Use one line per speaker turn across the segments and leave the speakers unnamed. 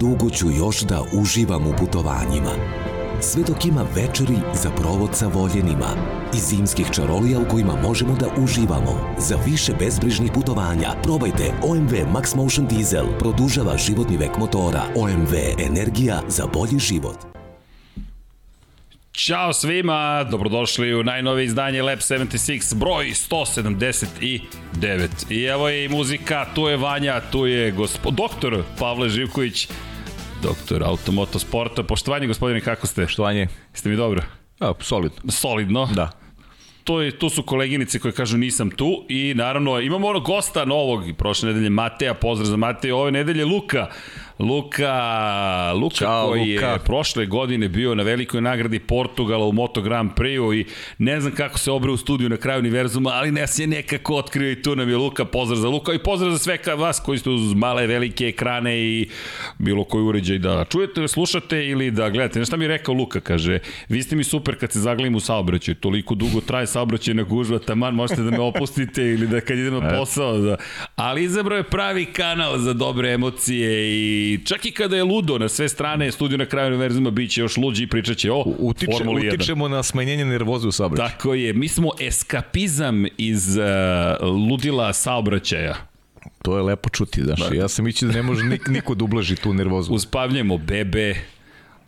dugo ću još da uživam u putovanjima. Sve dok ima večeri za provod sa voljenima i zimskih čarolija u kojima možemo da uživamo. Za više bezbrižnih putovanja probajte OMV Max Motion Diesel. Produžava životni vek motora. OMV Energija za bolji život.
Ćao svima, dobrodošli u najnovije izdanje Lab 76, broj 179. I evo je i muzika, tu je Vanja, tu je gospod, doktor Pavle Živković, doktor automotosporta. Poštovanje gospodine, kako ste?
Poštovanje.
Ste mi dobro?
A, solidno.
Solidno?
Da.
To, je, tu su koleginice koje kažu nisam tu i naravno imamo ono gosta novog prošle nedelje Mateja, pozdrav za Mateja, ove nedelje Luka. Luka, Luka
Ćao,
koji
Luka.
je prošle godine bio na velikoj nagradi Portugala u Moto Grand Prix-u i ne znam kako se obre u studiju na kraju univerzuma, ali nas je nekako otkrio i tu nam je Luka, pozdrav za Luka i pozdrav za sve ka vas koji ste uz male velike ekrane i bilo koji uređaj da čujete, slušate ili da gledate. Znaš šta mi je rekao Luka, kaže, vi ste mi super kad se zaglavim u saobraćaju, toliko dugo traje saobraćajna gužva, taman možete da me opustite ili da kad idem na posao, da... ali izabrao je pravi kanal za dobre emocije i čak i kada je ludo na sve strane, studio na kraju univerzuma biće još luđi i pričat će o
Utiče,
Formuli 1.
utičemo na smanjenje nervoze u saobraćaju.
Tako je, mi smo eskapizam iz uh, ludila saobraćaja.
To je lepo čuti, znaš. Ja sam mići da ne može nik, niko da ublaži tu nervozu.
Uspavljamo bebe,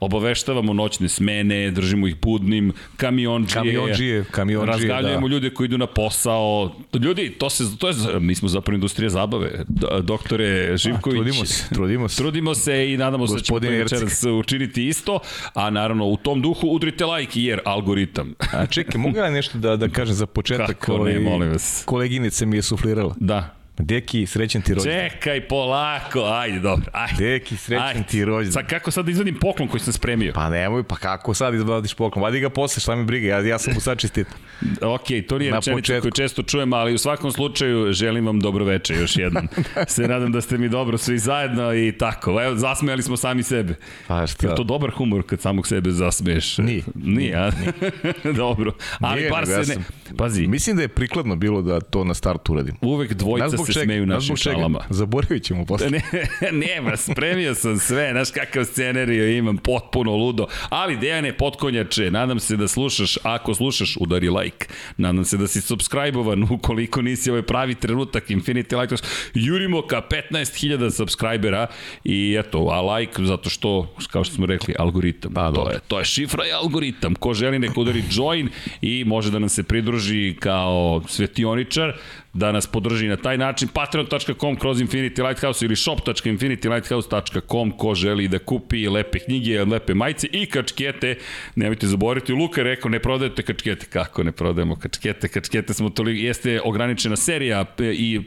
obaveštavamo noćne smene, držimo ih budnim, kamionđije,
Kamionđije, kamionđije,
razgaljujemo
da.
ljude koji idu na posao. Ljudi, to se to je mi smo zapravo industrija zabave. Doktore Živković.
A, trudimo se, trudimo se.
Trudimo se i nadamo se da ćemo večeras učiniti isto, a naravno u tom duhu udrite like jer algoritam.
A čekaj, mogu ja nešto da, da kažem za početak?
Kako ne, molim vas.
Koleginice mi je suflirala.
Da.
Deki, srećan ti rođendan.
Čekaj polako, ajde dobro, ajde.
Deki, srećan ti rođendan.
Sad kako sad da izvadim poklon koji sam spremio?
Pa nemoj, pa kako sad izvadiš poklon? Vadi ga posle, šta mi briga, ja, ja sam mu sad čestit.
Ok, to nije rečenica koju često čujem, ali u svakom slučaju želim vam dobro veče još jednom. Se nadam da ste mi dobro svi zajedno i tako. Evo, zasmejali smo sami sebe.
Pa šta?
Je to dobar humor kad samog sebe zasmeješ?
Nije.
Nije, a? dobro. Ali
Nije,
bar se
ja
ne... Pazi,
Mislim da je prikladno bilo da to na startu uradim.
uvek dvojica
zbog
se
čega?
smeju našim
čega?
šalama.
Zaboravit ćemo posle.
Ne, nema, spremio sam sve, znaš kakav scenario imam, potpuno ludo. Ali Dejane Potkonjače, nadam se da slušaš, ako slušaš, udari like. Nadam se da si subscribe-ovan, ukoliko nisi ovaj pravi trenutak Infinity Lighthouse. Jurimo ka 15.000 subscribera i eto, a like zato što, kao što smo rekli, algoritam.
Pa,
to, je, to je šifra i algoritam. Ko želi neka udari join i može da nam se pridruži kao svetioničar da nas podrži na taj način. Patreon.com kroz Infinity Lighthouse ili shop.infinitylighthouse.com ko želi da kupi lepe knjige, lepe majice i kačkete, nemojte zaboraviti, Luka je rekao ne prodajete kačkete, kako ne prodajemo kačkete, kačkete smo toliko, jeste ograničena serija i e,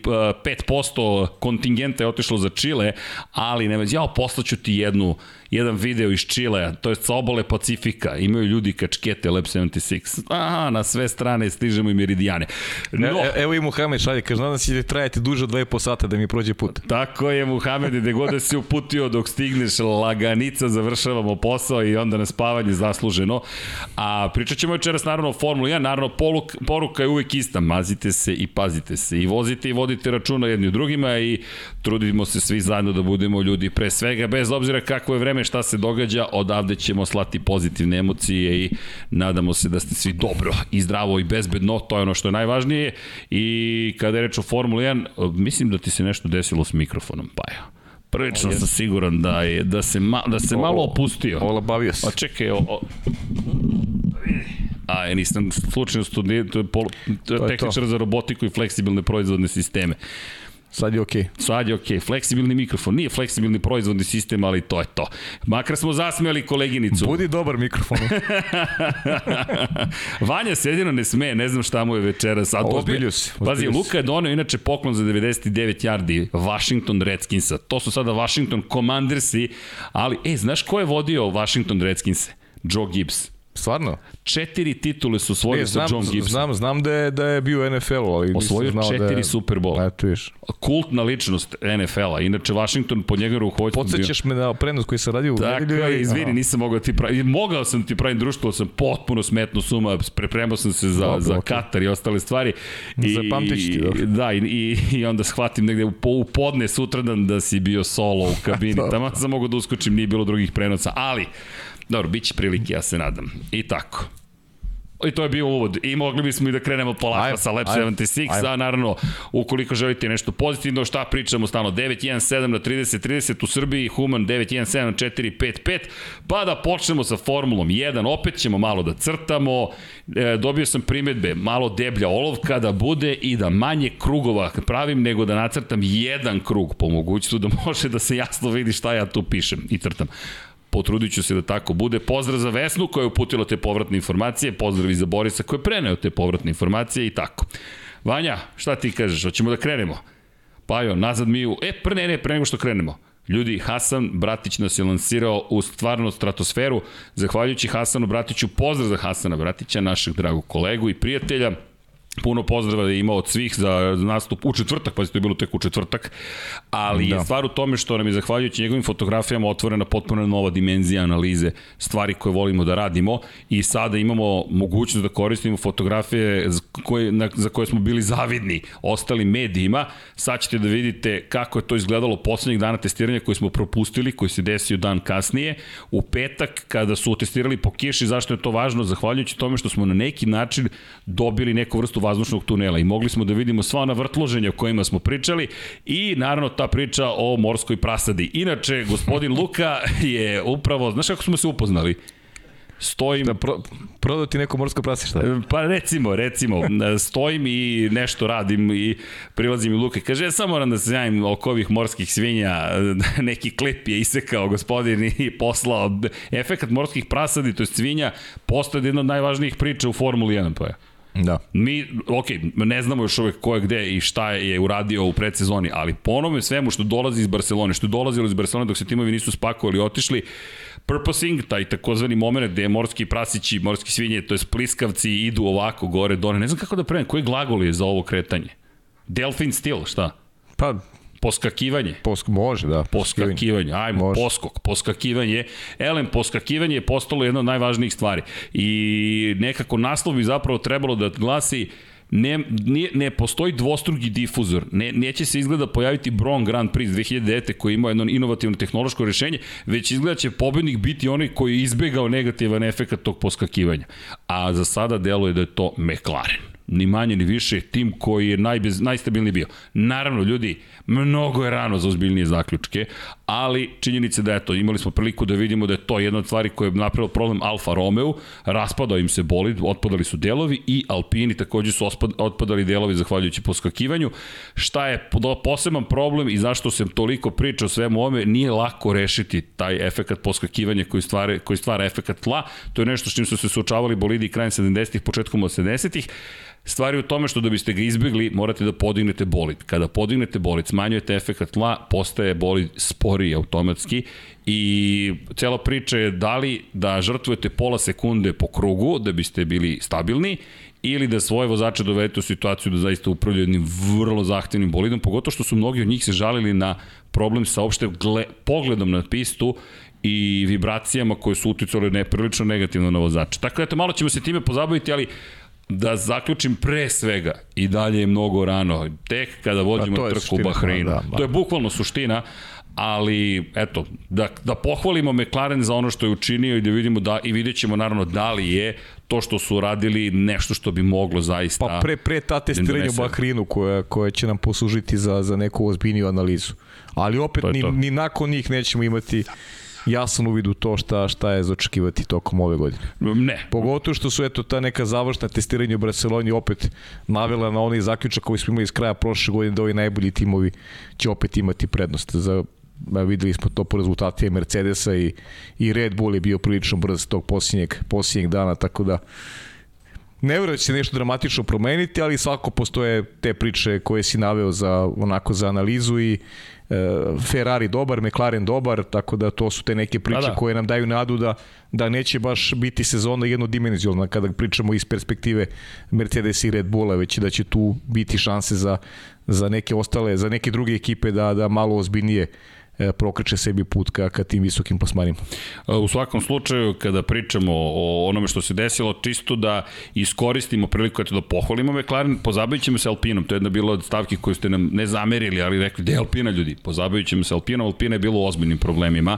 5% kontingenta je otišlo za Čile, ali ne jao poslaću ti jednu jedan video iz Čilea, to je sa obale Pacifika, imaju ljudi kačkete Lab 76. Aha, na sve strane stižemo i meridijane. No,
E, evo i Muhamed šalje, kaže, nadam se da će trajati duže od 2,5 sata da mi prođe put.
Tako je, Muhamede, gde god da si uputio dok stigneš laganica, završavamo posao i onda na spavanje zasluženo. A pričat ćemo večeras naravno o Formuli 1, naravno poluk, poruka je uvek ista, mazite se i pazite se i vozite i vodite računa jedni u drugima i trudimo se svi zajedno da budemo ljudi pre svega, bez obzira kako je vreme, šta se događa, odavde ćemo slati pozitivne emocije i nadamo se da ste svi dobro i zdravo i bezbedno, to je ono što je najvažnije i kada je reč o Formuli 1, mislim da ti se nešto desilo s mikrofonom, pa ja. Prilično sam siguran da je da se ma, da se malo opustio.
Ola, bavio se.
Pa čekaj, o, o, A, nisam slučajno studij, to je pol,
je to.
tehničar za robotiku i fleksibilne proizvodne sisteme.
Sad je okej.
Sad je okej, fleksibilni mikrofon, nije fleksibilni proizvodni sistem, ali to je to. Makar smo zasmijali koleginicu.
Budi dobar mikrofon.
Vanja se jedino ne sme, ne znam šta mu je večeras. A dobio,
Ozbiljio se,
Pazi. Luka je donio inače poklon za 99 yardi Washington Redskinsa. To su sada Washington Commandersi, ali, e, znaš ko je vodio Washington Redskinse? Joe Gibbs.
Stvarno?
Četiri titule su osvojili sa John Gibson.
znam, znam da je, da je bio NFL-u, ali
Osvojio
nisam znao
četiri
da je...
Superbola.
Eto viš.
Kultna ličnost NFL-a. Inače, Washington pod njegovim rukovodstvom bio.
Podsećaš me na prenos koji sam radio u
Tako
nedelju.
izvini,
Aha.
nisam mogao da ti pravim. Mogao sam ti pravim društvo, sam potpuno smetno suma, prepremao sam se za,
Dobro,
za
okej.
Katar i ostale stvari. I,
Zapamtit ću ti, dobro.
Da, i, i, i onda shvatim negde u, u podne sutradan da si bio solo u kabini. Tamo sam mogao da uskočim, nije bilo drugih prenosa, ali dobro, bit će prilike, ja se nadam. I tako. I to je bio uvod. I mogli bismo i da krenemo polako sa Lab
ajmo,
76,
ajmo.
a naravno, ukoliko želite nešto pozitivno, šta pričamo stalno, 917 na 30 30 u Srbiji, Human 917 na 455, pa da počnemo sa Formulom 1, opet ćemo malo da crtamo, e, dobio sam primetbe, malo deblja olovka da bude i da manje krugova pravim nego da nacrtam jedan krug po mogućstvu, da može da se jasno vidi šta ja tu pišem i crtam potrudit ću se da tako bude. Pozdrav za Vesnu koja je uputila te povratne informacije, pozdrav i za Borisa koji je preneo te povratne informacije i tako. Vanja, šta ti kažeš? Hoćemo da krenemo? Pa jo, nazad mi u... E, pre ne, ne, pre nego što krenemo. Ljudi, Hasan Bratić nas je lansirao u stvarno stratosferu. Zahvaljujući Hasanu Bratiću, pozdrav za Hasana Bratića, našeg dragog kolegu i prijatelja. Puno pozdrava je imao od svih za nastup u četvrtak, pa to je bilo tek u četvrtak, ali da. je stvar u tome što nam je zahvaljujući njegovim fotografijama otvorena potpuno nova dimenzija analize stvari koje volimo da radimo i sada imamo mogućnost da koristimo fotografije za koje, na, za koje smo bili zavidni ostalim medijima. Sad ćete da vidite kako je to izgledalo poslednjeg dana testiranja koje smo propustili, koji se desio dan kasnije. U petak, kada su testirali po kiši, zašto je to važno? Zahvaljujući tome što smo na neki način dobili neku vrstu vazdušnog tunela i mogli smo da vidimo sva ona vrtloženja o kojima smo pričali i naravno ta priča o morskoj prasadi. Inače, gospodin Luka je upravo, znaš kako smo se upoznali? Stojim...
Da pro, prodao ti neko morsko prase šta?
Pa recimo, recimo, stojim i nešto radim i prilazim i Luka i kaže, ja samo moram da se javim oko ovih morskih svinja, neki klip je isekao gospodin i poslao. Efekat morskih prasadi, to je svinja, postoje jedna od najvažnijih priča u Formuli 1, pa je.
Da.
Mi, ok, ne znamo još uvek ko je gde i šta je uradio u predsezoni, ali po onome svemu što dolazi iz Barcelone, što je dolazilo iz Barcelone dok se timovi nisu spakovali i otišli, purposing, taj takozvani moment gde morski prasići, morski svinje, to je pliskavci idu ovako gore, dole, ne znam kako da prevem, koji glagol je za ovo kretanje? Delfin stil, šta?
Pa,
Poskakivanje.
posk, može, da.
Poskakivanje, ajmo,
Može.
poskok, poskakivanje. Elem, poskakivanje je postalo jedna od najvažnijih stvari. I nekako naslov bi zapravo trebalo da glasi ne, ne, ne postoji dvostruki difuzor. Ne, neće se izgleda pojaviti Bron Grand Prix 2009. koji ima jedno inovativno tehnološko rešenje, već izgleda će pobednik biti onaj koji je izbegao negativan efekt tog poskakivanja. A za sada deluje da je to McLaren ni manje ni više tim koji je najbez, najstabilniji bio. Naravno, ljudi, mnogo je rano za ozbiljnije zaključke, ali činjenice da eto, imali smo priliku da vidimo da je to jedna od stvari koja je napravila problem Alfa Romeo, raspadao im se bolid, otpadali su delovi i Alpini takođe su otpadali delovi zahvaljujući poskakivanju. Šta je poseban problem i zašto se toliko priča o svemu ome, nije lako rešiti taj efekat poskakivanja koji stvara, koji stvara efekat tla. To je nešto s čim su se suočavali bolidi krajem 70-ih, početkom 80-ih. Stvari u tome što da biste ga izbjegli, morate da podignete bolid. Kada podignete bolid, smanjujete efekat tla, postaje bolid sporiji automatski i cela priča je da li da žrtvujete pola sekunde po krugu da biste bili stabilni ili da svoje vozače dovedete u situaciju da zaista upravljaju jednim vrlo zahtevnim bolidom, pogotovo što su mnogi od njih se žalili na problem sa opšte gle, pogledom na pistu i vibracijama koje su uticale neprilično negativno na vozače. Tako da, eto, malo ćemo se time pozabaviti, ali da zaključim pre svega i dalje je mnogo rano. Tek kada vođemo
Pa
trku u Bahreinu.
Da, da.
To je bukvalno suština, ali eto, da, da pohvalimo McLaren za ono što je učinio i da vidimo da, i vidjet ćemo naravno da li je to što su radili nešto što bi moglo zaista...
Pa pre, pre ta testiranja u Bahreinu koja, koja će nam poslužiti za, za neku ozbiljniju analizu. Ali opet ni, ni nakon njih nećemo imati jasan uvid u to šta, šta je zaočekivati tokom ove godine.
Ne.
Pogotovo što su eto ta neka završna testiranja u Barceloni opet navela na onaj zaključak koji smo imali iz kraja prošle godine da ovi najbolji timovi će opet imati prednost za videli smo to po rezultatima Mercedesa i, i Red Bull je bio prilično brz tog posljednjeg, posljednjeg dana, tako da ne verujem da će se nešto dramatično promeniti, ali svako postoje te priče koje si naveo za, onako, za analizu i Ferrari dobar, McLaren dobar, tako da to su te neke priče da, da. koje nam daju nadu da, da neće baš biti sezona jednodimenzionalna kada pričamo iz perspektive Mercedes i Red Bulla, već da će tu biti šanse za, za neke ostale, za neke druge ekipe da, da malo ozbiljnije E, prokreće sebi put ka, ka tim visokim plasmanima.
E, u svakom slučaju, kada pričamo o onome što se desilo, čisto da iskoristimo priliku eto, da pohvalimo McLaren, pozabavit ćemo se Alpinom, to je jedna bila od stavki koju ste nam ne zamerili, ali rekli, gde je Alpina ljudi? Pozabavit ćemo se Alpinom, Alpina je bilo u ozbiljnim problemima,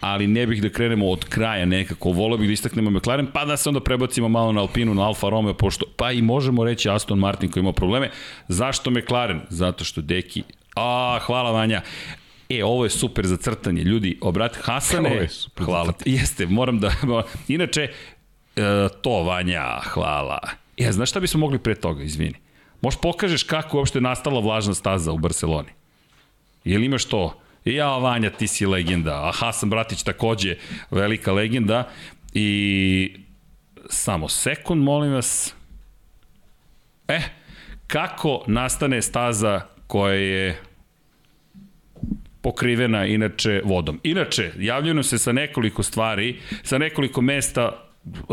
ali ne bih da krenemo od kraja nekako, volio bih da istaknemo McLaren, pa da se onda prebacimo malo na Alpinu, na Alfa Romeo, pošto, pa i možemo reći Aston Martin koji ima probleme. Zašto McLaren? Zato što Deki A, hvala Vanja. E, ovo je super za crtanje. Ljudi, obrat Hasane, hvala ti. Jeste, moram da... Inače, e, to Vanja, hvala. Ja, znaš šta bismo mogli pre toga, izvini? Možeš pokažeš kako je uopšte nastala vlažna staza u Barceloni? Jel imaš to? Ja, Vanja, ti si legenda. A Hasan Bratić takođe velika legenda. I samo sekund, molim vas. E, kako nastane staza koja je pokrivena inače vodom. Inače, javljeno se sa nekoliko stvari, sa nekoliko mesta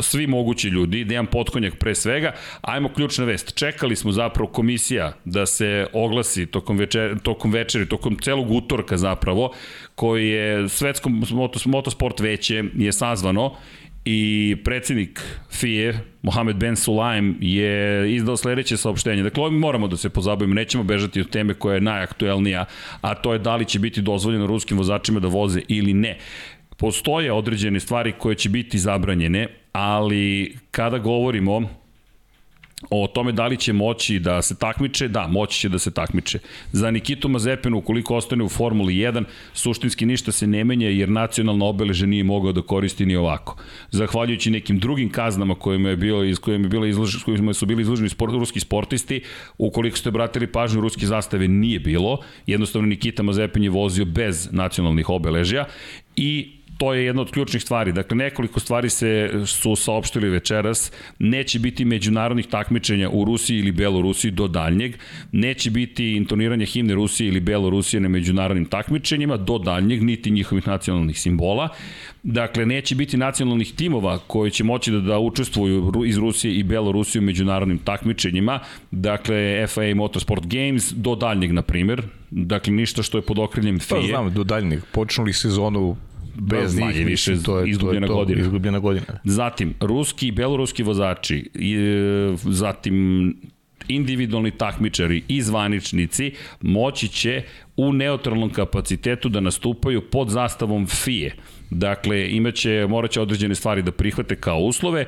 svi mogući ljudi, Dejan Potkonjak pre svega, ajmo ključna vest. Čekali smo zapravo komisija da se oglasi tokom, večer, tokom večeri, tokom celog utorka zapravo, koji je svetsko motosport veće je sazvano i predsednik FIE, Mohamed Ben Sulaim, je izdao sledeće saopštenje. Dakle, ovim moramo da se pozabavimo, nećemo bežati od teme koja je najaktuelnija, a to je da li će biti dozvoljeno ruskim vozačima da voze ili ne. Postoje određene stvari koje će biti zabranjene, ali kada govorimo o tome da li će moći da se takmiče, da, moći će da se takmiče. Za Nikitu Mazepinu, ukoliko ostane u Formuli 1, suštinski ništa se ne menja jer nacionalna obeleže nije mogao da koristi ni ovako. Zahvaljujući nekim drugim kaznama kojima je bilo iz kojima je bilo izlož, kojima su bili izloženi sport, ruski sportisti, ukoliko ste obratili pažnju ruske zastave nije bilo. Jednostavno Nikita Mazepin je vozio bez nacionalnih obeležja i to je jedna od ključnih stvari. Dakle, nekoliko stvari se su saopštili večeras. Neće biti međunarodnih takmičenja u Rusiji ili Belorusiji do daljnjeg. Neće biti intoniranje himne Rusije ili Belorusije na međunarodnim takmičenjima do daljnjeg, niti njihovih nacionalnih simbola. Dakle, neće biti nacionalnih timova koji će moći da, da učestvuju iz Rusije i Belorusije u međunarodnim takmičenjima. Dakle, FIA Motorsport Games do daljnjeg, na primjer. Dakle, ništa što je pod okriljem FIA. Pa
znam, do daljnjeg. Počnuli sezonu bez njih,
manje više to je, izgubljena
to je to,
godina.
Izgubljena godina.
Zatim, ruski i beloruski vozači, i, e, zatim individualni takmičari i zvaničnici moći će u neutralnom kapacitetu da nastupaju pod zastavom FIE. Dakle, imaće, morat će određene stvari da prihvate kao uslove,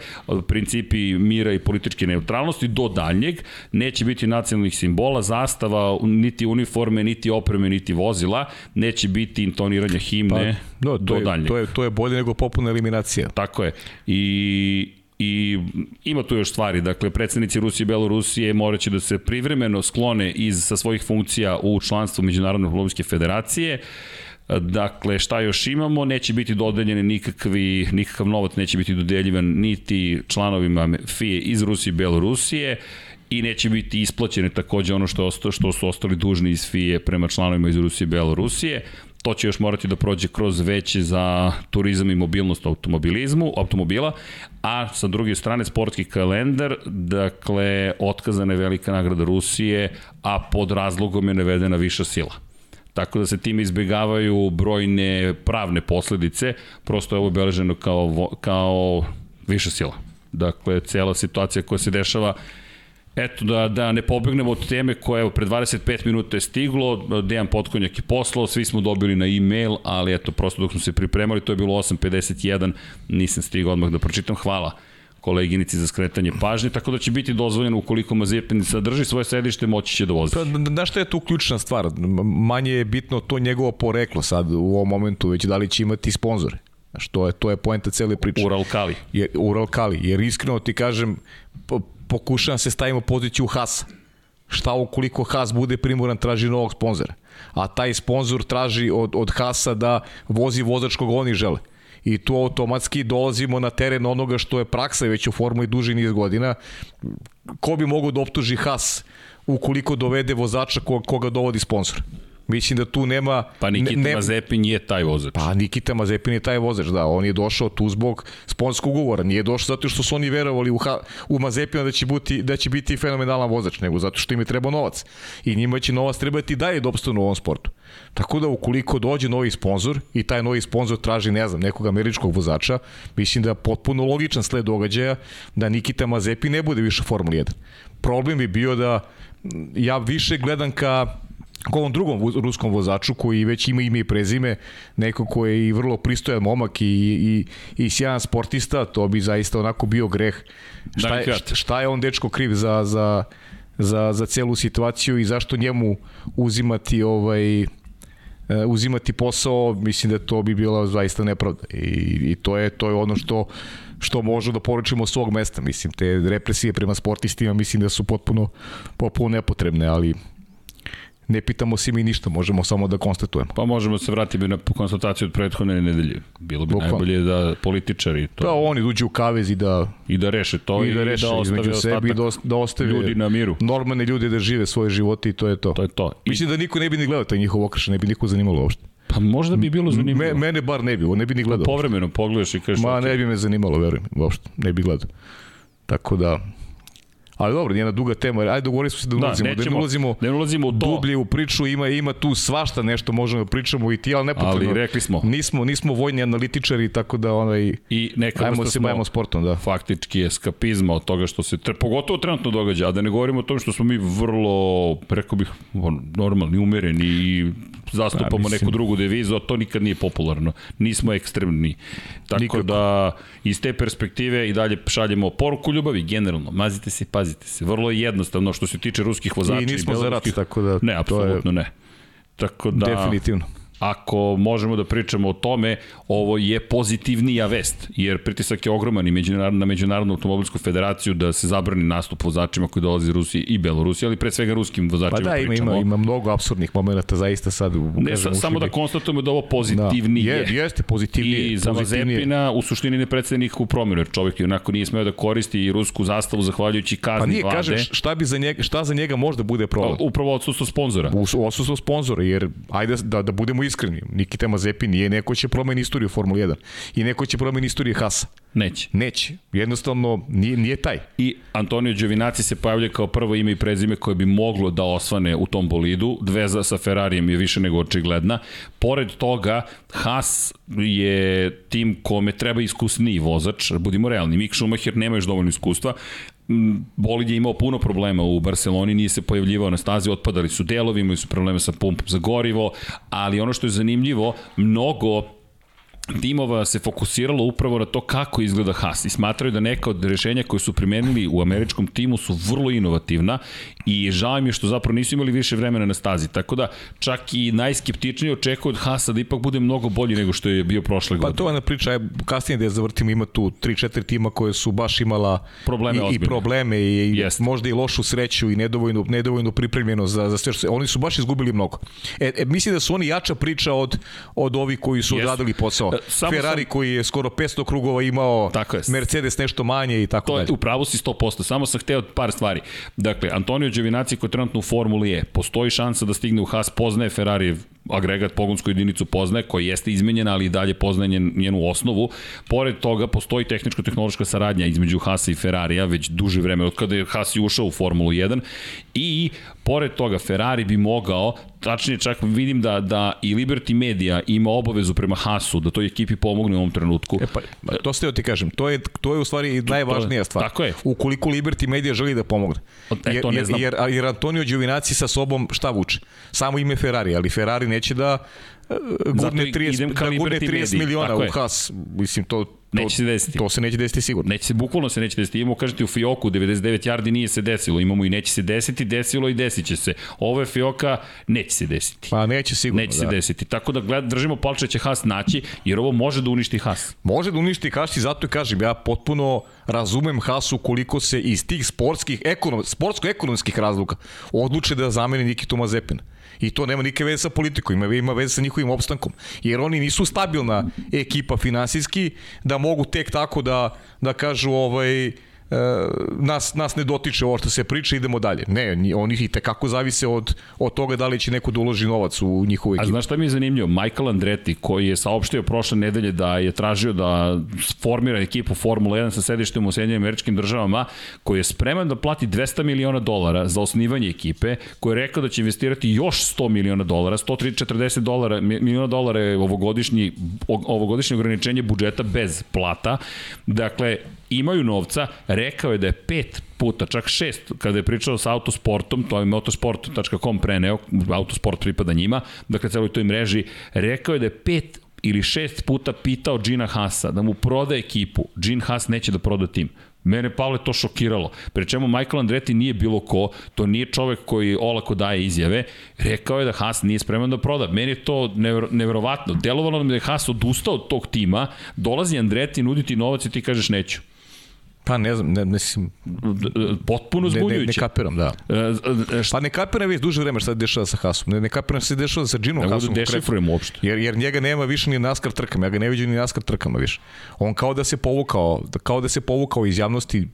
principi mira i političke neutralnosti do daljnjeg, neće biti nacionalnih simbola, zastava, niti uniforme, niti opreme, niti vozila, neće biti intoniranja himne pa, no, do
je,
daljnjeg.
To je, to je bolje nego popuna eliminacija.
Tako je. I i ima tu još stvari, dakle predsednici Rusije i Belorusije moraće da se privremeno sklone iz sa svojih funkcija u članstvu Međunarodne olimpijske federacije. Dakle, šta još imamo? Neće biti dodeljene nikakvi, nikakav novac neće biti dodeljivan niti članovima FIE iz Rusije i Belorusije i neće biti isplaćene takođe ono što, osta, što su ostali dužni iz FIE prema članovima iz Rusije i Belorusije. To će još morati da prođe kroz veće za turizam i mobilnost automobilizmu, automobila, a sa druge strane sportski kalendar, dakle, otkazana je velika nagrada Rusije, a pod razlogom je navedena viša sila. Tako da se time izbegavaju brojne pravne posledice, prosto je ovo obeleženo kao, kao viša sila. Dakle, cela situacija koja se dešava. Eto, da, da ne pobegnemo od teme koja evo, pre 25 minuta je stiglo, Dejan Potkonjak je poslao, svi smo dobili na e-mail, ali eto, prosto dok smo se pripremali, to je bilo 8.51, nisam stigao odmah da pročitam, hvala koleginici za skretanje pažnje, tako da će biti dozvoljeno ukoliko Mazepin sadrži svoje sedište, moći će da vozi.
Pa, da što je tu ključna stvar? Manje je bitno to njegovo poreklo sad u ovom momentu, već da li će imati sponzore. Što je, to je poenta cele priče.
Ural Kali.
Jer, Ural Kali, jer iskreno ti kažem, pokušavam se stavimo poziciju Hasa. Šta ukoliko Has bude primoran traži novog sponzora? A taj sponzor traži od, od Hasa da vozi vozač koga oni žele. I tu automatski dolazimo na teren onoga što je praksa već u formuli duži niz godina. Ko bi mogao da optuži Haas ukoliko dovede vozača koga dovodi sponsor? Mislim da tu nema...
Pa Nikita ne, Mazepin je taj vozač.
Pa Nikita Mazepin je taj vozač, da. On je došao tu zbog sponskog ugovora. Nije došao zato što su oni verovali u, ha, u Mazepina da će, biti, da će biti fenomenalan vozač, nego zato što im je trebao novac. I njima će novac trebati da je da u ovom sportu. Tako da ukoliko dođe novi sponsor i taj novi sponsor traži, ne znam, nekog američkog vozača, mislim da je potpuno logičan sled događaja da Nikita Mazepin ne bude više Formula 1. Problem bi bio da ja više gledam ka ovom drugom ruskom vozaču koji već ima ime i prezime, neko ko je i vrlo pristojan momak i, i, i sjajan sportista, to bi zaista onako bio greh. Šta je, šta je on dečko kriv za, za, za, za celu situaciju i zašto njemu uzimati ovaj uzimati posao, mislim da to bi bila zaista nepravda. I, i to je to je ono što što možemo da poručimo svog mesta, mislim, te represije prema sportistima mislim da su potpuno potpuno nepotrebne, ali ne pitamo se mi ništa, možemo samo da konstatujemo.
Pa možemo se vratiti na konstataciju od prethodne nedelje. Bilo bi Bukvan. najbolje da političari to...
Da, oni uđu u kavez i da...
I da reše to
i, da, reše, i da ostave sebi i da, da ostave
ljudi na miru.
Normalne ljude da žive svoje živote i to je to.
To je to.
I... Mislim da niko ne bi ni gledao taj njihov okrš, ne bi niko zanimalo uopšte.
Pa možda bi bilo zanimljivo.
Me, mene bar ne bi, ne bi ni gledao.
Povremeno pogledaš i kažeš...
Ma ne bi me zanimalo, verujem, uopšte, ne bi gledao. Tako da, Ali dobro, njena duga tema. Ajde, dogovorili smo se da, da ulazimo, da, nećemo, da ne ulazimo,
ne ulazimo u to.
dublje u priču, ima ima tu svašta nešto možemo da pričamo i ti, ali nepotrebno.
Ali rekli smo.
Nismo, nismo vojni analitičari, tako da onaj,
I neka
ajmo se bavimo sportom. Da.
Faktički eskapizma od toga što se, tre, pogotovo trenutno događa, a da ne govorimo o tom što smo mi vrlo, rekao bih, normalni, umereni i zastupamo ja, neku drugu devizu, a to nikad nije popularno. Nismo ekstremni. Tako Nikako. da, iz te perspektive i dalje šaljemo poruku ljubavi, generalno. Mazite se, pazite se. Vrlo je jednostavno što se tiče ruskih vozača
i nismo i za rat, tako da...
Ne, apsolutno je... ne. Tako da...
Definitivno
ako možemo da pričamo o tome, ovo je pozitivnija vest, jer pritisak je ogroman i međunarodna, na Međunarodnu automobilsku federaciju da se zabrani nastup vozačima koji dolaze iz Rusije i Belorusije, ali pre svega ruskim vozačima
Pa da,
pričamo.
ima, ima mnogo absurdnih momenta zaista sad.
Ne, kažem, samo da konstatujemo da ovo pozitivnije.
Da, je, jeste pozitivnije.
I za Mazepina u suštini ne predstavlja nikakvu promjenu, jer čovjek je onako nije smeo da koristi i rusku zastavu zahvaljujući kazni
pa nije,
vlade.
kažem, šta, bi za njega, šta za njega možda bude problem?
Upravo odsustvo sponzora.
U, odsustvo sponzora, jer ajde da, da budemo iskreni, Nikita Mazepi nije neko će promeni istoriju Formule 1 i neko će promeni istoriju Hasa.
Neće.
Neće. Jednostavno nije, nije taj.
I Antonio Giovinazzi se pojavlja kao prvo ime i prezime koje bi moglo da osvane u tom bolidu. Dveza sa Ferrarijem je više nego očigledna. Pored toga, Haas je tim kome treba iskusniji vozač. Budimo realni, Mick Schumacher nema još dovoljno iskustva. Bolid je imao puno problema u Barceloni, nije se pojavljivao na stazi, otpadali su delovi, imali su probleme sa pumpom za gorivo, ali ono što je zanimljivo, mnogo timova se fokusiralo upravo na to kako izgleda Haas i smatraju da neka od rešenja koje su primenili u američkom timu su vrlo inovativna i žao mi je što zapravo nisu imali više vremena na stazi. Tako da čak i najskeptičniji očekuju od Haasa da ipak bude mnogo bolji nego što je bio prošle godine.
Pa to je na priča, kasnije da je zavrtimo ima tu 3-4 tima koje su baš imala
probleme
i, i probleme i, i možda i lošu sreću i nedovoljno, nedovoljno pripremljeno za, za sve što se, oni su baš izgubili mnogo. E, e, mislim da su oni jača priča od, od ovih koji su Jest. odradili posao. E, samo Ferrari sam... koji je skoro 500 krugova imao, tako je. Mercedes nešto manje i tako
to
dalje.
To je, upravo si 100%, samo sam hteo par stvari. Dakle, Antonio Giovinazzi koji je trenutno u Formuli E, postoji šansa da stigne u Haas, poznaje Ferrari agregat pogonsku jedinicu poznaje, koja jeste izmenjena, ali i dalje poznaje njen, njenu osnovu. Pored toga, postoji tehničko-tehnološka saradnja između Hasa i Ferrarija već duže vreme, od kada je Hasi ušao u Formulu 1 i pored toga Ferrari bi mogao, tačnije čak vidim da, da i Liberty Media ima obavezu prema Hasu, da toj ekipi pomogne u ovom trenutku.
E pa, to ste ti kažem, to je, to je u stvari najvažnija stvar.
Tako je.
Ukoliko Liberty Media želi da pomogne.
E, to ne znam.
Jer, jer, jer Antonio Giovinazzi sa sobom šta vuče? Samo ime Ferrari, ali Ferrari neće da e, gurne 30, da gurne 30 miliona u Haas. Mislim, to,
Neće se desiti.
To se neće desiti sigurno.
Neće se, bukvalno se neće desiti. Imamo, kažete, u Fioku 99 yardi nije se desilo. Imamo i neće se desiti, desilo i desit će se. Ovo je Fioka, neće se desiti.
Pa neće sigurno,
Neće da. se desiti. Tako da gled, držimo palče da će Haas naći, jer ovo može da uništi Haas.
Može da uništi Haas i zato kažem, ja potpuno razumem Haasu koliko se iz tih sportskih, ekonom, sportsko-ekonomskih razluka odluče da zameni Nikitu Mazepina I to nema nikakve veze sa politikom, ima, ima veze sa njihovim opstankom. Jer oni nisu stabilna ekipa finansijski da mogu tek tako da, da kažu ovaj, nas, nas ne dotiče ovo što se priča, idemo dalje. Ne, oni i tekako zavise od, od toga da li će neko da uloži novac u njihovu ekipu.
A znaš šta mi je zanimljivo? Michael Andretti, koji je saopštio prošle nedelje da je tražio da formira ekipu Formula 1 sa sedištem u Sjedinjenim američkim državama, koji je spreman da plati 200 miliona dolara za osnivanje ekipe, koji je rekao da će investirati još 100 miliona dolara, 140 dolara, miliona dolara je ovogodišnji, ovogodišnje ograničenje budžeta bez plata. Dakle, imaju novca, rekao je da je pet puta, čak šest, kada je pričao sa autosportom, to je motosport.com preneo, autosport pripada njima, dakle celoj toj mreži, rekao je da je pet ili šest puta pitao Gina Hasa da mu proda ekipu. Gene Haas neće da proda tim. Mene Pavle to šokiralo. Pre čemu Michael Andretti nije bilo ko, to nije čovek koji olako daje izjave. Rekao je da Haas nije spreman da proda. Meni je to nevro, neverovatno. Delovalo mi da je Haas odustao od tog tima, dolazi Andretti, nuditi novac i ti kažeš neću.
Pa ne znam, ne, mislim...
Potpuno zbunjujuće. Ne,
ne, ne kapiram, da. E, e, pa ne kapiram već duže vreme šta se dešava sa Hasom. Ne, ne kapiram šta se dešava sa
ne
Hasom.
Ne dešifrujem uopšte.
Jer, jer njega nema više ni naskar trkama. Ja ga ne vidim ni naskar trkama više. On kao da se povukao, kao da se povukao iz javnosti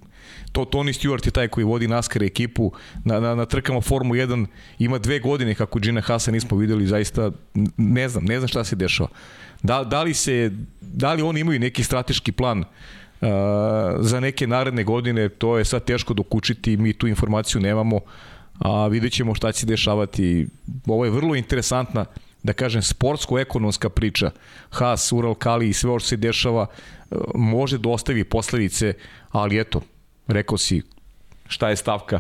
to Tony Stewart je taj koji vodi NASCAR ekipu na, na, na trkama Formu 1 ima dve godine kako Gina Hasa nismo videli zaista ne znam, ne znam šta se dešava da, da li se da li oni imaju neki strateški plan za neke naredne godine to je sad teško dokučiti, mi tu informaciju nemamo, a vidjet ćemo šta će dešavati. Ovo je vrlo interesantna da kažem, sportsko-ekonomska priča, Haas, Ural Kali i sve ovo što se dešava, može da ostavi posledice, ali eto, rekao si šta je stavka,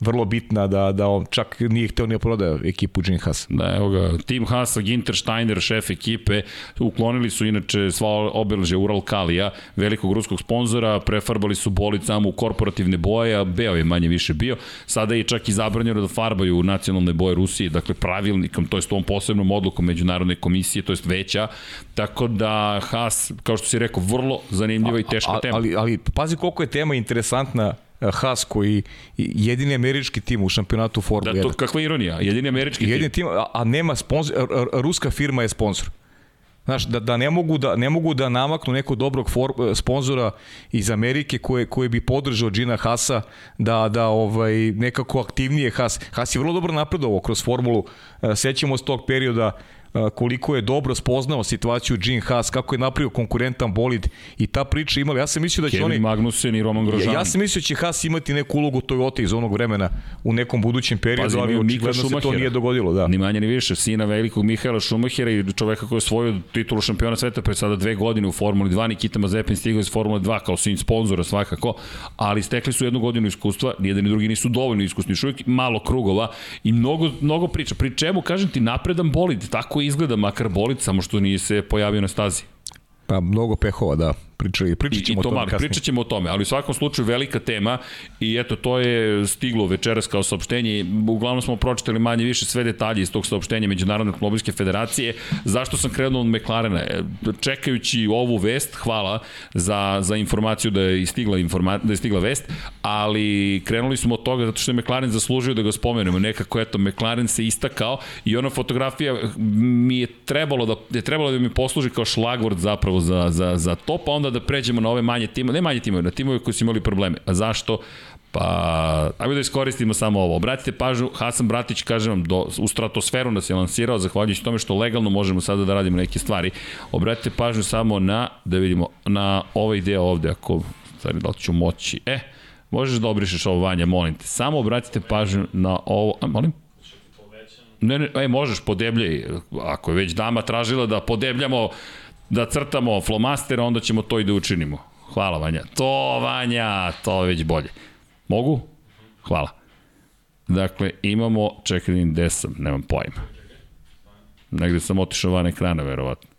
vrlo bitna da, da on čak nije hteo ni da prodaje ekipu Gene Haas.
Da, evo ga, Tim Haas, Ginter Steiner, šef ekipe, uklonili su inače sva obeležja Ural Kalija, velikog ruskog sponzora, prefarbali su bolic samo u korporativne boje, a beo je manje više bio. Sada je čak i zabranjeno da farbaju nacionalne boje Rusije, dakle pravilnikom, to je tom posebnom odlukom Međunarodne komisije, to je veća, tako da Haas, kao što si rekao, vrlo zanimljiva i teška tema.
Ali, ali pazi koliko je tema interesantna Haas koji jedini američki tim u šampionatu Formule 1. Da, to
kakva ironija, jedini američki jedini tim.
tim. A, nema sponsor, ruska firma je sponsor. Znaš, da, da, ne mogu da, ne mogu da namaknu nekog dobrog for, sponzora iz Amerike koje, koje bi podržao Gina Hasa da, da ovaj, nekako aktivnije Has. Has je vrlo dobro napredovao kroz formulu. E, sećamo se tog perioda koliko je dobro spoznao situaciju Gene Haas, kako je napravio konkurentan bolid i ta priča imala, ja sam mislio da će
Kevin
oni...
Magnussen i Roman Grožan.
Ja, ja sam mislio da će Haas imati neku ulogu Toyota iz onog vremena u nekom budućem periodu, Pazi, ali očigledno se to nije dogodilo. Da.
Ni manje ni više, sina velikog Mihaela Šumahera i čoveka koji je osvojio titulu šampiona sveta pre sada dve godine u Formuli 2, Nikita Mazepin stigao iz Formule 2 kao sin sponzora svakako, ali stekli su jednu godinu iskustva, nijedan ni drugi nisu dovoljno iskusni, još uvijek malo krugova i mnogo, mnogo priča. Pri čemu, kažem ti, napredan bolid, tako izgleda, makar bolid, samo što nije se pojavio na stazi.
Pa mnogo pehova, da pričali, pričat ćemo I, i to o tome kasnije.
Pričat ćemo o tome, ali u svakom slučaju velika tema i eto, to je stiglo večeras kao saopštenje. Uglavnom smo pročitali manje više sve detalje iz tog saopštenja Međunarodne automobilske federacije. Zašto sam krenuo od McLarena? E, čekajući ovu vest, hvala za, za informaciju da je stigla, informa, da je stigla vest, ali krenuli smo od toga zato što je McLaren zaslužio da ga spomenemo. Nekako, eto, McLaren se istakao i ona fotografija mi je trebalo da, je trebalo da mi posluži kao šlagvord zapravo za, za, za to, pa onda da pređemo na ove manje timove, ne manje timove, na timove koji su imali probleme. A zašto? Pa, ajmo da iskoristimo samo ovo. Obratite pažnju, Hasan Bratić, kažem vam, do, u stratosferu nas je lansirao, zahvaljujući tome što legalno možemo sada da radimo neke stvari. Obratite pažnju samo na, da vidimo, na ovaj deo ovde, ako, stvari, da li ću moći, e, možeš da obrišeš ovo vanja, molim te. Samo obratite pažnju na ovo, a, molim? Ne, ne, e, možeš, podebljaj. Ako je već dama tražila da podebljamo da crtamo flomaster, onda ćemo to i da učinimo. Hvala, Vanja. To, Vanja, to je već bolje. Mogu? Hvala. Dakle, imamo, čekaj, gde sam, nemam pojma. Negde sam otišao van ekrana, verovatno.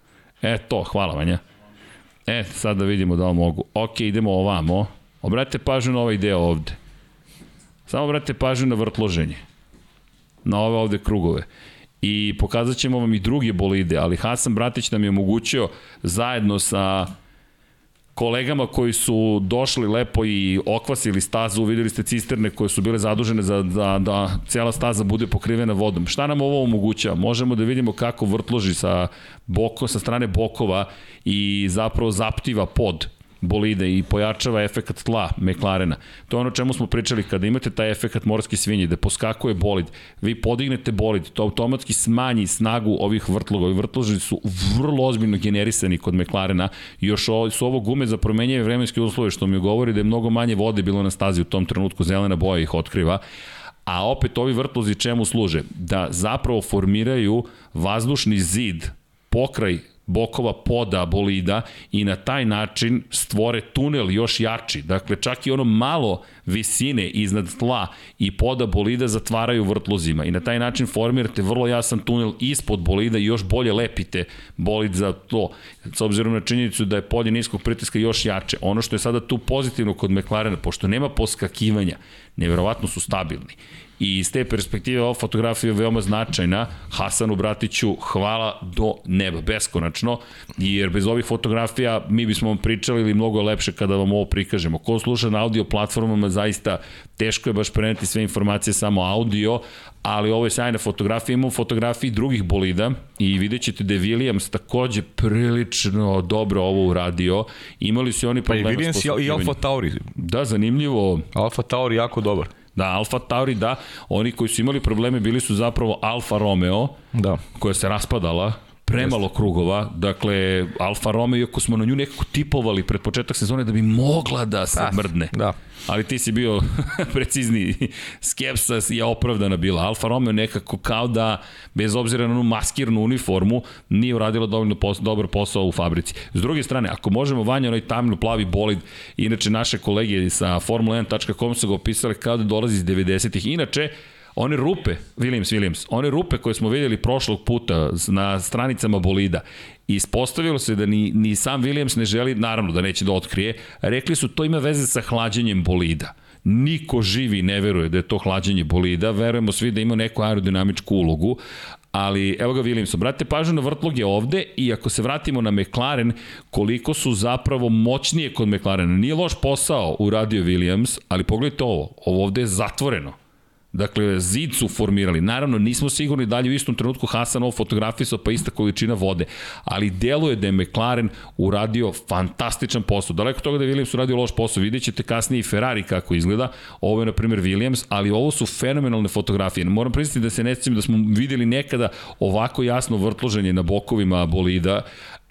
E, to, hvala, Vanja. E, sad da vidimo da li mogu. Ok, idemo ovamo. Obratite pažnju na ovaj deo ovde. Samo obratite pažnju na vrtloženje. Na ove ovde krugove i pokazat ćemo vam i druge bolide, ali Hasan Bratić nam je omogućio zajedno sa kolegama koji su došli lepo i okvasili stazu, videli ste cisterne koje su bile zadužene za da, da cijela staza bude pokrivena vodom. Šta nam ovo omogućava? Možemo da vidimo kako vrtloži sa, boko, sa strane bokova i zapravo zaptiva pod bolide i pojačava efekat tla McLarena. To je ono čemu smo pričali, kada imate taj efekat morske svinje, da poskakuje bolid, vi podignete bolid, to automatski smanji snagu ovih vrtloga. Ovi vrtloži su vrlo ozbiljno generisani kod McLarena, još su ovo gume za promenjeve vremenske uslove, što mi govori da je mnogo manje vode bilo na stazi u tom trenutku, zelena boja ih otkriva, a opet ovi vrtlozi čemu služe? Da zapravo formiraju vazdušni zid pokraj bokova poda bolida i na taj način stvore tunel još jači. Dakle, čak i ono malo visine iznad tla i poda bolida zatvaraju vrtlozima i na taj način formirate vrlo jasan tunel ispod bolida i još bolje lepite bolid za to. S obzirom na činjenicu da je polje niskog pritiska još jače. Ono što je sada tu pozitivno kod McLarena, pošto nema poskakivanja, neverovatno su stabilni I iz te perspektive ova fotografija je veoma značajna. Hasanu Bratiću hvala do neba, beskonačno, jer bez ovih fotografija mi bismo vam pričali ili mnogo lepše kada vam ovo prikažemo. Ko sluša na audio platformama, zaista teško je baš preneti sve informacije samo audio, ali ovo je sjajna fotografija. Imamo fotografije drugih bolida i vidjet ćete da je Williams takođe prilično dobro ovo uradio. Imali su oni problema
pa i Williams i Alfa Tauri.
Da, zanimljivo.
Alfa Tauri jako dobar.
Da, Alfa Tauri, da. Oni koji su imali probleme bili su zapravo Alfa Romeo,
da.
koja se raspadala, premalo krugova, dakle Alfa Romeo, iako smo na nju nekako tipovali pred početak sezone da bi mogla da se da, mrdne.
Da.
Ali ti si bio precizni, skepsa je opravdana bila. Alfa Romeo nekako kao da, bez obzira na onu maskirnu uniformu, nije uradila dovoljno pos, dobar posao u fabrici. S druge strane, ako možemo vanja onaj tamno plavi bolid, inače naše kolege sa Formula1.com su ga opisali kao da dolazi iz 90-ih. Inače, one rupe, Williams, Williams, one rupe koje smo videli prošlog puta na stranicama bolida, ispostavilo se da ni, ni sam Williams ne želi, naravno da neće da otkrije, rekli su to ima veze sa hlađenjem bolida. Niko živi ne veruje da je to hlađenje bolida, verujemo svi da ima neku aerodinamičku ulogu, ali evo ga Williams, obratite pažnju na vrtloge ovde i ako se vratimo na McLaren, koliko su zapravo moćnije kod McLarena. Nije loš posao uradio Williams, ali pogledajte ovo, ovo ovde je zatvoreno Dakle, zid su formirali. Naravno, nismo sigurni dalje u istom trenutku Hasan ovo fotografisao pa ista količina vode, ali deluje da je McLaren uradio fantastičan posao. Daleko toga da je Williams uradio loš posao, vidjet ćete kasnije i Ferrari kako izgleda. Ovo je, na primjer, Williams, ali ovo su fenomenalne fotografije. Moram priznati da se ne da smo videli nekada ovako jasno vrtloženje na bokovima bolida,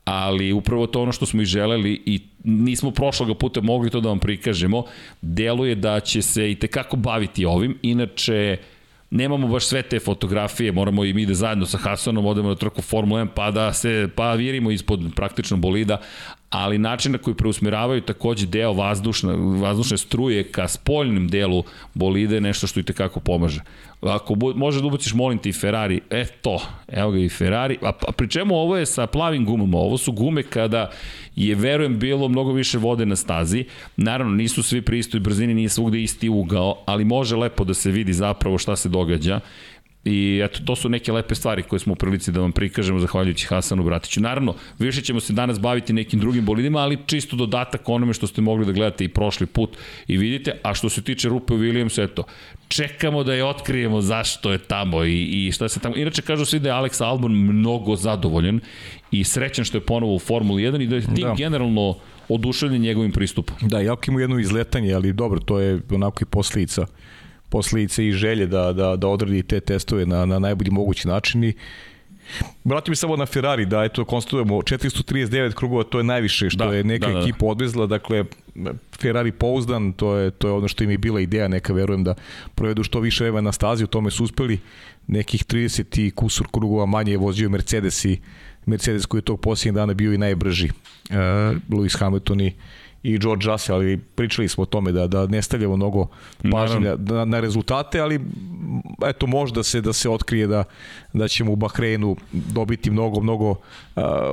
ali upravo to ono što smo i želeli i nismo prošlog puta mogli to da vam prikažemo, deluje da će se i tekako baviti ovim, inače nemamo baš sve te fotografije, moramo i mi da zajedno sa Hasanom odemo na trku Formula 1 pa da se pa virimo ispod praktično bolida, ali način na koji preusmeravaju takođe deo vazdušne, vazdušne struje ka spoljnim delu bolide je nešto što i tekako pomaže. Ako bu, da ubaciš, molim ti, Ferrari, e to, evo ga i Ferrari, a, a pri čemu ovo je sa plavim gumama, ovo su gume kada je, verujem, bilo mnogo više vode na stazi, naravno nisu svi pri istoj brzini, nije svugde isti ugao, ali može lepo da se vidi zapravo šta se događa I eto, to su neke lepe stvari koje smo u prilici da vam prikažemo zahvaljujući Hasanu Bratiću. Naravno, više ćemo se danas baviti nekim drugim bolidima, ali čisto dodatak onome što ste mogli da gledate i prošli put i vidite. A što se tiče Rupe Williams, eto, čekamo da je otkrijemo zašto je tamo i, i šta se tamo... Inače, kažu svi da je Alex Albon mnogo zadovoljen i srećan što je ponovo u Formuli 1 i da je tim da. generalno oduševljen njegovim pristupom.
Da, jako ima jedno izletanje, ali dobro, to je onako i posljedica posledice i želje da, da, da odradi te testove na, na najbolji mogući način i Vratim mi samo na Ferrari, da eto konstatujemo 439 krugova, to je najviše što da, je neka da, da, ekipa odvezla, dakle Ferrari pouzdan, to je to je ono što im je bila ideja, neka verujem da provedu što više vremena na stazi, u tome su uspeli. Nekih 30 i kusur krugova manje je vozio Mercedes i Mercedes koji je tog posljednjeg dana bio i najbrži. Uh, Lewis Hamilton i i George Russell, ali pričali smo o tome da, da ne stavljamo mnogo pažnja na, na rezultate, ali eto možda se da se otkrije da, da ćemo u Bahreinu dobiti mnogo, mnogo uh,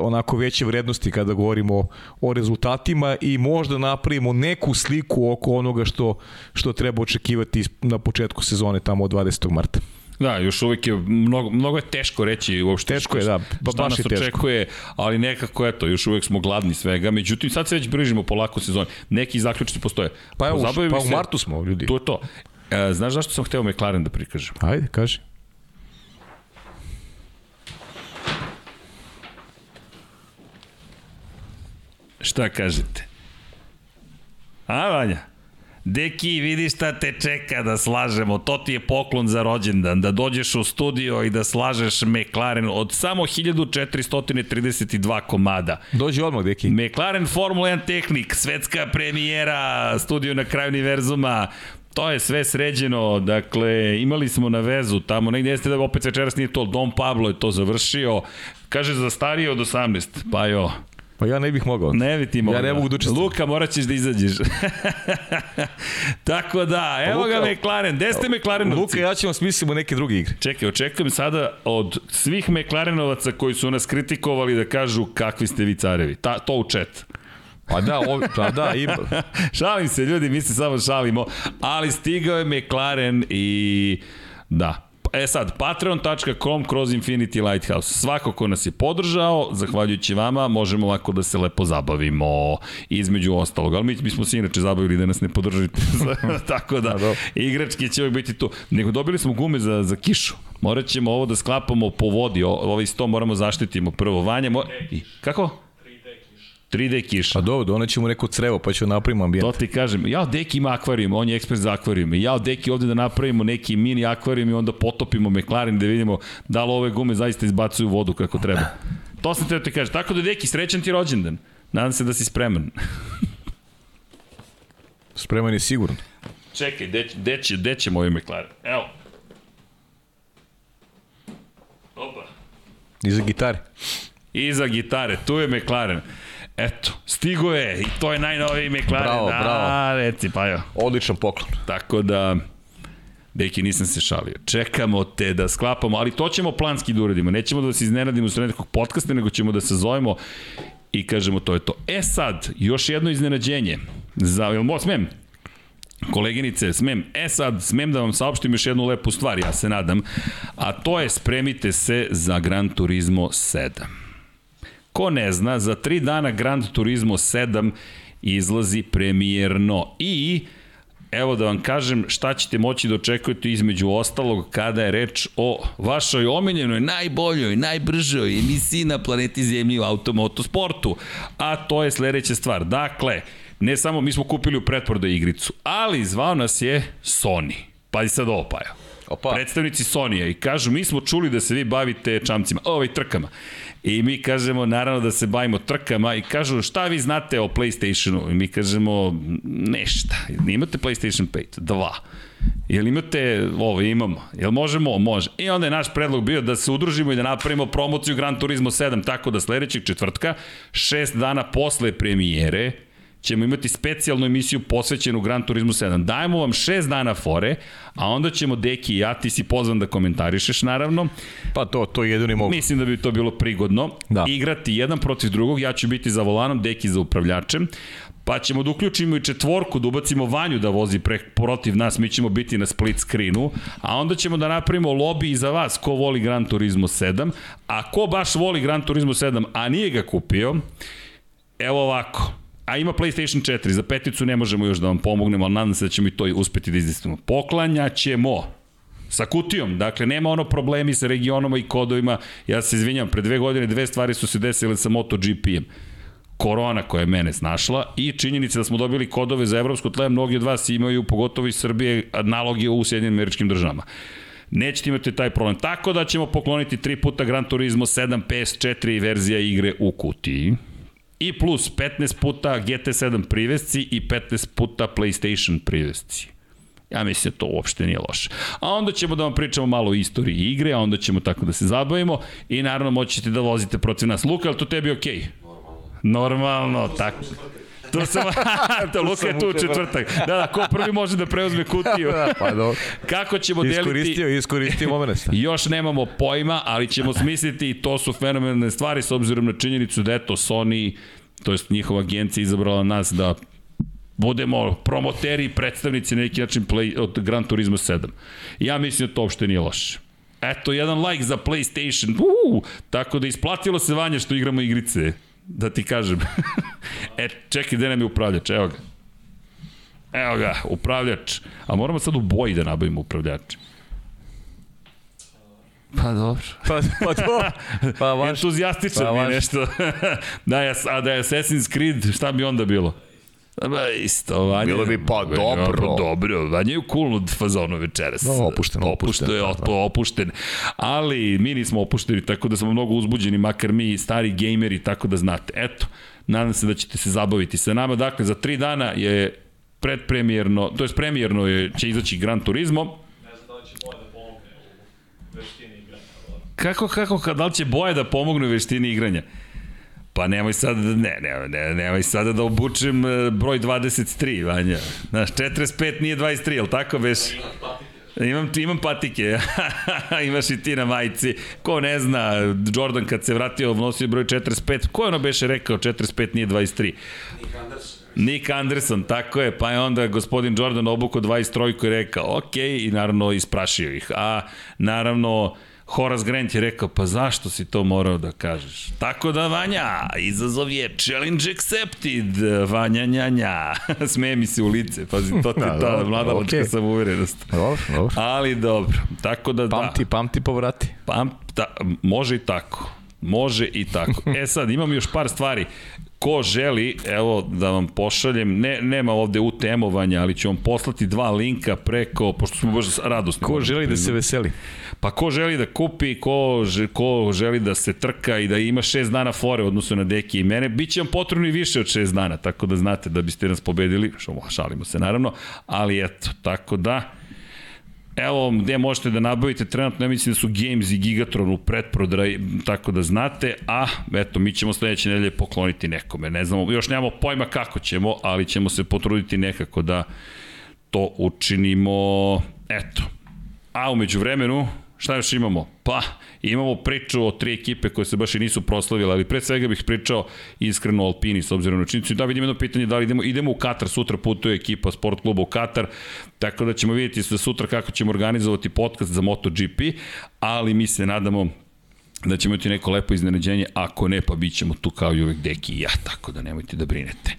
onako veće vrednosti kada govorimo o rezultatima i možda napravimo neku sliku oko onoga što, što treba očekivati na početku sezone tamo od 20. marta.
Da, još uvek je, mnogo, mnogo je teško reći uopšte
Teško je, da, pa
šta
baš
nas
je teško.
očekuje, ali nekako eto, još uvek smo gladni svega, međutim sad se već brižimo polako sezoni. Neki zaključci postoje.
Pa evo, pa
mi
u martu smo, ljudi.
To je to. E, znaš zašto sam hteo McLaren da prikažem?
Ajde, kaži.
Šta kažete? A, Vanja? Deki, vidi šta te čeka da slažemo. To ti je poklon za rođendan. Da dođeš u studio i da slažeš McLaren od samo 1432 komada.
Dođi odmah, deki.
McLaren Formula 1 Tehnik, svetska premijera, studio na kraju univerzuma, To je sve sređeno, dakle, imali smo na vezu tamo, negdje jeste da opet večeras nije to, Dom Pablo je to završio, kaže za starije od 18, pa jo,
Pa ja ne bih mogao.
ne bi ti mogao.
Ja ne mogu da učestvujem.
Luka, morat ćeš da izađeš. Tako da, evo ga
Luka-
McLaren, gde ste McLarenovci?
Luka, ja ćemo smislimo neke druge igre.
Čekaj, očekujem sada od svih McLarenovaca koji su nas kritikovali da kažu kakvi ste vi carevi. Ta, to u chat.
Pa da, o, pa da, ima.
Šalim se, ljudi, mi se samo šalimo, ali stigao je McLaren i da, E sad, patreon.com kroz Infinity Lighthouse. Svako ko nas je podržao, zahvaljujući vama, možemo ovako da se lepo zabavimo između ostalog. Ali mi bismo se inače zabavili da nas ne podržite. Tako da,
dobro.
igrački će uvijek biti tu. Nego dobili smo gume za, za kišu. Morat ćemo ovo da sklapamo po vodi. O, ovaj sto moramo zaštitimo prvo. Vanja, mo... I, kako? 3D kiša.
Pa dobro, donećemo ćemo neko crevo, pa ćemo napravimo ambijent.
To ti kažem, ja Deki ima akvarijum, on je ekspert za akvarijum. Ja Deki ovde da napravimo neki mini akvarijum i onda potopimo McLaren da vidimo da li ove gume zaista izbacuju vodu kako treba. To sam teo ti kažem. Tako da Deki, srećan ti rođendan. Nadam se da si spreman.
Spreman je sigurno.
Čekaj, gde, gde, će, gde će moj McLaren? Evo. Opa.
I za gitare.
Iza gitare, tu je McLaren. Eto, stigo je i to je najnoviji McLaren.
Bravo,
A,
bravo.
reci, pa jo.
Odličan poklon.
Tako da, Deki, nisam se šalio. Čekamo te da sklapamo, ali to ćemo planski da uradimo. Nećemo da se iznenadimo sred nekog podcasta, nego ćemo da se zovemo i kažemo to je to. E sad, još jedno iznenađenje. Za, jel mo, smem? Koleginice, smem, e sad, smem da vam saopštim još jednu lepu stvar, ja se nadam, a to je spremite se za Gran Turismo 7. Ko ne zna, za tri dana Grand Turismo 7 izlazi premijerno i evo da vam kažem šta ćete moći da očekujete između ostalog kada je reč o vašoj omiljenoj, najboljoj, najbržoj emisiji na planeti Zemlji u automotosportu. A to je sledeća stvar. Dakle, ne samo mi smo kupili u pretprodaju igricu, ali zvao nas je Sony. Pazi sad ovo, Pajo
Opa.
predstavnici Sonija i kažu mi smo čuli da se vi bavite čamcima, ovaj trkama. I mi kažemo naravno da se bavimo trkama i kažu šta vi znate o PlayStationu? I mi kažemo nešta. Imate PlayStation 5? Dva. Jel imate ovo? Imamo. Jel možemo? Može. I onda je naš predlog bio da se udružimo i da napravimo promociju Gran Turismo 7, tako da sledećeg četvrtka, šest dana posle premijere, ćemo imati specijalnu emisiju posvećenu Gran Turismo 7. Dajemo vam šest dana fore, a onda ćemo Deki i ja, ti si pozvan da komentarišeš naravno.
Pa to, to jedino mogu.
Mislim da bi to bilo prigodno.
Da.
Igrati jedan protiv drugog, ja ću biti za volanom, Deki za upravljačem. Pa ćemo da uključimo i četvorku, da ubacimo Vanju da vozi pre, protiv nas, mi ćemo biti na split screenu, a onda ćemo da napravimo lobby i za vas ko voli Gran Turismo 7, a ko baš voli Gran Turismo 7, a nije ga kupio, evo ovako, a ima PlayStation 4, za peticu ne možemo još da vam pomognemo, ali nadam se da ćemo i to uspeti da izdistimo. Poklanja ćemo sa kutijom, dakle nema ono problemi sa regionama i kodovima, ja se izvinjam, pre dve godine dve stvari su se desile sa MotoGP-em korona koja je mene snašla i činjenica da smo dobili kodove za evropsko tle, mnogi od vas imaju, pogotovo iz Srbije, naloge u Sjedinim američkim državama. Nećete imati taj problem. Tako da ćemo pokloniti tri puta Gran Turismo 7 PS4 verzija igre u kutiji. I plus 15 puta GT7 privesci i 15 puta PlayStation privesci. Ja mislim da to uopšte nije loše. A onda ćemo da vam pričamo malo o istoriji igre, a onda ćemo tako da se zabavimo i naravno moćete da vozite protiv nas. Luka, je li to tebi okej? Okay? Normalno, tako. Tu sam, to Luka je tu u četvrtak. Da, da, ko prvi može da preuzme kutiju.
Pa do,
Kako ćemo deliti...
iskoristio, iskoristio moment.
Još nemamo pojma, ali ćemo smisliti i to su fenomenalne stvari s obzirom na činjenicu da eto Sony, to jest njihova agencija izabrala nas da budemo promoteri i predstavnici na neki način play, od Gran Turismo 7. Ja mislim da to uopšte nije loše. Eto, jedan like za PlayStation. Uuu, tako da isplatilo se vanje što igramo igrice. Da ti kažem. e, čekaj, gde nam je upravljač? Evo ga. Evo ga, upravljač. A moramo sad u boji da nabavimo upravljača. Pa dobro.
Pa, pa to, pa vaš.
Entuzijastičan
Pa
mi je
vaš.
nešto. da je, a da je Assassin's Creed, šta bi onda bilo? Ba, isto, Vanja.
Bilo bi pa dobro.
Pa dobro, Vanja je u cool fazonu večeras.
Da, opušten,
opušten.
opušten, da,
otpo, opušten. Ali mi nismo opušteni, tako da smo mnogo uzbuđeni, makar mi stari gejmeri, tako da znate. Eto, nadam se da ćete se zabaviti sa nama. Dakle, za tri dana je predpremijerno, to je premijerno je, će izaći Gran Turismo. Kako, kako, ka- da li će boje da pomogne u veštini igranja? Pa nemoj sad, ne, ne, ne, nemoj sada da obučem e, broj 23, Vanja. Znaš, 45 nije 23, jel tako beš? Imam, imam patike, imaš i ti na majici. Ko ne zna, Jordan kad se vratio nosio broj 45, ko je ono beše rekao 45 nije 23? Nick Anderson, tako je, pa je onda gospodin Jordan obuko 23 i rekao, ok, i naravno isprašio ih. A naravno, Horace Grant je rekao, pa zašto si to morao da kažeš? Tako da, Vanja, izazov je challenge accepted, Vanja njanja. Smeje mi se u lice, pazi, to ti
Da,
je ta
dobro,
mladalačka
okej.
samouverenost.
Dobro, dobro.
Ali dobro, tako da
Pamti,
da.
pamti povrati.
Pam, ta, može i tako. Može i tako. E sad, imam još par stvari. Ko želi, evo da vam pošaljem, ne, nema ovde utemovanja, ali ću vam poslati dva linka preko, pošto smo baš radosni.
Ko želi da se veseli?
Pa ko želi da kupi, ko, ko želi da se trka i da ima šest dana fore u odnosu na deki i mene, bit će vam potrebno i više od šest dana, tako da znate da biste nas pobedili, šalimo se naravno, ali eto, tako da, Evo gde možete da nabavite, trenutno ja mislim da su Games i Gigatron u pretprodaji, tako da znate, a eto, mi ćemo sledeće nedelje pokloniti nekome, ne znamo, još nemamo pojma kako ćemo, ali ćemo se potruditi nekako da to učinimo, eto. A umeđu vremenu, šta još imamo? Pa, imamo priču o tri ekipe koje se baš i nisu proslavile, ali pre svega bih pričao iskreno o Alpini, s obzirom na činjenicu. Da vidim jedno pitanje, da li idemo, idemo u Katar, sutra putuje ekipa sport kluba u Katar, tako da ćemo vidjeti sve sutra kako ćemo organizovati podcast za MotoGP, ali mi se nadamo da ćemo imati neko lepo iznenađenje, ako ne, pa bit ćemo tu kao i uvek deki i ja, tako da nemojte da brinete.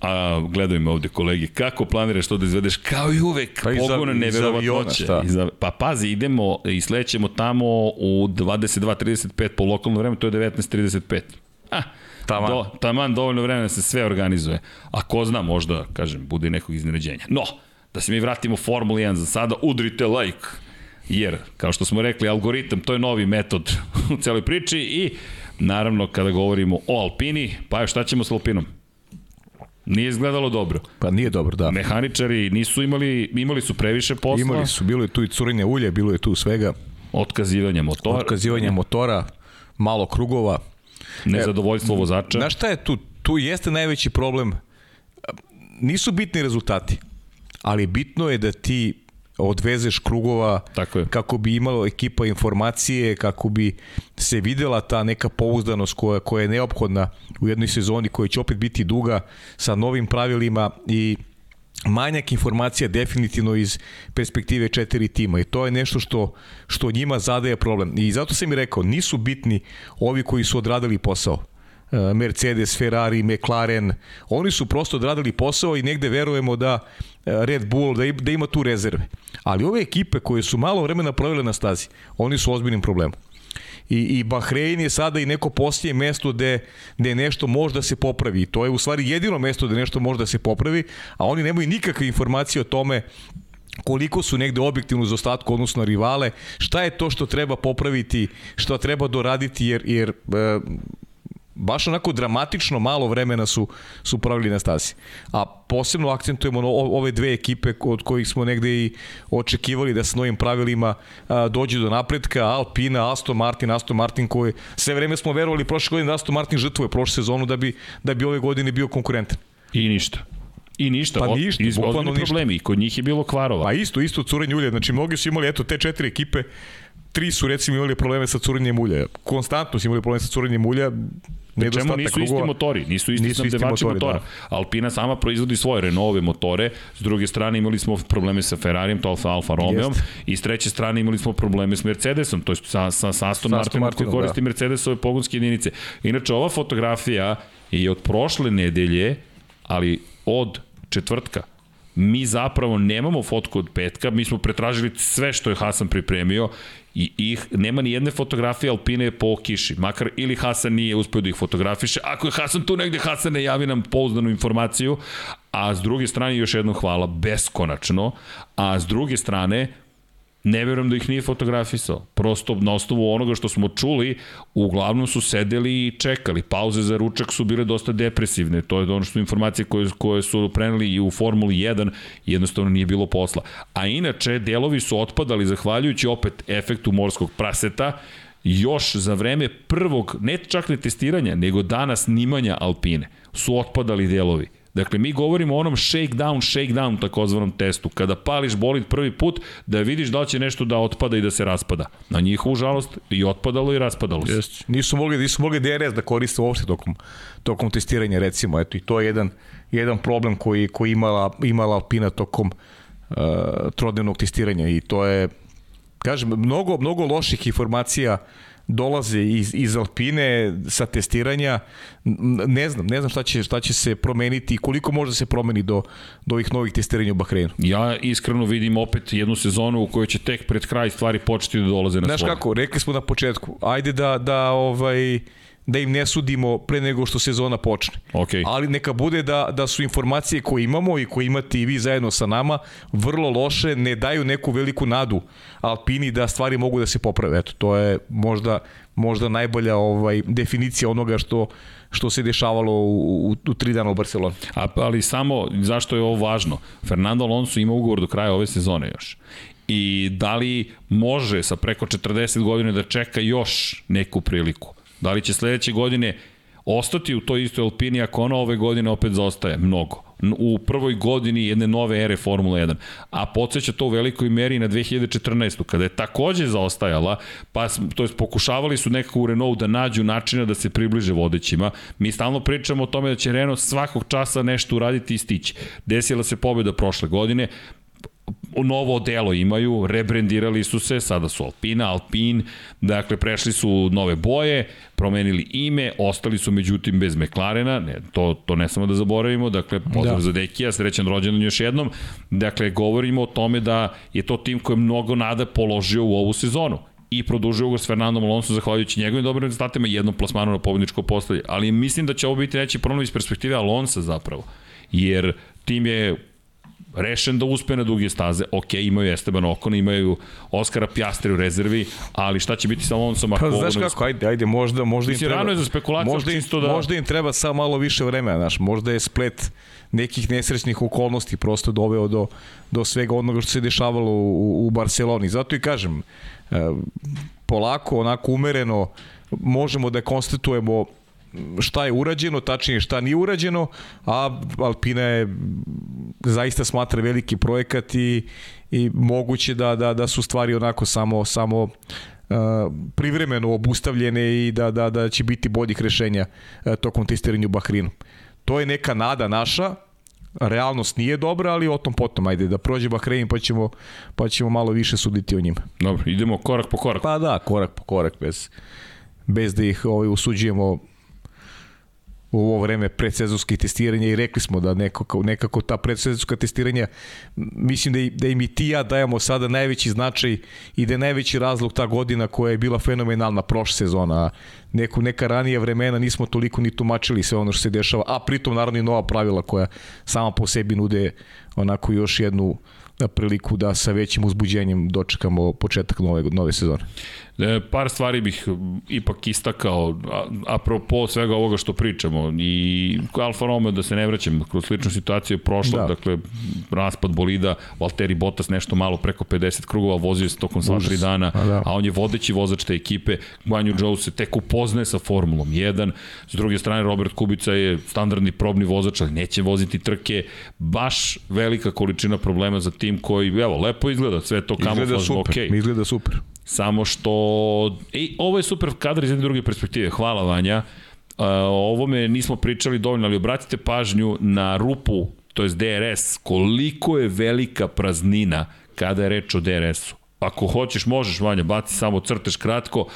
A, gledaju me ovde kolege, kako planiraš to da izvedeš kao i uvek,
Pa
pogona neverovatnoće. Pa pazi, idemo i slećemo tamo u 22.35 po lokalnom vremenu, to je 19.35. Ah,
Taman.
Do, taman dovoljno vremena da se sve organizuje. A ko zna, možda, kažem, bude nekog iznenađenja. No, da se mi vratimo u Formula 1 za sada, udrite like. Jer, kao što smo rekli, algoritam, to je novi metod u celoj priči i naravno kada govorimo o Alpini, pa šta ćemo s Alpinom? Nije izgledalo dobro.
Pa nije dobro, da.
Mehaničari nisu imali, imali su previše posla,
Imali su, bilo je tu i curenje ulje, bilo je tu svega,
otkazivanje motora,
otkazivanje motora, malo krugova.
nezadovoljstvo vozača.
Znaš šta je tu? Tu jeste najveći problem. Nisu bitni rezultati, ali bitno je da ti odvezeš krugova
Tako je.
kako bi imalo ekipa informacije, kako bi se videla ta neka pouzdanost koja, koja je neophodna u jednoj sezoni koja će opet biti duga sa novim pravilima i manjak informacija definitivno iz perspektive četiri tima i to je nešto što, što njima zadaje problem. I zato sam i rekao, nisu bitni ovi koji su odradili posao. E, Mercedes, Ferrari, McLaren, oni su prosto odradili posao i negde verujemo da e, Red Bull, da, da ima tu rezerve. Ali ove ekipe koje su malo vremena provele na stazi, oni su ozbiljnim problemom. I, i Bahrein je sada i neko poslije mesto gde, gde nešto može da se popravi. To je u stvari jedino mesto gde nešto može da se popravi, a oni nemaju nikakve informacije o tome koliko su negde objektivno za ostatku odnosno rivale, šta je to što treba popraviti, što treba doraditi, jer, jer e, baš onako dramatično malo vremena su, su pravili na stazi. A posebno akcentujemo na o- ove dve ekipe od kojih smo negde i očekivali da s novim pravilima a, dođe do napretka, Alpina, Aston Martin, Aston Martin koji sve vreme smo verovali prošle godine da Aston Martin žrtvuje prošlu sezonu da bi, da bi ove godine bio konkurentan.
I ništa. I ništa.
Pa ništa,
iz-
bukvalno ništa.
problemi. I kod njih je bilo kvarova.
Pa isto, isto curenje ulja. Znači, mnogi su imali, eto, te četiri ekipe, tri su recimo imali probleme sa curenjem ulja. Konstantno su imali probleme sa curenjem ulja.
Čemu nisu isti
krugova.
motori, nisu isti
Nisu isti
snabdevači
motori,
motora.
da.
Alpina sama proizvodi svoje Renaultove motore, s druge strane imali smo probleme sa Ferrarijem, to Alfa Romeom,
Jeste.
i s treće strane imali smo probleme s Mercedesom, to je sa, sa, sa Aston Martinom koji
Martinom,
koristi
da.
Mercedesove pogonske jedinice. Inače, ova fotografija je od prošle nedelje, ali od četvrtka. Mi zapravo nemamo fotku od petka, mi smo pretražili sve što je Hasan pripremio i ih, nema ni jedne fotografije Alpine po kiši, makar ili Hasan nije uspeo da ih fotografiše. Ako je Hasan tu negde, Hasan ne javi nam pouzdanu informaciju, a s druge strane još jednom hvala, beskonačno, a s druge strane, ne verujem da ih nije fotografisao. Prosto na osnovu onoga što smo čuli, uglavnom su sedeli i čekali. Pauze za ručak su bile dosta depresivne. To je ono što su informacije koje, koje su preneli i u Formuli 1, jednostavno nije bilo posla. A inače, delovi su otpadali zahvaljujući opet efektu morskog praseta, još za vreme prvog, ne čak ne testiranja, nego dana snimanja Alpine, su otpadali delovi. Dakle, mi govorimo o onom shakedown, shakedown takozvanom testu. Kada pališ bolid prvi put, da vidiš da li će nešto da otpada i da se raspada. Na njihovu žalost i otpadalo i raspadalo se.
Jeste. Nisu mogli, nisu mogli DRS da koriste uopšte tokom, tokom testiranja, recimo. Eto, i to je jedan, jedan problem koji, koji imala, imala Alpina tokom uh, trodnevnog testiranja i to je, kažem, mnogo, mnogo loših informacija dolaze iz, iz Alpine sa testiranja. Ne znam, ne znam šta će, šta će se promeniti i koliko može da se promeni do, do ovih novih testiranja u Bahreinu.
Ja iskreno vidim opet jednu sezonu u kojoj će tek pred kraj stvari početi da dolaze na
Znaš
svoje.
kako, rekli smo na početku, ajde da, da ovaj da im ne sudimo pre nego što sezona počne.
Okej.
Ali neka bude da, da su informacije koje imamo i koje imate i vi zajedno sa nama vrlo loše, ne daju neku veliku nadu Alpini da stvari mogu da se poprave. Eto, to je možda, možda najbolja ovaj definicija onoga što što se dešavalo u, u, u tri dana u Barceloni.
A, ali samo, zašto je ovo važno? Fernando Alonso ima ugovor do kraja ove sezone još. I da li može sa preko 40 godina da čeka još neku priliku? Da li će sledeće godine ostati u toj istoj Alpini ako ona ove godine opet zaostaje? Mnogo. U prvoj godini jedne nove ere Formule 1. A podsjeća to u velikoj meri na 2014. kada je takođe zaostajala, pa to jest pokušavali su nekako u Renault da nađu načina da se približe vodećima. Mi stalno pričamo o tome da će Renault svakog časa nešto uraditi i stići. Desila se pobjeda prošle godine, novo delo imaju, rebrendirali su se, sada su Alpina, Alpin, dakle prešli su nove boje, promenili ime, ostali su međutim bez McLarena, ne, to, to ne samo da zaboravimo, dakle pozdrav da. za Dekija, srećan rođendan još jednom, dakle govorimo o tome da je to tim koji je mnogo nada položio u ovu sezonu i produžio ga s Fernandom Alonso zahvaljujući njegovim dobrim rezultatima i jednom plasmanu na pobedničko postavlje. Ali mislim da će ovo biti neći problem iz perspektive Alonsa zapravo. Jer tim je rešen da uspe na duge staze. Ok, imaju Esteban Okon, imaju Oskara Pjastri u rezervi, ali šta će biti sa Alonsom ako
Pa znaš kako, ajde, ajde, možda, možda im treba...
rano je za spekulaciju,
možda im,
da-
Možda im treba samo malo više vremena, znaš, možda je splet nekih nesrećnih okolnosti prosto doveo do, do svega onoga što se dešavalo u, u Barceloni. Zato i kažem, e, polako, onako umereno, možemo da konstatujemo šta je urađeno, tačnije šta nije urađeno, a Alpina je zaista smatra veliki projekat i, i moguće da, da, da su stvari onako samo, samo uh, privremeno obustavljene i da, da, da će biti boljih rešenja uh, tokom testiranja u Bahrinu. To je neka nada naša, realnost nije dobra, ali o tom potom, ajde da prođe Bahrein pa ćemo, pa ćemo malo više suditi o njima.
Dobro, idemo korak po korak.
Pa da, korak po korak, bez, bez da ih ovaj, usuđujemo u ovo vreme predsezonskih testiranja i rekli smo da nekako, nekako ta predsezonska testiranja mislim da, i, da im i ti ja dajemo sada najveći značaj i da je najveći razlog ta godina koja je bila fenomenalna prošla sezona neku, neka ranija vremena nismo toliko ni tumačili sve ono što se dešava a pritom naravno i nova pravila koja sama po sebi nude onako još jednu priliku da sa većim uzbuđenjem dočekamo početak nove, nove sezone.
E, par stvari bih ipak istakao, a, apropo svega ovoga što pričamo, i Alfa Romeo, da se ne vraćam, kroz sličnu situaciju je prošla, da.
Da.
dakle, raspad bolida, Valtteri Bottas nešto malo preko 50 krugova, vozio se tokom sva tri dana,
A da.
a on je vodeći vozač te ekipe, Guanju Zhou se tek upoznaje sa Formulom 1, s druge strane Robert Kubica je standardni probni vozač, ali neće voziti trke, baš velika količina problema za tim koji, evo, lepo izgleda, sve to
Izgleda
kamuflažno,
super,
okej.
izgleda super.
Samo što... I ovo je super kadar iz jedne druge perspektive. Hvala Vanja. o ovome nismo pričali dovoljno, ali obratite pažnju na rupu, to je DRS, koliko je velika praznina kada je reč o DRS-u. Ako hoćeš, možeš, Vanja, baci samo crteš kratko,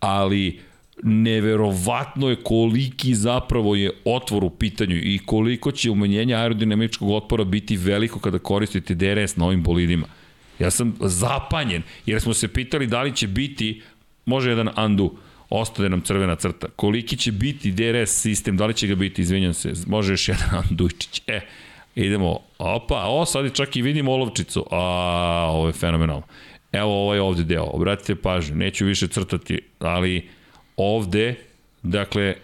ali neverovatno je koliki zapravo je otvor u pitanju i koliko će umanjenje aerodinamičkog otpora biti veliko kada koristite DRS na ovim bolidima. Ja sam zapanjen, jer smo se pitali da li će biti, može jedan undo, ostade nam crvena crta. Koliki će biti DRS sistem, da li će ga biti, izvinjam se, može još jedan andujčić. E, idemo, opa, o, sad čak i vidimo olovčicu. A, ovo je fenomenalno. Evo ovaj ovde deo, obratite pažnju, neću više crtati, ali ovde, dakle,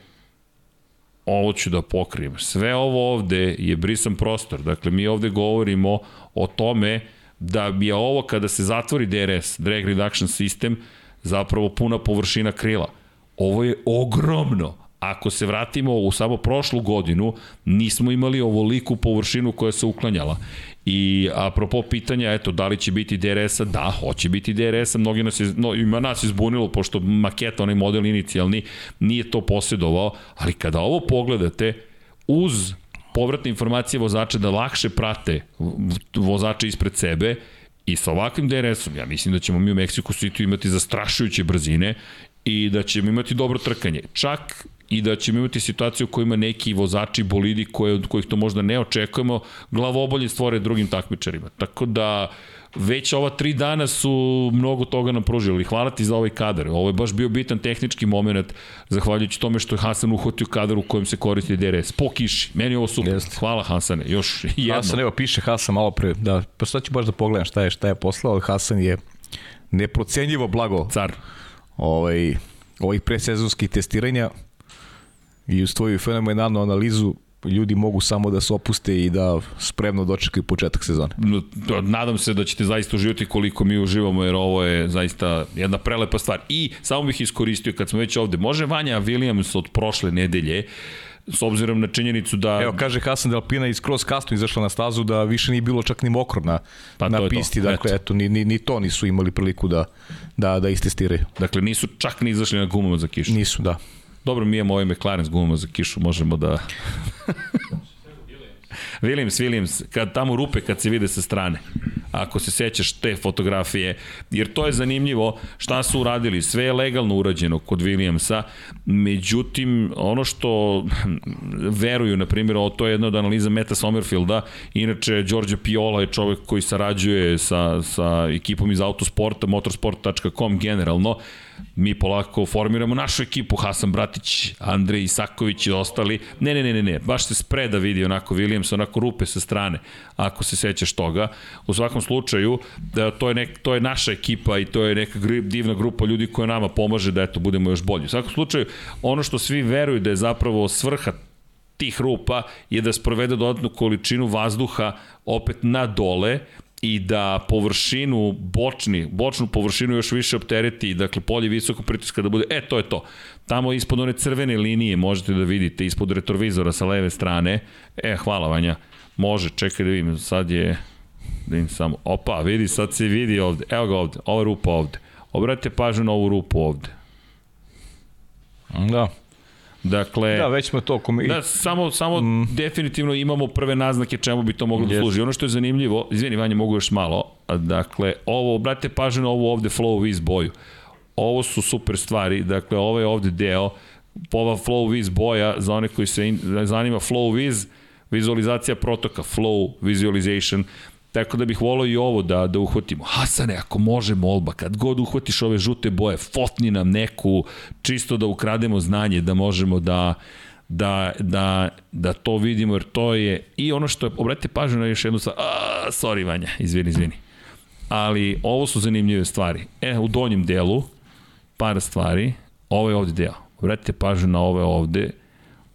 ovo ću da pokrijem. Sve ovo ovde je brisan prostor. Dakle, mi ovde govorimo o tome da je ovo kada se zatvori DRS, Drag Reduction System, zapravo puna površina krila. Ovo je ogromno. Ako se vratimo u samo prošlu godinu, nismo imali ovoliku površinu koja se uklanjala. I apropo pitanja, eto, da li će biti DRS-a? Da, hoće biti DRS-a. Mnogi nas je, no, ima nas izbunilo, pošto maketa, onaj model inicijalni, nije to posjedovao, ali kada ovo pogledate, uz povratne informacije vozača da lakše prate vozača ispred sebe, I sa ovakvim DRS-om, ja mislim da ćemo mi u Meksiku City imati zastrašujuće brzine i da ćemo imati dobro trkanje. Čak i da ćemo imati situaciju u kojima neki vozači bolidi koje, od kojih to možda ne očekujemo, glavobolje stvore drugim takmičarima. Tako da već ova tri dana su mnogo toga nam pružili. Hvala ti za ovaj kadar. Ovo je baš bio bitan tehnički moment, zahvaljujući tome što je Hasan uhotio kadar u kojem se koristi DRS. Po kiši. Meni je ovo super. Jeste. Hvala Hasane. Još jedno.
Hasan, evo, piše Hasan malo pre. Da, pa sad ću baš da pogledam šta je, šta je poslao. Hasan je neprocenjivo blago.
Car.
Ovaj, ovih presezonskih testiranja i uz tvoju fenomenalnu analizu ljudi mogu samo da se opuste i da spremno dočekaju početak sezone.
Nadam se da ćete zaista uživati koliko mi uživamo, jer ovo je zaista jedna prelepa stvar. I samo bih iskoristio, kad smo već ovde, može Vanja Williams od prošle nedelje, s obzirom na činjenicu da...
Evo, kaže Hasan Delpina iz kroz kasno izašla na stazu da više nije bilo čak ni mokro na, pa na pisti, to. dakle, eto, eto ni, ni, ni to nisu imali priliku da, da, da istestiraju.
Dakle, nisu čak ni izašli na gumama za kišu.
Nisu, da.
Dobro, mi imamo ovaj McLaren s gumama za kišu, možemo da... Williams, Williams, kad tamo rupe kad se vide sa strane. Ako se sećaš te fotografije, jer to je zanimljivo šta su uradili. Sve je legalno urađeno kod Williamsa, međutim, ono što veruju, na primjer, o to je jedna od analiza Meta Sommerfielda, inače, Đorđe Piola je čovek koji sarađuje sa, sa ekipom iz autosporta, motorsport.com generalno, mi polako formiramo našu ekipu, Hasan Bratić, Andrej Isaković i ostali. Ne, ne, ne, ne, ne, baš se spreda vidi onako Williams, onako rupe sa strane, ako se sećaš toga. U svakom slučaju, da, to, je nek, to je naša ekipa i to je neka divna grupa ljudi koja nama pomaže da eto, budemo još bolji. U svakom slučaju, ono što svi veruju da je zapravo svrha tih rupa je da sprovede dodatnu količinu vazduha opet na dole i da površinu, bočni, bočnu površinu još više optereti, dakle polje visokog pritiska da bude, e to je to. Tamo ispod one crvene linije možete da vidite, ispod retrovizora sa leve strane, e hvala Vanja, može, čekaj da vidim, sad je, da vidim samo, opa, vidi, sad se vidi ovde, evo ga ovde, ova rupa ovde. Obratite pažnju na ovu rupu ovde.
Da.
Dakle,
da, već smo to komi...
Da, samo, samo mm. definitivno imamo prve naznake čemu bi to moglo yes. da služi. Ono što je zanimljivo, izvini Vanja, mogu još malo, dakle, ovo, obratite pažnju na ovu ovde flow viz boju. Ovo su super stvari, dakle, ovo je ovde deo, ova flow viz boja, za one koji se in, zanima flow viz, vizualizacija protoka, flow visualization, Tako da bih volao i ovo da, da uhvatimo. Hasane, ako može molba, kad god uhvatiš ove žute boje, fotni nam neku, čisto da ukrademo znanje, da možemo da, da, da, da to vidimo, jer to je i ono što je, obratite pažnju na još jednu stvar, a, sorry Vanja, izvini, izvini. Ali ovo su zanimljive stvari. E, u donjem delu, par stvari, ovo je ovde deo. Obratite pažnju na ove ovde,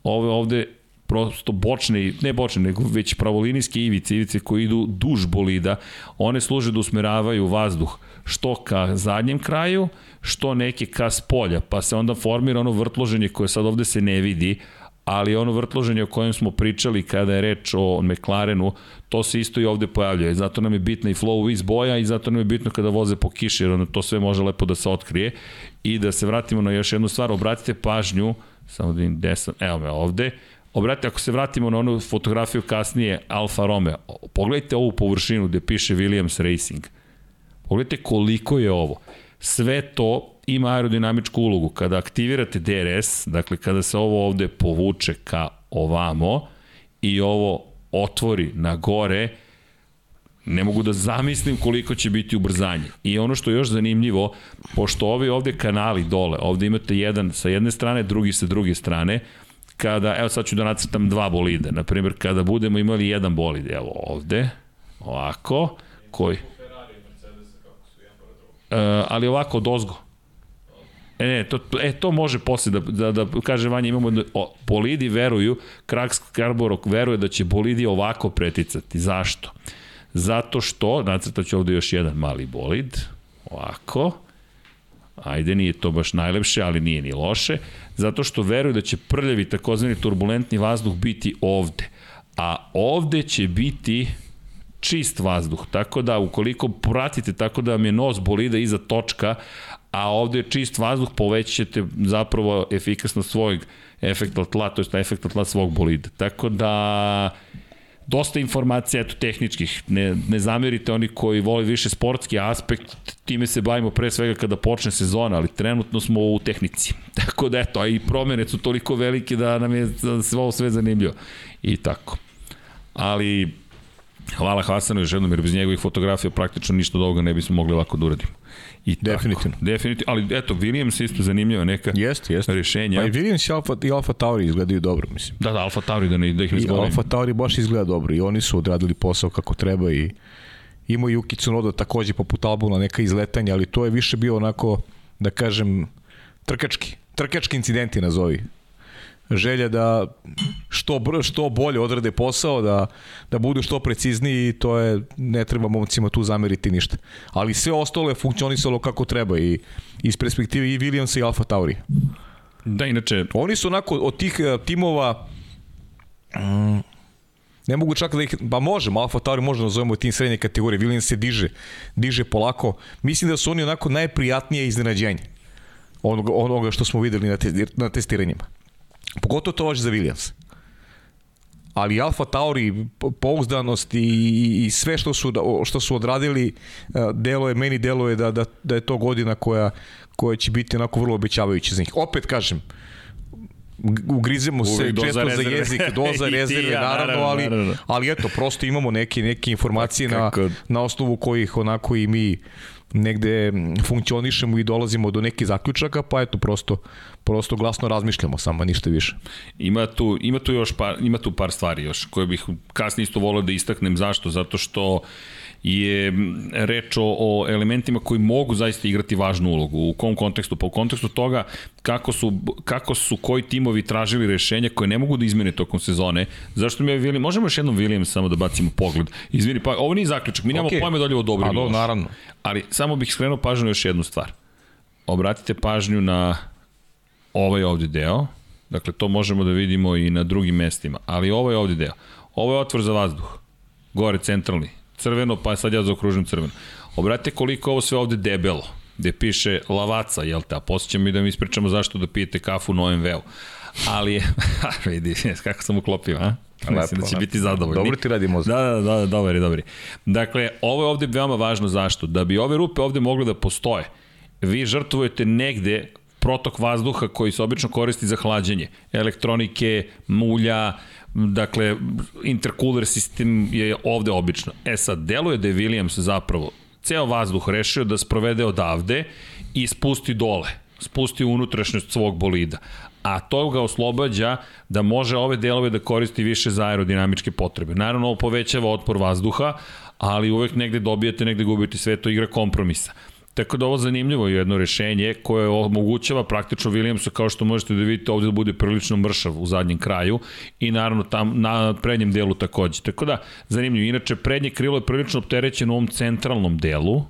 ove ovde prosto bočne, ne bočne, nego već pravolinijske ivice, ivice koje idu duž bolida, one služe da usmeravaju vazduh što ka zadnjem kraju, što neke ka spolja, pa se onda formira ono vrtloženje koje sad ovde se ne vidi, ali ono vrtloženje o kojem smo pričali kada je reč o McLarenu, to se isto i ovde pojavljuje. Zato nam je bitna i flow iz boja i zato nam je bitno kada voze po kiši, jer onda to sve može lepo da se otkrije. I da se vratimo na još jednu stvar, obratite pažnju, samo da im desam, evo me ovde, Obratite, ako se vratimo na onu fotografiju kasnije Alfa Romeo, pogledajte ovu površinu gde piše Williams Racing. Pogledajte koliko je ovo. Sve to ima aerodinamičku ulogu. Kada aktivirate DRS, dakle kada se ovo ovde povuče ka ovamo i ovo otvori na gore, ne mogu da zamislim koliko će biti ubrzanje. I ono što je još zanimljivo, pošto ovi ovde kanali dole, ovde imate jedan sa jedne strane, drugi sa druge strane, kada, evo sad ću da nacrtam dva bolide, na primjer kada budemo imali jedan bolid, evo ovde, ovako, koji... Uh, ali ovako od ozgo. E, ne, to, e, to može posle da, da, da kaže Vanja, imamo, o, bolidi veruju, Krax Karborok veruje da će bolidi ovako preticati. Zašto? Zato što, nacrtaću ovde još jedan mali bolid, ovako, ajde, nije to baš najlepše, ali nije ni loše, zato što veruju da će prljavi takozvani turbulentni vazduh biti ovde. A ovde će biti čist vazduh, tako da ukoliko pratite tako da vam je nos bolida iza točka, a ovde je čist vazduh, povećate zapravo efikasnost svojeg efekta tla, to je efekta tla svog bolida. Tako da dosta informacija eto tehničkih. Ne, ne zamerite oni koji vole više sportski aspekt, time se bavimo pre svega kada počne sezona, ali trenutno smo u tehnici. Tako da eto, a i promene su toliko velike da nam je sve ovo sve zanimljivo. I tako. Ali hvala Hasanu još jednom, jer bez njegovih fotografija praktično ništa od ovoga ne bismo mogli ovako da uradimo. I
definitivno.
Tako, definitivno, ali eto, Williams isto zanimljiva neka
jeste, jeste.
rešenja.
Pa i Williams i Alfa, i Alfa Tauri izgledaju dobro, mislim.
Da, da, Alfa Tauri, da, ne, da ih ne
I Alfa Tauri baš izgleda dobro i oni su odradili posao kako treba i imao Yuki Tsunoda takođe poput Albona neka izletanja, ali to je više bio onako, da kažem, trkački. Trkački incidenti nazovi želja da što br, što bolje odrade posao, da da budu što precizniji i to je ne treba momcima tu zameriti ništa. Ali sve ostalo je funkcionisalo kako treba i iz perspektive i Williamsa i Alfa Tauri.
Da, inače...
Oni su onako od tih uh, timova mm, ne mogu čak da ih, pa možemo, Alfa Tauri možemo da zovemo tim srednje kategorije, Williams se diže, diže polako. Mislim da su oni onako najprijatnije iznenađenje onoga, onoga što smo videli na, te, na testiranjima. Pogotovo to važi za Williams. Ali Alfa Tauri, pouzdanost i, i sve što su, što su odradili, e, delo je, meni delo je da, da, da je to godina koja, koja će biti onako vrlo obećavajuća za njih. Opet kažem, ugrizemo se često za jezik, doza rezerve, ja, naravno, ali, naravno. ali eto, prosto imamo neke, neke informacije na, na osnovu kojih onako i mi negde funkcionišemo i dolazimo do nekih zaključaka, pa eto prosto prosto glasno razmišljamo samo ništa više.
Ima tu ima tu još par ima tu par stvari još koje bih kasnije isto voleo da istaknem zašto zato što je reč o, o elementima koji mogu zaista igrati važnu ulogu. U kom kontekstu? Pa u kontekstu toga kako su, kako su koji timovi tražili rešenja koje ne mogu da izmene tokom sezone. Zašto mi je William, možemo još jednom Williams samo da bacimo pogled. Izvini, pa ovo nije zaključak, mi nemamo okay. pojma da li ovo dobro ili
naravno.
Ali samo bih skrenuo pažnju na još jednu stvar. Obratite pažnju na ovaj ovde deo, dakle to možemo da vidimo i na drugim mestima, ali ovaj ovde deo. Ovo je otvor za vazduh, gore centralni, crveno, pa sad ja zaokružim crveno. Obratite koliko ovo sve ovde debelo, gde piše lavaca, jel te, a posjećam i da mi ispričamo zašto da pijete kafu na OMV-u. Ali je, vidi, kako sam uklopio, a? Lepo, Mislim da će lepo. biti zadovoljni.
Dobro ti radi mozak.
Da, da, da, dobar je, dobar je. Dakle, ovo je ovde veoma važno zašto? Da bi ove rupe ovde mogle da postoje, vi žrtvujete negde protok vazduha koji se obično koristi za hlađenje, elektronike, mulja, dakle, intercooler sistem je ovde obično. E sad, deluje da je Williams zapravo ceo vazduh rešio da sprovede odavde i spusti dole, spusti unutrašnjost svog bolida a to ga oslobađa da može ove delove da koristi više za aerodinamičke potrebe. Naravno, ovo povećava otpor vazduha, ali uvek negde dobijate, negde gubite, sve to igra kompromisa. Tako da ovo zanimljivo je jedno rešenje koje omogućava praktično Williamsu kao što možete da vidite ovde da bude prilično mršav u zadnjem kraju i naravno tam na prednjem delu takođe. Tako da zanimljivo. Inače prednje krilo je prilično opterećeno u ovom centralnom delu,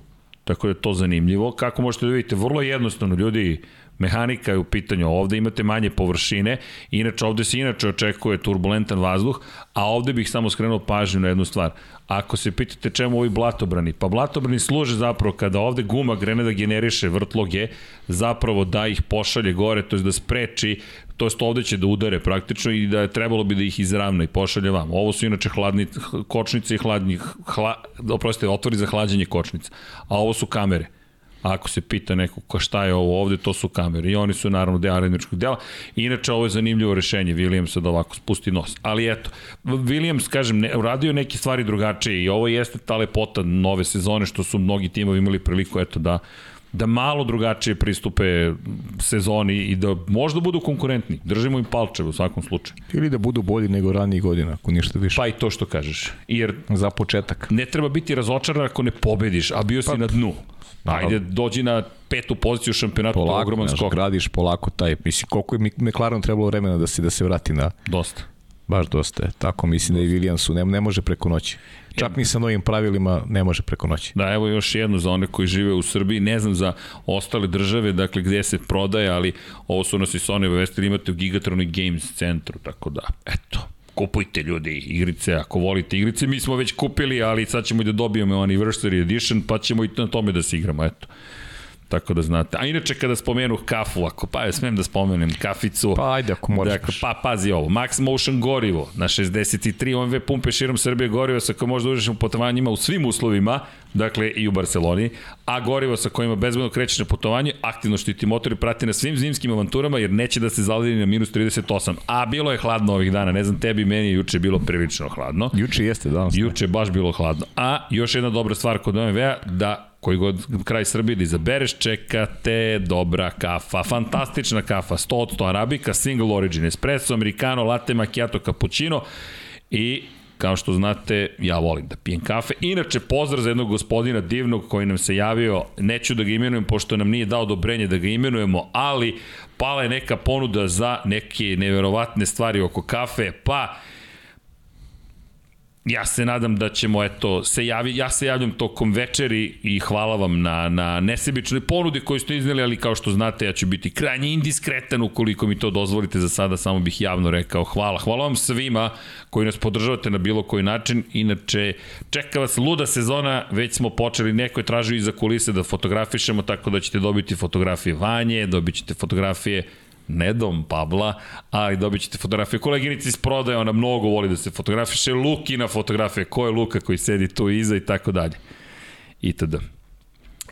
tako da je to zanimljivo. Kako možete da vidite, vrlo jednostavno ljudi mehanika je u pitanju, ovde imate manje površine, inače ovde se inače očekuje turbulentan vazduh, a ovde bih samo skrenuo pažnju na jednu stvar. Ako se pitate čemu ovi blatobrani, pa blatobrani služe zapravo kada ovde guma grene da generiše vrtloge, zapravo da ih pošalje gore, to je da spreči to jest ovde će da udare praktično i da je trebalo bi da ih izravna i pošalje vam. Ovo su inače hladni, kočnice i hladnji, hla, oprostite, otvori za hlađenje kočnica, a ovo su kamere. Ako se pita neko ko šta je ovo ovde, to su kamere. I oni su naravno deo aerodinamičkog dela. Inače, ovo je zanimljivo rešenje, Williams da ovako spusti nos. Ali eto, Williams, kažem, ne, uradio neke stvari drugačije i ovo jeste ta lepota nove sezone što su mnogi timovi imali priliku eto da da malo drugačije pristupe sezoni i da možda budu konkurentni. Držimo im palčeve u svakom slučaju.
Ili da budu bolji nego ranijih godina, ako ništa više.
Pa i to što kažeš. Jer
za početak.
Ne treba biti razočaran ako ne pobediš, a bio si pa, na dnu. Ajde, dođi na petu poziciju u šampionatu, polako, to je ogroman skok.
gradiš polako taj, mislim, koliko je McLaren trebalo vremena da se, da se vrati na...
Dosta.
Baš dosta je. Tako mislim da i Williamsu ne, ne može preko noći. Čak ni sa novim pravilima ne može preko noći.
Da, evo još jedno za one koji žive u Srbiji. Ne znam za ostale države, dakle gde se prodaje, ali ovo su nas i Sony obavestili, imate u Gigatronic Games centru, tako da, eto, kupujte ljudi igrice ako volite igrice. Mi smo već kupili, ali sad ćemo i da dobijemo Anniversary Edition, pa ćemo i na tome da se igramo, eto. Tako da znate. A inače kada spomenu kafu, ako pa ja smem da spomenem kaficu.
Pa ajde ako moraš.
Dakle, pa pazi ovo, Max Motion gorivo na 63 OMV pumpe širom Srbije gorivo sa kojim možda uđeš u putovanjima u svim uslovima, dakle i u Barceloni, a gorivo sa kojima bezbedno krećeš na putovanje, aktivno štiti motor i prati na svim zimskim avanturama jer neće da se zaledi na minus 38. A bilo je hladno ovih dana, ne znam tebi, meni juče je bilo prilično hladno.
Juče jeste, danas.
Juče je baš bilo hladno. A još jedna dobra stvar kod OMV-a, da koji god kraj Srbije da izabereš, čekate dobra kafa, fantastična kafa, 100% arabika, single origin, espresso, americano, latte macchiato, cappuccino. I kao što znate, ja volim da pijem kafe. Inače, pozdrav za jednog gospodina divnog koji nam se javio, neću da ga imenujem pošto nam nije dao odobrenje da ga imenujemo, ali pala je neka ponuda za neke neverovatne stvari oko kafe, pa ja se nadam da ćemo, eto, se javi, ja se javljam tokom večeri i hvala vam na, na nesebičnoj ponudi koju ste izneli, ali kao što znate, ja ću biti krajnje indiskretan ukoliko mi to dozvolite za sada, samo bih javno rekao hvala. Hvala vam svima koji nas podržavate na bilo koji način, inače čeka vas luda sezona, već smo počeli, neko je tražio iza kulise da fotografišemo, tako da ćete dobiti fotografije Vanje, dobit ćete fotografije ne dom Pabla, ali dobit ćete fotografije. Koleginica iz prodaje, ona mnogo voli da se fotografiše. Lukina fotografija, ko je Luka koji sedi tu iza i tako dalje. I tada.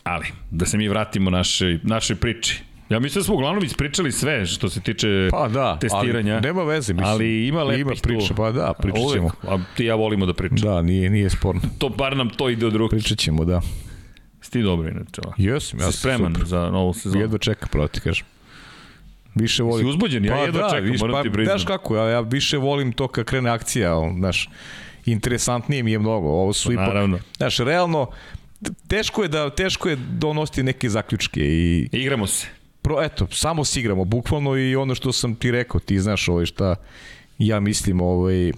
Ali, da se mi vratimo našoj, našoj priči. Ja mislim da smo uglavnom ispričali sve što se tiče pa da, testiranja.
Ali nema veze, mislim.
Ali ima lepih ima
priča, tu. pa da, pričat ćemo.
A ti ja volimo da pričamo.
Da, nije, nije sporno.
To, bar nam to ide od ruke.
Pričat ćemo, da.
Sti dobro inače.
Jesam, ja
sam spreman super. za novu sezonu.
Jedva čeka, pravo ti kažem. Više volim.
Si uzbuđen, ja pa, jedno da, čekam, viš, moram pa, ti priznam.
Znaš kako, ja, ja više volim to kad krene akcija, znaš, interesantnije mi je mnogo. Ovo su pa, ipak, naravno. znaš, realno, teško je da teško je donosti neke zaključke i
igramo se.
Pro, eto, samo se igramo, bukvalno i ono što sam ti rekao, ti znaš ovaj šta ja mislim, ovaj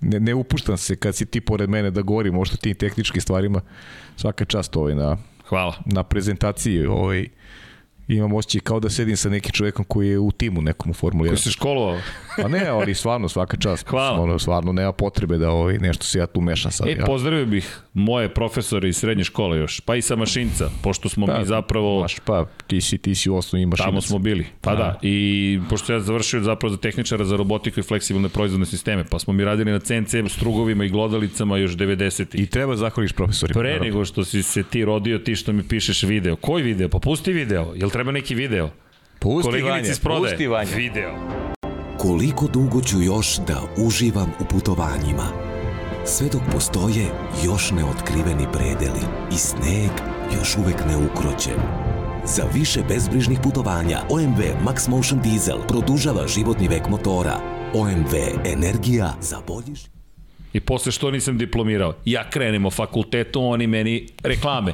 ne, ne upuštam se kad si ti pored mene da govorim o što tim tehničkim stvarima. Svaka čast ovaj na
Hvala.
Na prezentaciji ovaj imam osjećaj kao da sedim sa nekim čovekom koji je u timu nekom u Formuli 1.
Koji se školovao?
Pa ne, ali stvarno svaka čast.
Hvala.
Ono, stvarno nema potrebe da ovaj, nešto se ja tu mešam sad.
E,
ja.
pozdravio bih moje profesore iz srednje škole još, pa i sa Mašinca, pošto smo pa, mi zapravo...
Maš, pa, ti si, ti si u osnovi Mašinac.
Tamo smo bili, pa da. da. I pošto ja završio zapravo za tehničara za robotiku i fleksibilne proizvodne sisteme, pa smo mi radili na CNC strugovima i glodalicama još 90.
I treba zahvališ profesorima.
Pre nego što si se ti rodio, ti što mi pišeš video. Koji video? Pa pusti video. Jel treba neki video?
Pusti Vanja, pusti Vanja.
Video.
Koliko dugo ću još da uživam u putovanjima? Sve dok postoje još neotkriveni predeli i sneg još uvek ne ukroćen. Za više bezbrižnih putovanja OMV Max Motion Diesel produžava životni vek motora. OMV Energija za bolji
I posle što nisam diplomirao? Ja krenem o fakultetu, oni meni reklame.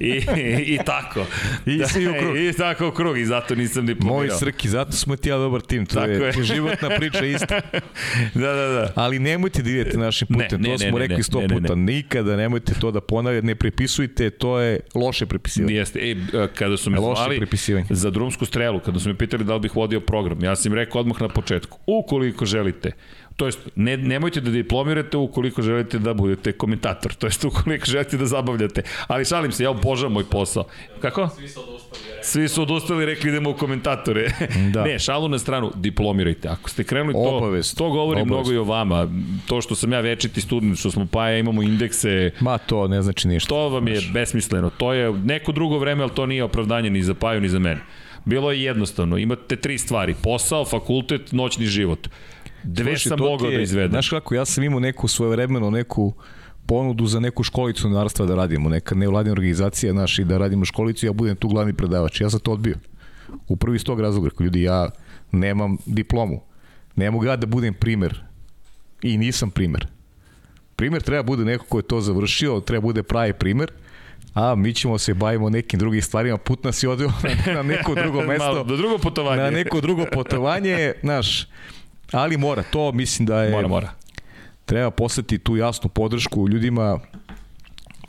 I, i, i tako.
I da, svi u krug.
I tako u krug i zato nisam diplomirao.
Moj Srki, zato smo ti ja dobar tim. To
Tako
je,
je.
životna priča ista.
da, da, da.
Ali nemojte da idete našim putem,
ne,
to
ne,
smo
ne,
rekli sto
ne, ne,
puta. Nikada nemojte to da ponavljate, ne prepisujte, to je loše prepisivanje.
Jeste. E, kada su me
Loše
zvali za drumsku strelu, kada su me pitali da li bih vodio program, ja sam im rekao odmah na početku, ukoliko želite, to jest ne, nemojte da diplomirate ukoliko želite da budete komentator, to jest ukoliko želite da zabavljate, ali šalim se, ja obožavam moj posao. Kako? Svi su odustali. Svi su odustali i rekli idemo u komentatore.
Da.
ne, šalu na stranu, diplomirajte. Ako ste krenuli to,
Obavezno.
to govori
Obavezno.
mnogo i o vama. To što sam ja večiti student, što smo pa ja imamo indekse,
Ma to ne znači ništa.
To vam je besmisleno. To je neko drugo vreme, ali to nije opravdanje ni za Paju, ni za mene. Bilo je jednostavno. Imate tri stvari. Posao, fakultet, noćni život. Dve
Slušaj,
sam mogao
je-
da izvedem.
Znaš kako, ja sam imao neku svojevremeno, neku ponudu za neku školicu novinarstva da radimo, neka nevladina organizacija naša i da radimo školicu, ja budem tu glavni predavač. Ja sam to odbio. U prvi iz tog razloga, rekao, ljudi, ja nemam diplomu. Ne mogu ja da budem primer. I nisam primer. Primer treba bude neko ko je to završio, treba bude pravi primer, a mi ćemo se bavimo nekim drugim stvarima, put nas je odveo na, na neko drugo mesto
Malo, do drugo putovanje.
na neko drugo putovanje, znaš, ali mora, to mislim da je,
Mora, mora.
treba poslati tu jasnu podršku ljudima,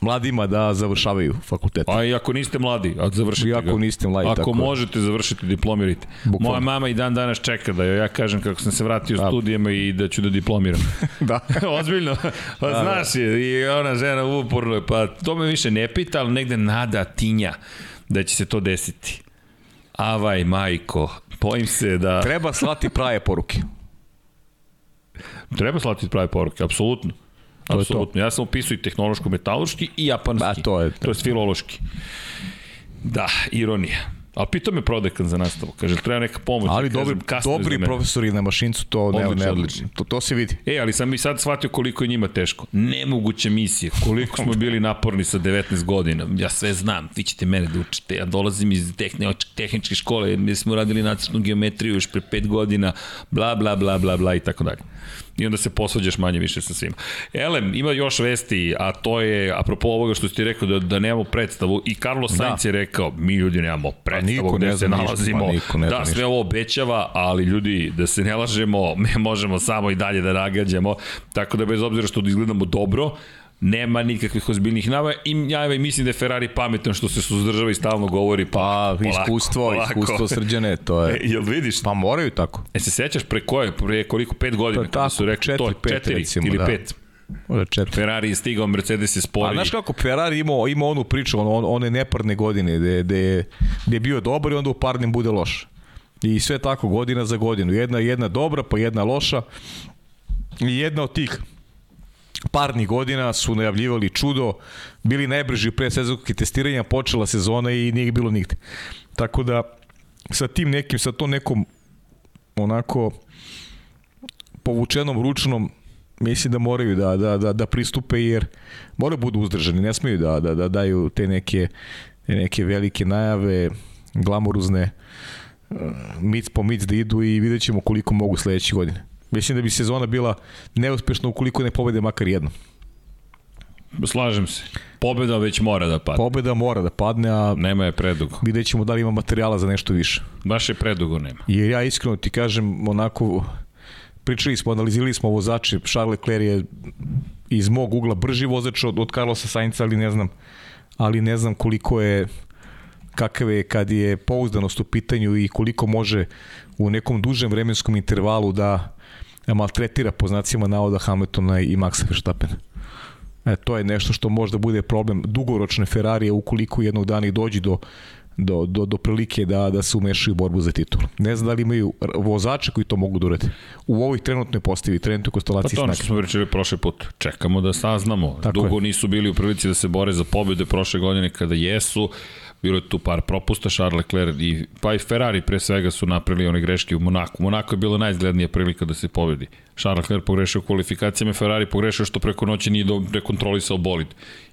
mladima da završavaju fakultet.
A i ako niste mladi, a završite
I
ga.
ako niste mladi,
Ako
tako je.
možete, završite, diplomirajte.
Bukvalno.
Moja mama i dan danas čeka da joj ja kažem kako sam se vratio
Da.
studijama i da ću da diplomiram.
da.
Ozbiljno. Pa
Da,
znaš je, i ona žena uporno, je, pa to me više ne pita, ali negde nada, tinja da će se to desiti. Avaj, majko, bojim se da...
Treba slati prave poruke.
Treba slati prave poruke, apsolutno.
To.
Apsolutno. Ja sam upisao i tehnološko-metaloški i japanski.
Ba, to je-
To je filološki. Da, ironija. A pitao me prodekan za nastavu. Kaže, treba neka pomoć.
Ali
kažem,
dobri, dobri profesori na mašincu, to ne,
Odlično,
ne,
odlično.
to, to se vidi.
E, ali sam i sad shvatio koliko je njima teško. Nemoguća misija. Koliko smo bili naporni sa 19 godina. Ja sve znam. Vi ćete mene da učite. Ja dolazim iz tehni, tehničke škole. Mi smo radili nacrtnu geometriju još pre 5 godina. Bla, bla, bla, bla, bla i tako dalje. I onda se posvađaš manje više sa svima. Elem, ima još vesti, a to je, apropo ovoga što ti rekao, da, da nemamo predstavu. I Carlos Sainz
Da.
je rekao, mi ljudi nemamo predstavu
niko
gde
ne
se
ništa,
nalazimo.
pa niko ne
da, sve
ništa.
ovo obećava, ali ljudi, da se ne lažemo, mi možemo samo i dalje da nagađamo, tako da bez obzira što izgledamo dobro, nema nikakvih ozbiljnih nava i ja i mislim da je Ferrari pametan što se suzdržava i stalno govori pa,
Pa,
polako,
iskustvo,
polako.
iskustvo srđane, to
E,
je...
jel vidiš?
Pa moraju tako.
E se sećaš pre koje, pre koliko, pet godina,
Pa tako,
su rekli
četiri,
to,
pet,
četiri
recimo,
ili
da.
pet.
Možda četiri.
Ferrari je stigao, Mercedes je
A
spori.
znaš kako Ferrari imao, imao onu priču, on, on, one neparne godine, gde, gde, gde je bio dobar i onda u parnim bude loš. I sve tako godina za godinu. Jedna, jedna dobra, pa jedna loša. I jedna od tih parnih godina su najavljivali čudo, bili najbrži pre sezonskih testiranja, počela sezona i nije bilo nigde. Tako da sa tim nekim, sa to nekom onako povučenom ručnom mislim da moraju da, da, da, da pristupe jer moraju budu uzdržani, ne smeju da, da, da daju te neke, neke velike najave, glamuruzne uh, mic po mic da idu i vidjet ćemo koliko mogu sledeće godine. Mislim da bi sezona bila neuspešna ukoliko ne pobede makar jedno.
Slažem se. Pobeda već mora da padne.
Pobeda mora da padne, a
Nema je predugo.
vidjet ćemo da li ima materijala za nešto više.
Baš je predugo nema.
Jer ja iskreno ti kažem, onako, pričali smo, analizirali smo vozače, Charles Leclerc je iz mog ugla brži vozač od, od Carlosa Sainca, ali ne znam, ali ne znam koliko je kakav je kad je pouzdanost u pitanju i koliko može u nekom dužem vremenskom intervalu da maltretira po znacima navoda Hamiltona i Maxa Verstappena. E, to je nešto što možda bude problem dugoročne Ferrarije ukoliko jednog dana i dođi do do, do, do prilike da, da se umešaju u borbu za titulu. Ne znam da li imaju vozače koji to mogu da urade. U ovoj trenutnoj postavi, trenutnoj
Pa
konstelaciji
to ono
snaga.
što smo pričali prošli put. Čekamo da saznamo.
Tako
Dugo
je.
nisu bili u prilici da se bore za pobjede prošle godine kada jesu. Bilo je tu par propusta, Charles Leclerc i, pa i Ferrari pre svega su napravili one greške u Monaku. Monako je bila najizglednija prilika da se pobedi. Charles Leclerc pogrešio u kvalifikacijama, Ferrari pogrešio što preko noći nije rekontrolisao bolid.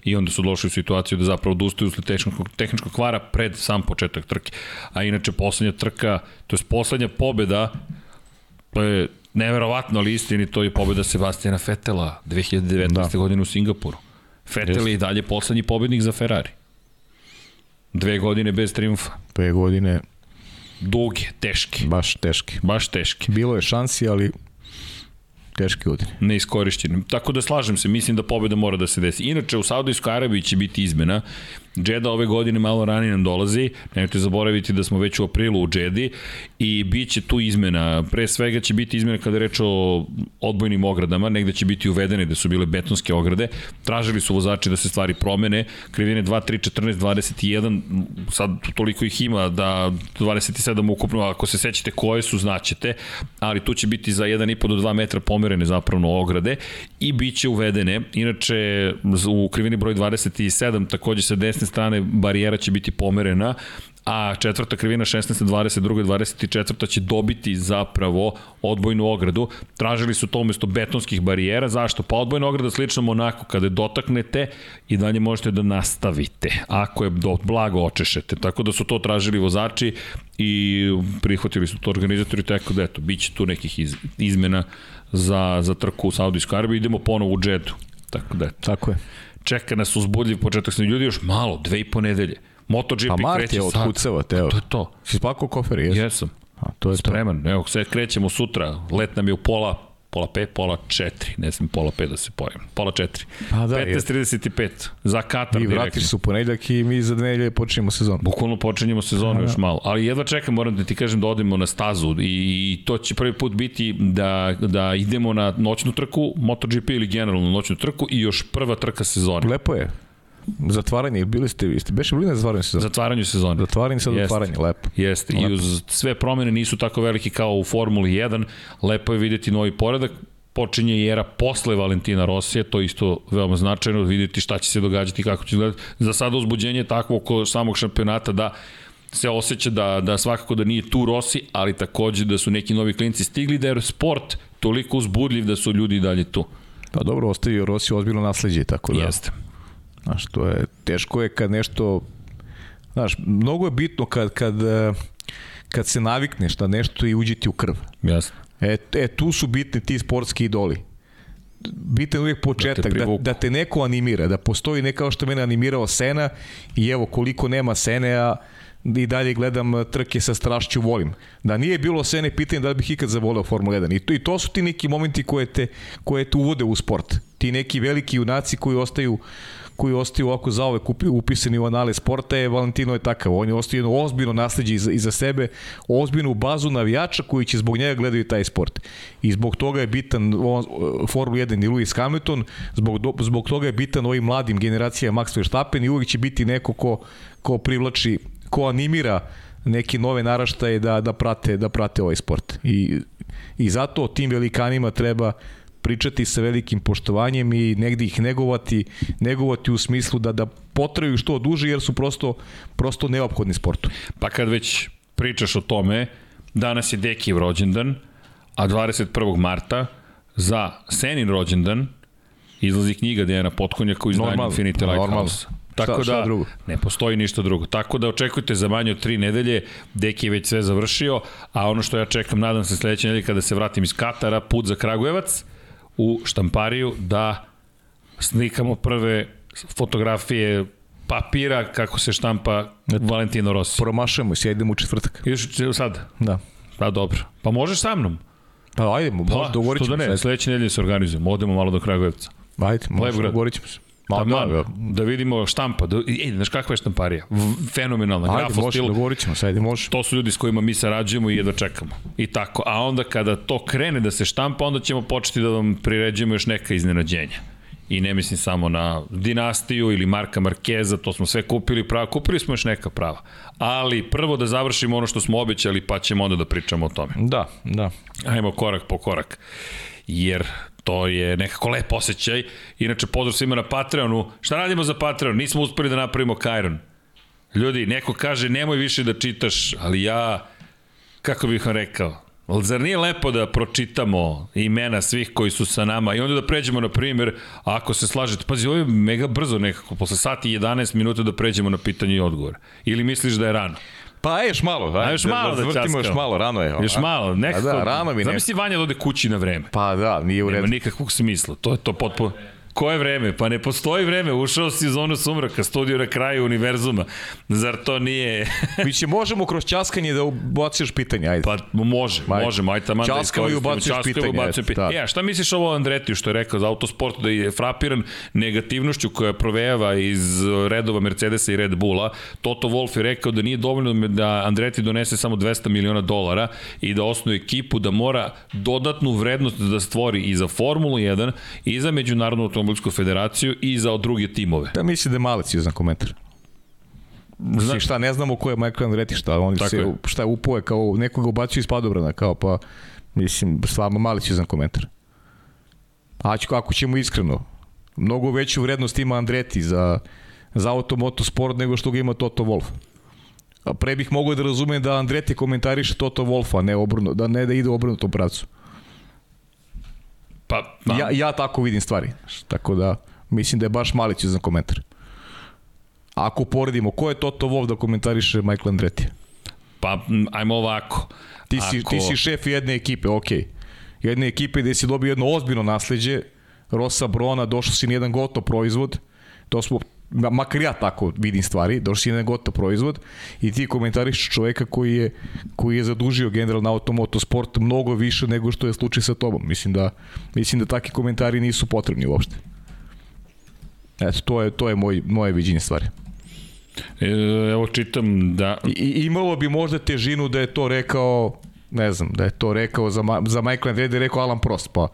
I onda su došli u situaciju da zapravo odustaju usled tehničkog, tehničkog kvara pred sam početak trke. A inače poslednja trka, to je poslednja pobeda To je neverovatno ali istini, to je pobjeda Sebastijana Fetela 2019. Da. godine u Singapuru. Fetel je i dalje poslednji pobednik za Ferrari. Dve godine bez triumfa.
Dve godine
duge, teške.
Baš teške.
Baš teške.
Bilo je šansi, ali teške godine.
Neiskorišćeni. Tako da slažem se, mislim da pobeda mora da se desi. Inače, u Saudijskoj Arabiji će biti izmena Džeda ove godine malo ranije nam dolazi, nemojte zaboraviti da smo već u aprilu u Džedi i bit će tu izmena. Pre svega će biti izmena kada reč o odbojnim ogradama, negde će biti uvedene da su bile betonske ograde. Tražili su vozači da se stvari promene, krivine 2, 3, 14, 21, sad toliko ih ima da 27 ukupno, ako se sećate koje su, znaćete, ali tu će biti za 1,5 do 2 metra pomerene zapravo ograde i bit će uvedene. Inače, u krivini broj 27 takođe se desne desne strane barijera će biti pomerena, a četvrta krivina 16. 22. 24. će dobiti zapravo odbojnu ogradu. Tražili su to umesto betonskih barijera. Zašto? Pa odbojna ograda slično onako kada je dotaknete i dalje možete da nastavite. Ako je do, blago očešete. Tako da su to tražili vozači i prihvatili su to organizatori, tako da eto, bit će tu nekih iz, izmena za, za trku u Saudijskoj Arabiji. Idemo ponovo u džetu. Tako da eto.
Tako je
čeka nas uzbudljiv početak sa ljudi još malo, dve i po nedelje. MotoGP
pa Mart kreće je otkucava, teo.
To je to.
Si spakao kofer, jesam?
Jesam. A, to je Spreman. To. Evo, sve krećemo sutra. Let nam je u pola pola 5, pola 4, ne znam pola 5 da se pojem, pola 4. Pa da, 15.35 za Katar
direktno. I vratiš se u ponedljak i mi za dve počinjemo sezonu.
Bukvalno počinjemo sezonu da, još malo, ali jedva čekam, moram da ti kažem da odemo na stazu i to će prvi put biti da, da idemo na noćnu trku, MotoGP ili generalno noćnu trku i još prva trka sezone.
Lepo je. Zatvaranje, bili ste, ste beše bili na zatvaranju sezone?
Zatvaranju sezone.
Zatvaranje sa zatvaranje, lepo.
Jeste, i uz sve promene nisu tako velike kao u Formuli 1, lepo je videti novi poredak, počinje i era posle Valentina Rosija, to je isto veoma značajno, videti šta će se događati, kako će gledati. Za sada uzbuđenje je takvo oko samog šampionata da se osjeća da, da svakako da nije tu Rossi, ali takođe da su neki novi klinci stigli, da je sport toliko uzbudljiv da su ljudi dalje tu.
Pa dobro, ostavio Rossi ozbiljno nasledđe, tako da...
Jeste.
Znaš, to je, teško je kad nešto, znaš, mnogo je bitno kad, kad, eh, kad se navikneš da nešto i uđe ti u krv.
Jasno.
E, e, tu su bitni ti sportski idoli. Bitan uvijek početak, da te, da, da te neko animira, da postoji ne kao što mene animirao Sena i evo koliko nema Sene, a i dalje gledam trke sa strašću volim. Da nije bilo Sene pitanje da li bih ikad zavoleo Formula 1. I to, I to su ti neki momenti koje te, koje te uvode u sport. Ti neki veliki junaci koji ostaju koji ostaju ovako zaovek upisani u anale sporta je Valentino je takav. On je ostao jedno ozbiljno nasledđe iza, iza sebe, ozbiljnu bazu navijača koji će zbog njega gledaju taj sport. I zbog toga je bitan on, Formula 1 i Lewis Hamilton, zbog, zbog toga je bitan ovim mladim generacijama Max Verstappen i uvijek će biti neko ko, ko privlači, ko animira neki nove naraštaje da, da, prate, da prate ovaj sport. I, I zato tim velikanima treba pričati sa velikim poštovanjem i negde ih negovati, negovati u smislu da da potraju što duže jer su prosto prosto neophodni sportu.
Pa kad već pričaš o tome, danas je Dekijev rođendan, a 21. marta za Senin rođendan izlazi knjiga Dejana Potkonjaka u izdanju Infinity Lighthouse. Tako šta, da, drugo? ne postoji ništa drugo. Tako da očekujte za manje od tri nedelje, Deki je već sve završio, a ono što ja čekam, nadam se sledeće nedelje kada se vratim iz Katara, put za Kragujevac, u štampariju da slikamo prve fotografije papira kako se štampa Eto, Valentino Rossi.
Promašujemo se, idemo u četvrtak.
Ideš sad?
Da.
Pa dobro. Pa možeš sa mnom?
Pa ajde,
pa,
dogovorit
ćemo da ne, sledeće nedelje se organizujemo, odemo malo do Kragujevca.
Ajde, možemo, dogovorit ćemo se.
Ma, da, da, da vidimo štampa. Da, ej, znaš kakva je štamparija? Fenomenalna.
Ajde, može, stil. dogovorit ćemo se, ajde, može.
To su ljudi s kojima mi sarađujemo i jedva čekamo. I tako. A onda kada to krene da se štampa, onda ćemo početi da vam priređujemo još neka iznenađenja. I ne mislim samo na dinastiju ili Marka Markeza, to smo sve kupili prava. Kupili smo još neka prava. Ali prvo da završimo ono što smo obećali, pa ćemo onda da pričamo o tome.
Da, da.
Ajmo korak po korak. Jer To je nekako lep osjećaj. Inače, pozdrav svima na Patreonu. Šta radimo za Patreon? Nismo uspeli da napravimo Kajron. Ljudi, neko kaže nemoj više da čitaš, ali ja, kako bih vam rekao, Ali zar nije lepo da pročitamo imena svih koji su sa nama i onda da pređemo, na primjer, ako se slažete, pazi, ovo je mega brzo nekako, posle sati i 11 minuta da pređemo na pitanje i odgovor. Ili misliš da je rano?
Pa još malo,
A još malo da, da
vrtimo još malo, rano je.
Još malo, nekako.
A da, rano mi nekako.
Zamisli Vanja da ode kući na vreme.
Pa da, nije u redu.
Nema nikakvog smisla, to je to potpuno... Koje vreme? Pa ne postoji vreme, ušao si u zonu sumraka, studio na kraju univerzuma. Zar to nije...
Mi će možemo kroz časkanje da ubaciš pitanje, ajde.
Pa može, Ajde. možemo, ajde tamo
da iskoristimo. i ubaciš pitanje. Ubacuje
pitanje. E, a šta misliš ovo Andretiju što je rekao za autosport da je frapiran negativnošću koja provejava iz redova Mercedesa i Red Bulla? Toto Wolff je rekao da nije dovoljno da Andreti donese samo 200 miliona dolara i da osnuje ekipu da mora dodatnu vrednost da stvori i za Formulu 1 i za međunarodnu automobilsku federaciju i za druge timove.
Da misli da je Malic za komentar. Zna... šta, ne znamo ko je Michael Andretti, šta, on se, je. šta upoje, kao nekoga ubacio iz padobrana, kao pa, mislim, stvarno za komentar. A ću, ako ćemo iskreno, mnogo veću vrednost ima Andretti za, za automoto sport nego što ga ima Toto Wolff. A pre bih mogao da razumem da Andretti komentariše Toto Wolfa, ne obrnu, da ne da ide obrnutom pravcu. Pa, pa. Ja, ja tako vidim stvari. Tako da, mislim da je baš Malić za komentar. Ako poredimo, ko je Toto Wolf da komentariše Michael Andretti?
Pa, ajmo ovako.
Ti si, Ako... ti si šef jedne ekipe, ok. Jedne ekipe gde si dobio jedno ozbiljno nasledđe, Rosa Brona, došao si nijedan gotov proizvod, to smo makar ja tako vidim stvari, došli na gotov proizvod i ti komentariš čoveka koji je, koji je zadužio generalno automotosport mnogo više nego što je slučaj sa tobom. Mislim da, mislim da takvi komentari nisu potrebni uopšte. Eto, to je, to je moj, moje viđenje stvari.
E, evo čitam da...
I, imalo bi možda težinu da je to rekao ne znam, da je to rekao za, za Michael Andretti, rekao Alan Prost, pa,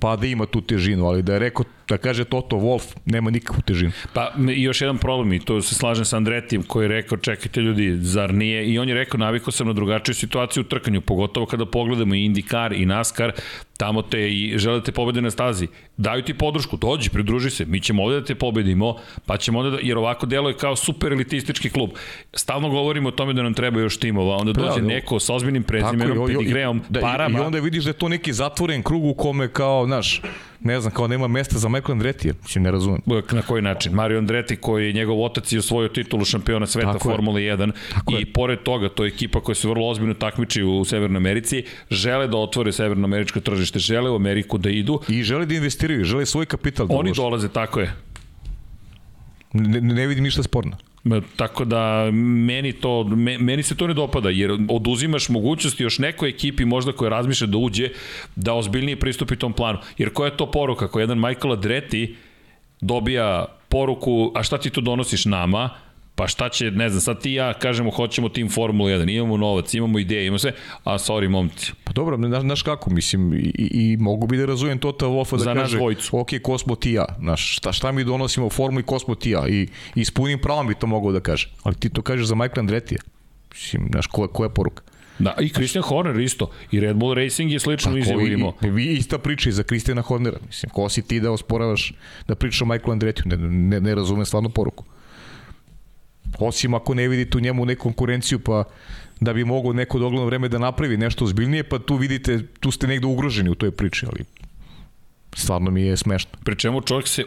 pa da ima tu težinu, ali da je rekao, da kaže Toto Wolf, nema nikakvu težinu.
Pa i još jedan problem, i to se slažem sa Andretijem, koji je rekao, čekajte ljudi, zar nije, i on je rekao, navikao sam na drugačiju situaciju u trkanju, pogotovo kada pogledamo i IndyCar i NASCAR, tamo te i žele te pobede na stazi. Daju ti podršku, dođi, pridruži se, mi ćemo ovde da te pobedimo, pa ćemo onda da, jer ovako deluje kao super elitistički klub. Stalno govorimo o tome da nam treba još timova, onda dođe da, neko sa ozbiljnim prezimenom, pedigreom,
da,
parama.
I onda vidiš da je to neki zatvoren krug u kome kao, znaš, ne znam, kao nema mesta za Michael Andretti, mislim, ne razumem.
Na koji način? Mario Andretti koji je njegov otac i osvojio titulu šampiona sveta Tako Formule 1 Tako i je. pored toga, to je ekipa koja se vrlo ozbiljno takmiči u Severnoj Americi, žele da otvore severnoameričko tržište, žele u Ameriku da idu.
I žele da investiraju, žele svoj kapital da
Oni dolaze, tako je.
Ne, ne vidim ništa sporno.
Tako da meni to meni se to ne dopada jer oduzimaš mogućnosti još nekoj ekipi možda koja razmišlja da uđe da ozbiljnije pristupi tom planu. Jer koja je to poruka? Ako jedan Michael Adreti dobija poruku, a šta ti to donosiš nama? Pa šta će, ne znam, sad ti ja kažemo hoćemo tim Formula 1, imamo novac, imamo ideje, imamo sve, a sorry momci.
Pa dobro, znaš, znaš kako, mislim, i, i mogu bi da razumijem Total Wolfa da Za kaže, ok, ko smo ti ja, znaš, šta, šta mi donosimo Formula i ko smo ti ja, i, i s punim pravom bi to mogao da kaže, ali ti to kažeš za Michael Andretija, mislim, znaš, ko, koja je poruka?
Da, i Christian Horner isto. I Red Bull Racing je slično Tako, izjavu imao.
Vi ista priča i za Christiana Hornera. Mislim, ko si ti da osporavaš da pričaš o Michael Andretiju? Ne, ne, ne razumem stvarno poruku. Osim ako ne vidite u njemu neku konkurenciju, pa da bi mogao neko dogledno vreme da napravi nešto ozbiljnije, pa tu vidite, tu ste negde ugroženi u toj priči, ali stvarno mi je smešno.
Pri čemu čovjek se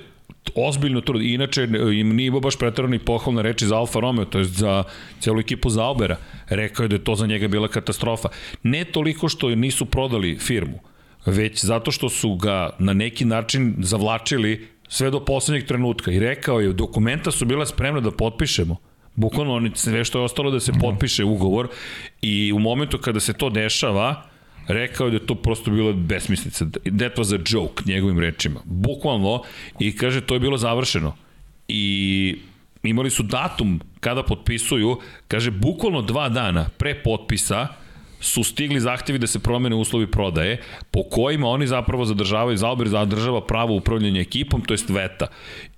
ozbiljno trudi. Inače, im nije baš pretarani pohvalne reči za Alfa Romeo, to je za celu ekipu Zaubera. Rekao je da je to za njega bila katastrofa. Ne toliko što nisu prodali firmu, već zato što su ga na neki način zavlačili sve do poslednjeg trenutka i rekao je, dokumenta su bila spremna da potpišemo, Bukvalno oni sve što je ostalo da se mhm. potpiše ugovor i u momentu kada se to dešava, rekao je da je to prosto bilo besmislica. That was a joke, njegovim rečima. Bukvalno, i kaže, to je bilo završeno. I imali su datum kada potpisuju, kaže, bukvalno dva dana pre potpisa, su stigli zahtevi da se promene uslovi prodaje, po kojima oni zapravo zadržavaju, Zauber zadržava pravo upravljanja ekipom, to jest VETA.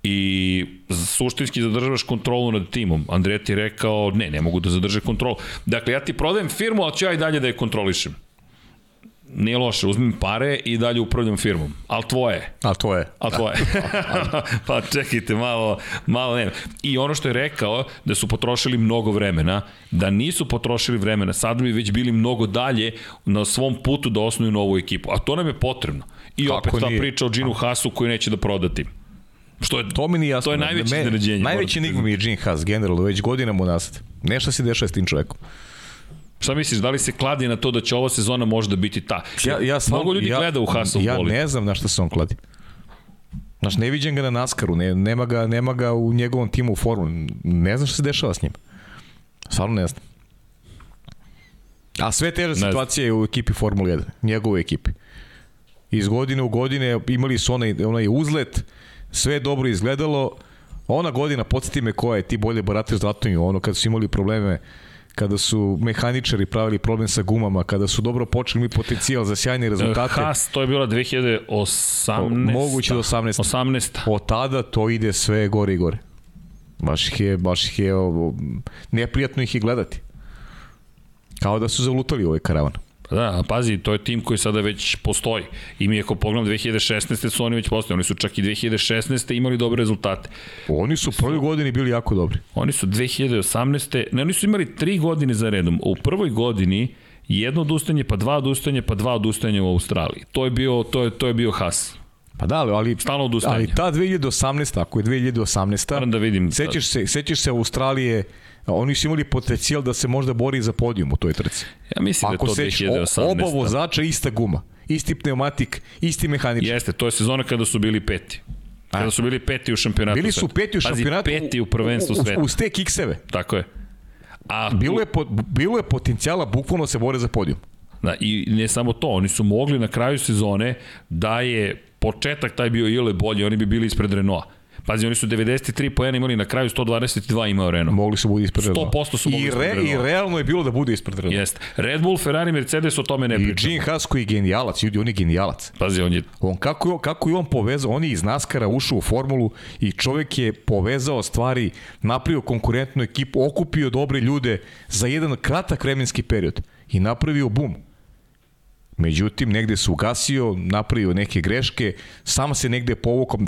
I suštinski zadržavaš kontrolu nad timom. Andrej je rekao, ne, ne mogu da zadrže kontrolu. Dakle, ja ti prodajem firmu, ali ću ja i dalje da je kontrolišem nije loše, uzmem pare i dalje upravljam firmom. Al tvoje.
Al tvoje.
Al tvoje. pa čekajte, malo, malo ne. I ono što je rekao, da su potrošili mnogo vremena, da nisu potrošili vremena, sad bi već bili mnogo dalje na svom putu da osnuju novu ekipu. A to nam je potrebno. I Kako opet ta nije? priča o Džinu Hasu koju neće da prodati. Što je,
To mi nije jasno.
To je najveće iznenađenje.
Najveći
moram
enigma mi je Gene Haas, generalno, već godinama unazad. Nešto se dešava s tim čovekom.
Šta misliš, da li se kladi na to da će ova sezona možda biti ta?
Ja, ja stvarno-
Mnogo ljudi
ja,
gleda u Haasov
Ja ne znam na šta se on kladi. Znaš, ne viđem ga na Naskaru, ne, nema, ga, nema ga u njegovom timu u formuli. Ne znam šta se dešava s njim. Stvarno ne znam. A sve teža situacija je u ekipi Formule 1, njegovoj ekipi. Iz godine u godine imali su onaj, onaj uzlet, sve je dobro izgledalo. Ona godina, podsjeti me koja je, ti bolje barataš datumima, ono kad su imali probleme kada su mehaničari pravili problem sa gumama, kada su dobro počeli imali potencijal za sjajne rezultate.
Haas, to je bila 2018.
Moguće do 18.
18.
Od tada to ide sve gore i gore. Baš ih je, baš ih je, ovo, neprijatno ih je gledati. Kao da su zavlutali u ovaj karavan.
Da, a pazi, to je tim koji sada već postoji. I mi ako pogledam 2016. su oni već postoji. Oni su čak i 2016. imali dobre rezultate.
Oni su u prvoj godini bili jako dobri.
Oni su 2018. Ne, oni su imali tri godine za redom. U prvoj godini jedno odustajanje, pa dva odustajanja, pa dva odustajanja u Australiji. To je bio, to je, to je bio Haas.
Pa da, ali,
Stalno odustajanje.
ali ta 2018, ako je 2018,
Moram da vidim.
sećaš se, sećaš se Australije, oni su imali potencijal da se možda bori za podijum u toj trci.
Ja mislim da
Ako
to
sećaš,
2018.
o- oba vozača ista guma, isti pneumatik, isti mehaničar.
Jeste, to je sezona kada su bili peti. Kada su bili peti u šampionatu
Bili su peti u
Pazi,
šampionatu.
peti u prvenstvu sveta.
Uz te kikseve.
Tako je. A
Bilo je, po, bilo je potencijala, bukvalno se bore za podijum.
Da, I ne samo to, oni su mogli na kraju sezone da je početak taj bio ile bolji, oni bi bili ispred Renaulta. Pazi, oni su 93 poena imali na kraju 122 imao Renault.
Mogli su budi ispred Renaulta.
100% su mogli
I, re, I realno je bilo da bude ispred Renaulta.
Jeste. Red Bull, Ferrari, Mercedes o tome ne
I
pričamo.
Gene Haas koji je genijalac, ljudi, on je genijalac.
Pazi, on je
On, kako, je- kako je on povezao, on je iz Naskara ušao u formulu i čovek je povezao stvari, napravio konkurentnu ekipu, okupio dobre ljude za jedan kratak vremenski period i napravio bum. Međutim, negde se ugasio, napravio neke greške, sam se negde povukao.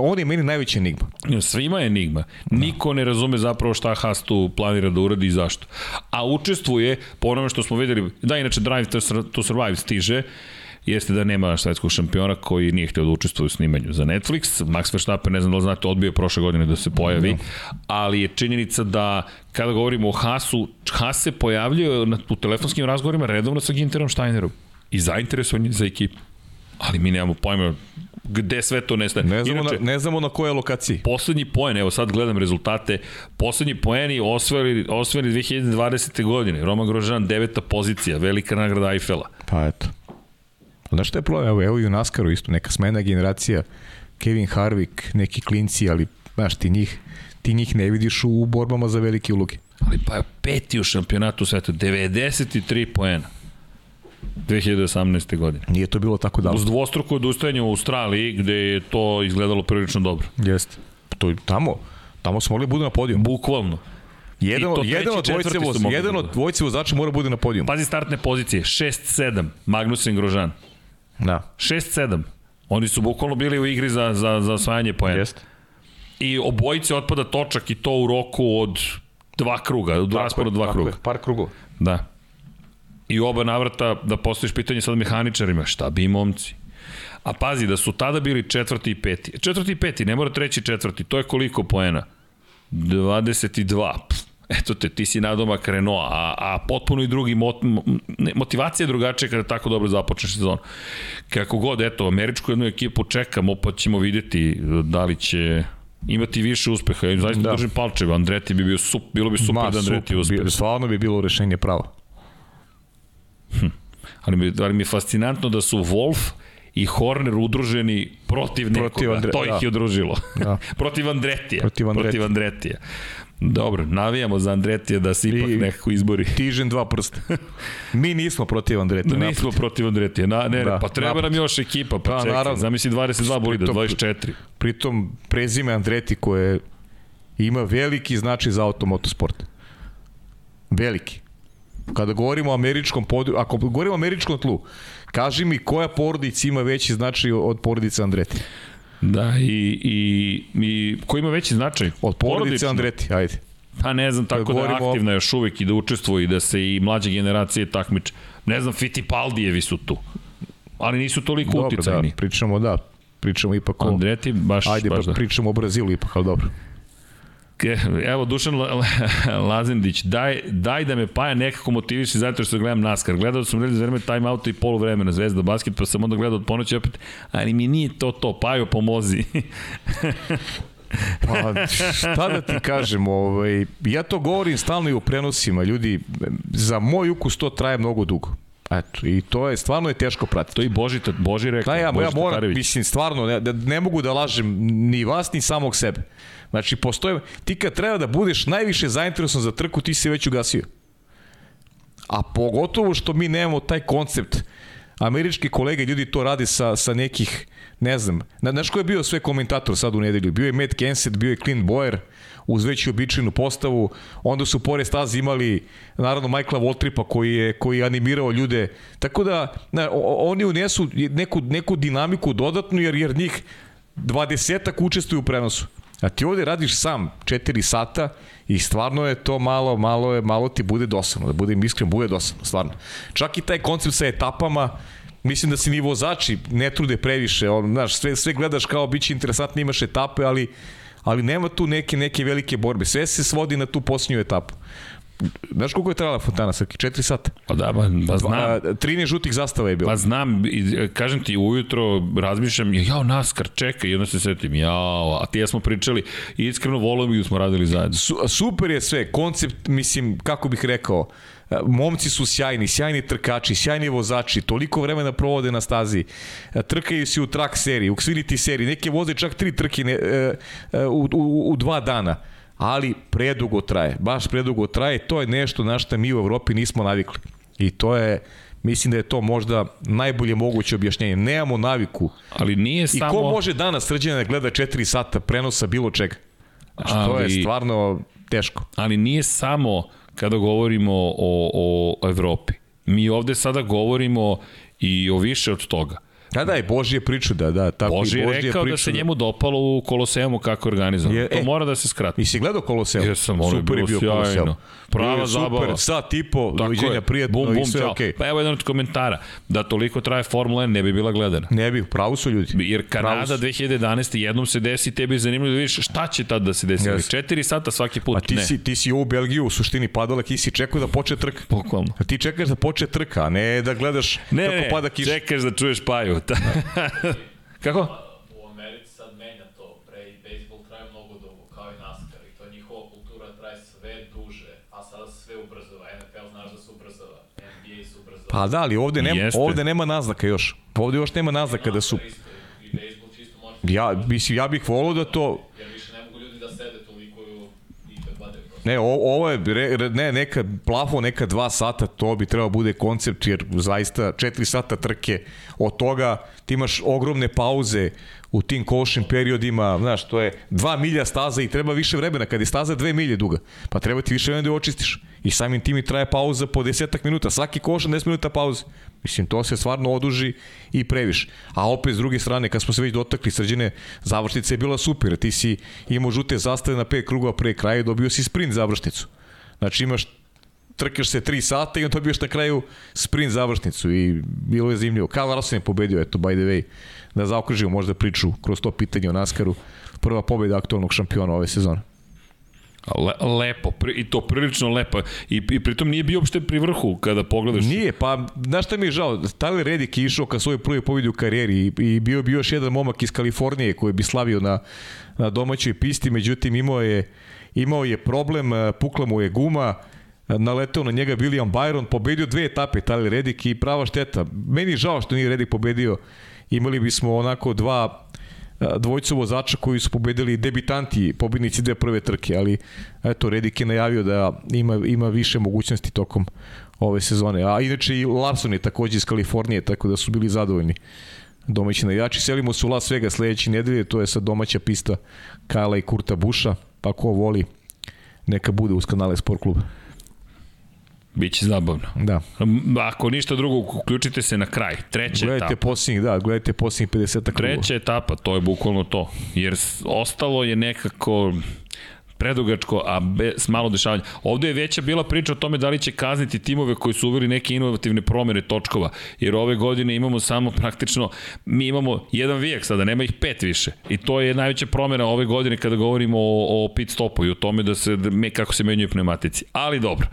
On je meni najveća enigma.
Svima je enigma. Niko ne razume zapravo šta Haas tu planira da uradi i zašto. A učestvuje, po onome što smo videli, da inače Drive to Sur- to Survive stiže, jeste da nema svetskog šampiona koji nije htio da učestvuje u snimanju za Netflix. Max Verstappen, ne znam da li znate, odbio prošle godine da se pojavi, ali je činjenica da kada govorimo o Haasu, Haas se pojavljuje na, u telefonskim razgovorima redovno sa Ginterom Steinerom i zainteresovan je za ekipu. Ali mi nemamo pojma gde sve to nestaje.
Ne znamo,
Inače,
na, ne znamo na kojoj lokaciji.
poslednji poen, evo sad gledam rezultate, poslednji poeni osvojili, osvojili 2020. godine. Roman Grožan, deveta pozicija, velika nagrada Eiffela.
Pa eto. Znaš šta je problem? Evo, evo i u Naskaru isto, neka smena generacija, Kevin Harvick, neki klinci, ali znaš, ti njih, ti njih ne vidiš u borbama za velike uloge.
Ali pa je peti u šampionatu sveta, 93 poena. 2018. godine.
Nije to bilo tako davno.
Uz dvostruko odustajanje u Australiji, gde je to izgledalo prilično dobro.
Jeste. To je tamo. Tamo smo mogli da budu na podijum.
Bukvalno.
Jedan, od- jedan od dvojice
su
voz,
mogli
jedan
da
od
budu.
dvojice vozača mora da bude na podijum.
Pazi startne pozicije, 6-7, Magnussen Grožan.
Da.
6-7. Oni su bukvalno bili u igri za, za, za osvajanje poena.
Jeste.
I obojice otpada točak i to u roku od dva kruga, od raspora dva kruga.
par krugova.
Da. I oba navrata da postojiš pitanje sad mehaničarima, šta bi i momci? A pazi, da su tada bili četvrti i peti. Četvrti i peti, ne mora treći četvrti. To je koliko poena? 22. Pff, eto te, ti si nadomak Renault, a, a potpuno i drugi mot, ne, motivacija je drugačija kada tako dobro započneš sezonu. Kako god, eto, američku jednu ekipu čekamo, pa ćemo videti da li će imati više uspeha. Ja zaista da. Držim palčeve, Andreti bi bio sup, bilo bi super
Ma,
da Andreti uspe.
stvarno bi bilo rešenje pravo.
Ali mi, ali mi je fascinantno da su Wolf i Horner udruženi protiv nekoga.
Protiv Andre-
to ih
da.
je udružilo.
Da.
protiv Andretija.
Protiv Andretija.
Protiv Andretija. Dobro, navijamo za Andretija da se ipak
I-
nekako izbori.
Tižen dva prsta. Mi nismo protiv Andreta.
Da nismo protiv Andretija. Na, ne,
Da,
pa treba
naprotiv.
nam još ekipa. Pa
Da,
čekaj,
naravno.
zamisli 22 bolida,
Pritom-
24.
Pritom prezime Andreti koje ima veliki značaj za automotosport. Veliki. Kada govorimo o američkom podu, ako govorimo o američkom tlu, kaži mi koja porodica ima veći značaj od porodice Andreti?
Da, i, i, i ko ima veći značaj?
Od porodice
Porodično.
Andreti, ajde.
Pa ne znam, tako da, je
govorimo o-
aktivna još uvek i da učestvuje i da se i mlađe generacije takmiče. Ne znam, Fittipaldijevi su tu. Ali nisu toliko
Dobro,
uticajni.
da, pričamo da. pričamo ipak o...
Andreti, baš,
Ajde,
baš
pa
da.
pričamo o Brazilu ipak, ali dobro.
Evo Dušan La- La- Lazendić, daj, daj da me Paja nekako motiviše zato što gledam NASCAR. Gledao sam za vreme time outa i polu vremena Zvezda basket, pa sam onda gledao od ponoći opet, ali mi nije to to, Pajo pomozi.
Pa, šta da ti kažem, ovaj, ja to govorim stalno i u prenosima, ljudi, za moj ukus to traje mnogo dugo. Eto, i to je, stvarno je teško pratiti.
to i Boži, Boži rekao,
Da, ja,
Boži
ja moram,
Tatarević.
mislim, stvarno, ne, da, ne mogu da lažem ni vas, ni samog sebe. Znači, postoje, ti kad treba da budeš najviše zainteresovan za trku, ti si već ugasio. A pogotovo što mi nemamo taj koncept. Američki kolege, ljudi to rade sa, sa nekih, ne znam, na, znaš ko je bio sve komentator sad u nedelju? Bio je Matt Kenseth, bio je Clint Boyer, uz već običajnu postavu, onda su pored staze imali naravno Michaela Voltripa koji je koji je animirao ljude. Tako da o, oni unesu neku, neku dinamiku dodatnu jer jer njih 20 učestvuju u prenosu. A ti ovde radiš sam 4 sata i stvarno je to malo, malo, je, malo ti bude dosadno, da budem iskren, bude dosadno, stvarno. Čak i taj koncept sa etapama, mislim da se ni vozači ne trude previše, on, znaš, sve, sve gledaš kao biće interesantno, imaš etape, ali ali nema tu neke neke velike borbe. Sve se svodi na tu posljednju etapu. Znaš koliko je trajala Fontana, Srki? 4 sata.
Pa da, ba, ba znam.
A, 13 žutih zastava je bilo.
Pa znam, i, kažem ti, ujutro razmišljam, jao, NASCAR, čekaj, i onda se setim, jao, a ti ja smo pričali, i iskreno volio smo radili zajedno.
Su, super je sve, koncept, mislim, kako bih rekao, momci su sjajni, sjajni trkači, sjajni vozači, toliko vremena provode na stazi, trkaju se u track seriji, u Xfinity seriji, neke voze čak tri trke ne, u, u, u dva dana ali predugo traje, baš predugo traje, to je nešto na što mi u Evropi nismo navikli. I to je, mislim da je to možda najbolje moguće objašnjenje. Nemamo naviku.
Ali nije samo...
I ko može danas srđena da gleda 4 sata prenosa bilo čega? Znači, ali... to je stvarno teško.
Ali nije samo kada govorimo o, o Evropi. Mi ovde sada govorimo i o više od toga.
Da, da, i Božije priču, da, da. Tako
Boži je rekao priču, da se njemu dopalo u Koloseumu kako je organizovano. Je, to e, mora da se skrati.
I si gledao Koloseum?
Jesam, ono
super
je bio Koloseum. Prava
je
zabava.
Super, sat i po, doviđenja prijatno
bum, bum,
i sve
čao.
okej. Okay.
Pa evo jedan od komentara, da toliko traje Formula 1 ne bi bila gledana.
Ne bi, pravo su ljudi.
Jer Kanada 2011. jednom se desi, tebi je zanimljivo da vidiš šta će tad da se desi. Yes. Četiri sata svaki put,
A ti
ne.
Si, ti si u Belgiju u suštini padala, ti si čekao da počne trka.
Bukvalno.
A ti čekaš da počne trka, a ne da gledaš
ne,
kako
ne,
pada kiša.
čekaš da čuješ paju. Kako?
U Americi sad menja to, pre i bejsbol traje mnogo dugo, kao i NASCAR, i to njihova kultura traje sve duže, a sada se sve ubrzava, NFL znaš da se ubrzava, NBA se ubrzava.
Pa da, ali ovde nema,
Jeste.
ovde nema naznaka još. Ovde još nema naznaka da su... Ja, mislim, ja bih volao da to...
Jer više ne mogu ljudi da sede toliko i da gledaju prosto.
Ne, o, ovo je, re, ne, neka plafo, neka dva sata, to bi trebao bude koncept, jer zaista četiri sata trke, od toga ti imaš ogromne pauze u tim košnim periodima, znaš, to je dva milja staza i treba više vremena, kad je staza dve milje duga, pa treba ti više vremena da je očistiš. I samim tim i traje pauza po desetak minuta, svaki koš 10 minuta pauze. Mislim, to se stvarno oduži i previše. A opet, s druge strane, kad smo se već dotakli srđene, završnica je bila super. Ti si imao žute zastave na pet krugova pre kraja i dobio si sprint završnicu. Znači imaš trkaš se 3 sata i on dobiješ na kraju sprint završnicu i bilo je zanimljivo. Karl Larson je pobedio, eto, by the way, da zaokružimo možda priču kroz to pitanje o Naskaru. Prva pobeda aktualnog šampiona ove sezone.
Le, lepo, pri, i to prilično lepo. I, I pritom nije bio uopšte pri vrhu kada pogledaš.
Nije, pa znaš šta mi je žao? Tyler Reddick je išao ka svojoj prvoj pobedi u karijeri i, i bio bi još jedan momak iz Kalifornije koji bi slavio na, na domaćoj pisti, međutim imao je, imao je problem, pukla mu je guma, naleteo na njega William Byron, pobedio dve etape Tyler Reddick i prava šteta. Meni je žao što nije Reddick pobedio. Imali bismo onako dva dvojcu vozača koji su pobedili debitanti, pobednici dve prve trke, ali eto, Reddick je najavio da ima, ima više mogućnosti tokom ove sezone. A inače i Larson je takođe iz Kalifornije, tako da su bili zadovoljni domaći navijači. Selimo se u Las Vegas sledeće nedelje, to je sad domaća pista Kajla i Kurta Buša, pa ko voli neka bude uz kanale Sport kluba.
Biće zabavno.
Da.
Ako ništa drugo, uključite se na kraj. Treća
gledajte
etapa.
Posljednjih, da, gledajte posljednjih 50 krugova.
Treća etapa, to je bukvalno to. Jer ostalo je nekako predugačko, a bez malo dešavanja. Ovde je veća bila priča o tome da li će kazniti timove koji su uveli neke inovativne promene točkova, jer ove godine imamo samo praktično, mi imamo jedan vijek sada, nema ih pet više. I to je najveća promena ove godine kada govorimo o, o pit stopu i o tome da se, da, kako se menjaju pneumatici. Ali dobro,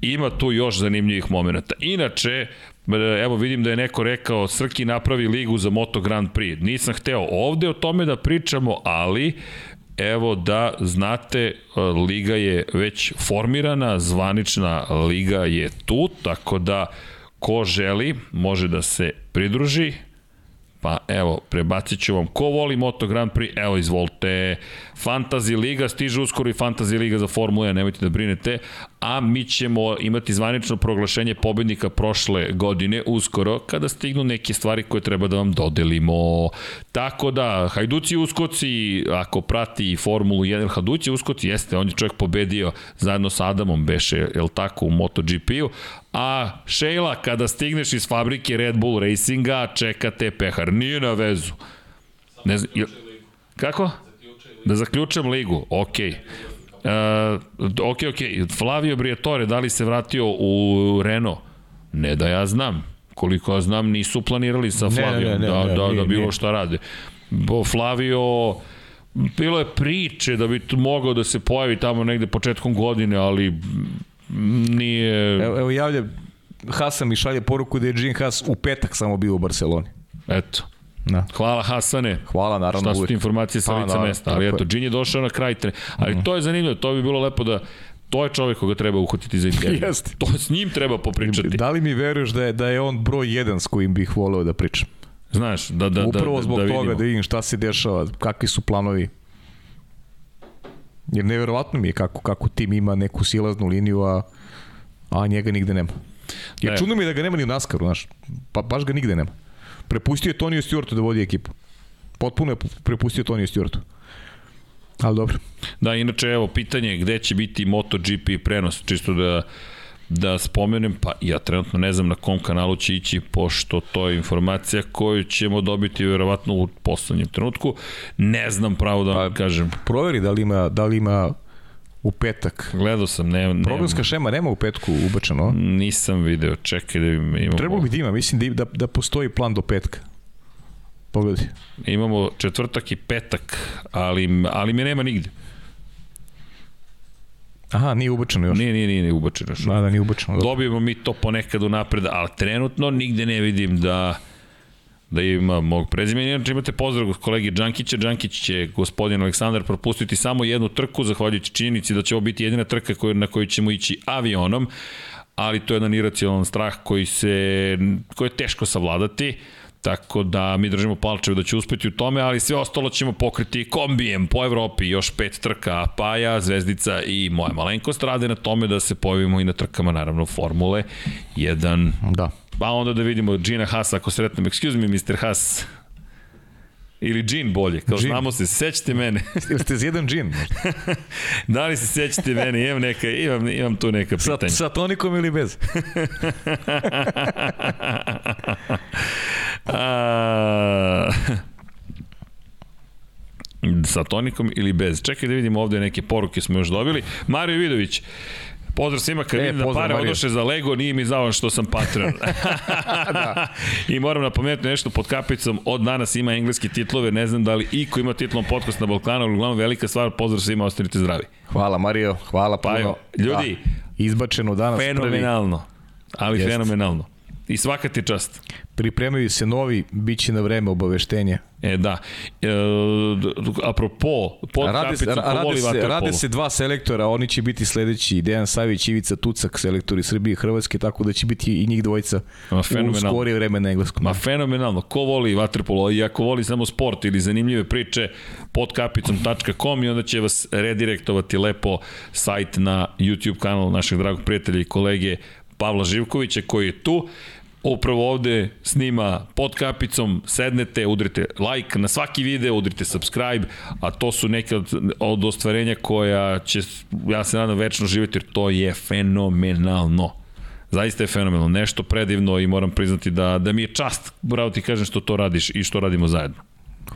ima tu još zanimljivih momenta. Inače, Evo vidim da je neko rekao Srki napravi ligu za Moto Grand Prix. Nisam hteo ovde o tome da pričamo, ali evo da znate, liga je već formirana, zvanična liga je tu, tako da ko želi može da se pridruži. Pa evo, prebacit ću vam ko voli Moto Grand Prix, evo izvolite. Fantasy Liga, stiže uskoro i Fantasy Liga za Formula 1, nemojte da brinete, a mi ćemo imati zvanično proglašenje pobednika prošle godine uskoro, kada stignu neke stvari koje treba da vam dodelimo. Tako da, Hajduci Uskoci, ako prati Formulu 1, Hajduci Uskoci, jeste, on je čovjek pobedio zajedno sa Adamom Beše, je tako, u MotoGP-u, a Sheila, kada stigneš iz fabrike Red Bull Racinga, čekate pehar. Nije na vezu. Ne znam, kako? Da zaključam ligu, okej. Okay. Uh, ok, ok, Flavio Briatore, da li se vratio u Renault? Ne da ja znam. Koliko ja znam, nisu planirali sa Flavijom ne, ne, ne, da, da, da bilo šta rade. Bo Flavio, bilo je priče da bi mogao da se pojavi tamo negde početkom godine, ali nije...
Evo, evo javlja, Hasan mi šalje poruku da je Jean Haas u petak samo bio u Barceloni.
Eto. Da. Hvala Hasane.
Hvala naravno.
Šta su ti informacije sa pa, lica mesta, ali eto, Džin je došao na kraj tre... Ali mm. to je zanimljivo, to bi bilo lepo da to je čovjek koga treba uhvatiti za intervju. Jeste. To s njim treba popričati.
Da li mi veruješ da je, da je on broj jedan s kojim bih voleo da pričam?
Znaš, da, da,
Upravo
da,
zbog
da,
da toga da vidim šta se dešava, kakvi su planovi. Jer neverovatno mi je kako, kako tim ima neku silaznu liniju, a, a njega nigde nema. Jer čudno mi je da ga nema ni u Naskaru, znaš. Pa baš ga nigde nema. Prepustio je Tonio Stewartu da vodi ekipu. Potpuno je prepustio Tonio Stewartu. Ali dobro.
Da, inače, evo, pitanje gde će biti MotoGP prenos, čisto da da spomenem, pa ja trenutno ne znam na kom kanalu će ići, pošto to je informacija koju ćemo dobiti verovatno u poslednjem trenutku. Ne znam pravo da pa, kažem.
Proveri da li ima, da li ima u petak.
Gledao sam, ne, ne
Programska šema nema u petku ubačeno.
Nisam video, čekaj da imamo.
Trebalo bi da ima, mislim da, da, da postoji plan do petka. Pogledaj.
Imamo četvrtak i petak, ali, ali me nema nigde.
Aha, nije ubačeno još.
Nije, nije, nije, nije ubačeno još.
Da, da, nije ubačeno.
Dobijemo mi to ponekad unapred, ali trenutno nigde ne vidim da da ima mog prezimena. Inače imate pozdrav kolegi Đankića. Đankić će gospodin Aleksandar propustiti samo jednu trku, zahvaljujući činjenici da će ovo biti jedina trka koju, na koju ćemo ići avionom, ali to je jedan iracionalan strah koji, se, koji je teško savladati. Tako da mi držimo palčeve da će uspeti u tome, ali sve ostalo ćemo pokriti kombijem po Evropi, još pet trka, Paja, Zvezdica i moja malenkost rade na tome da se pojavimo i na trkama, naravno, Formule 1.
Da.
Pa onda da vidimo Gina Haas ako sretnem. Excuse me, Mr. Haas. Ili džin bolje, kao džin. znamo se, sećate mene.
Ste jedan džin?
da li se sećate mene, imam, neka, imam, imam tu neka pitanja.
Sa, sa tonikom ili bez?
A, sa tonikom ili bez. Čekaj da vidimo ovde neke poruke smo još dobili. Mario Vidović, Pozdrav svima, kad e, vidim da pare odoše za Lego, nije mi zao što sam patron. da. I moram napomenuti nešto pod kapicom, od danas ima engleski titlove, ne znam da li iko ima titlom podcast na Balkanu, ali uglavnom velika stvar, pozdrav svima, ostanite zdravi.
Hvala Mario, hvala
puno. Pa jo, ljudi,
da. izbačeno danas
fenomenalno, prvi. ali Jest. fenomenalno. I svaka ti čast.
Pripremaju se novi, bit će na vreme obaveštenja.
E, da. E, apropo, pod rade, kapicom, ko
rade, se, rade se dva selektora, oni će biti sledeći, Dejan Savić, Ivica Tucak, selektori Srbije i Hrvatske, tako da će biti i njih dvojica u skorije vreme na engleskom.
Ma fenomenalno. Ko voli vaterpolo i ako voli samo sport ili zanimljive priče, podkapicom.com i onda će vas redirektovati lepo sajt na YouTube kanal našeg dragog prijatelja i kolege Pavla Živkovića koji je tu upravo ovde snima pod kapicom, sednete, udrite like na svaki video, udrite subscribe, a to su neke od, od ostvarenja koja će, ja se nadam, večno živjeti, jer to je fenomenalno. Zaista je fenomenalno, nešto predivno i moram priznati da, da mi je čast, bravo ti kažem što to radiš i što radimo zajedno.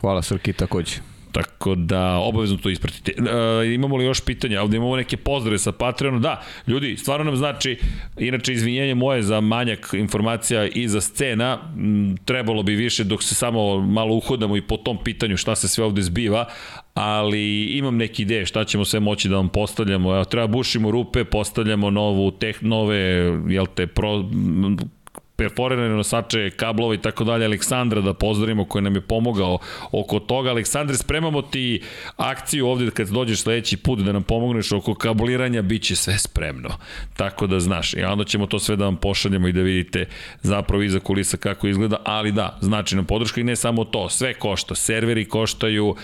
Hvala Srki takođe.
Tako da obavezno to ispratite. E, imamo li još pitanja? Ovde imamo neke pozdrave sa Patreona. Da, ljudi, stvarno nam znači, inače izvinjenje moje za manjak informacija i za scena, m, trebalo bi više dok se samo malo uhodamo i po tom pitanju šta se sve ovde zbiva, ali imam neke ideje šta ćemo sve moći da vam postavljamo. Evo, treba bušimo rupe, postavljamo novu teh, nove, jel te, pro, perforirane nosače kablova i tako dalje, Aleksandra da pozdravimo koji nam je pomogao oko toga. Aleksandre, spremamo ti akciju ovde kad dođeš sledeći put da nam pomogneš oko kabliranja, bit će sve spremno. Tako da znaš, i onda ćemo to sve da vam pošaljemo i da vidite zapravo iza kulisa kako izgleda, ali da, znači nam podrška i ne samo to, sve košta, serveri koštaju,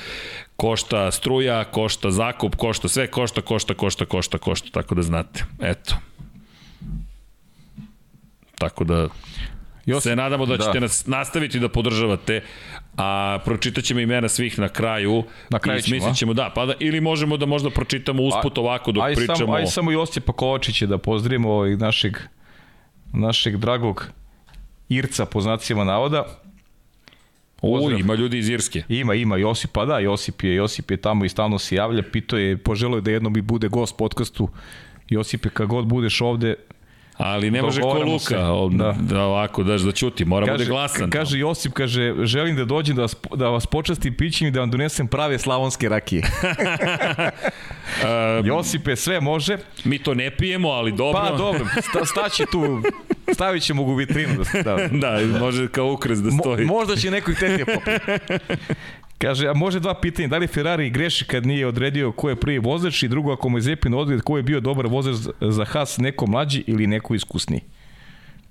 košta struja, košta zakup, košta sve, košta, košta, košta, košta, košta, tako da znate. Eto. Tako da Josip, se nadamo da ćete da. nas nastaviti da podržavate, a pročitat ćemo imena svih na kraju.
Na kraju ćemo,
smislit ćemo, da, pa da, ili možemo da možda pročitamo usput ovako dok aj pričamo. Samo,
aj samo Josipa Kovačića da pozdravimo i našeg, našeg dragog Irca po znacima navoda.
U, ima ljudi iz Irske.
Ima, ima Josipa, da, Josip je, Josip je tamo i stalno se javlja, pito je, poželio je da jednom mi bude gost podcastu. Josipe, kad god budeš ovde,
Ali ne može ko Luka da. da ovako daš da ćuti, mora kaže, bude glasan.
Kaže Josip, kaže, želim da dođem da vas, da vas počastim pićem i da vam donesem prave slavonske rakije. um, Josipe, sve može.
Mi to ne pijemo, ali dobro.
Pa dobro, sta, staći tu, stavit ćemo ga u vitrinu. Da,
da. da, može kao ukras da stoji.
Mo, možda će neko i teti popiti. Kaže, a može dva pitanja, da li Ferrari greši kad nije odredio ko je prvi vozač i drugo ako mu je Zepin odred ko je bio dobar vozač za Haas, neko mlađi ili neko iskusniji?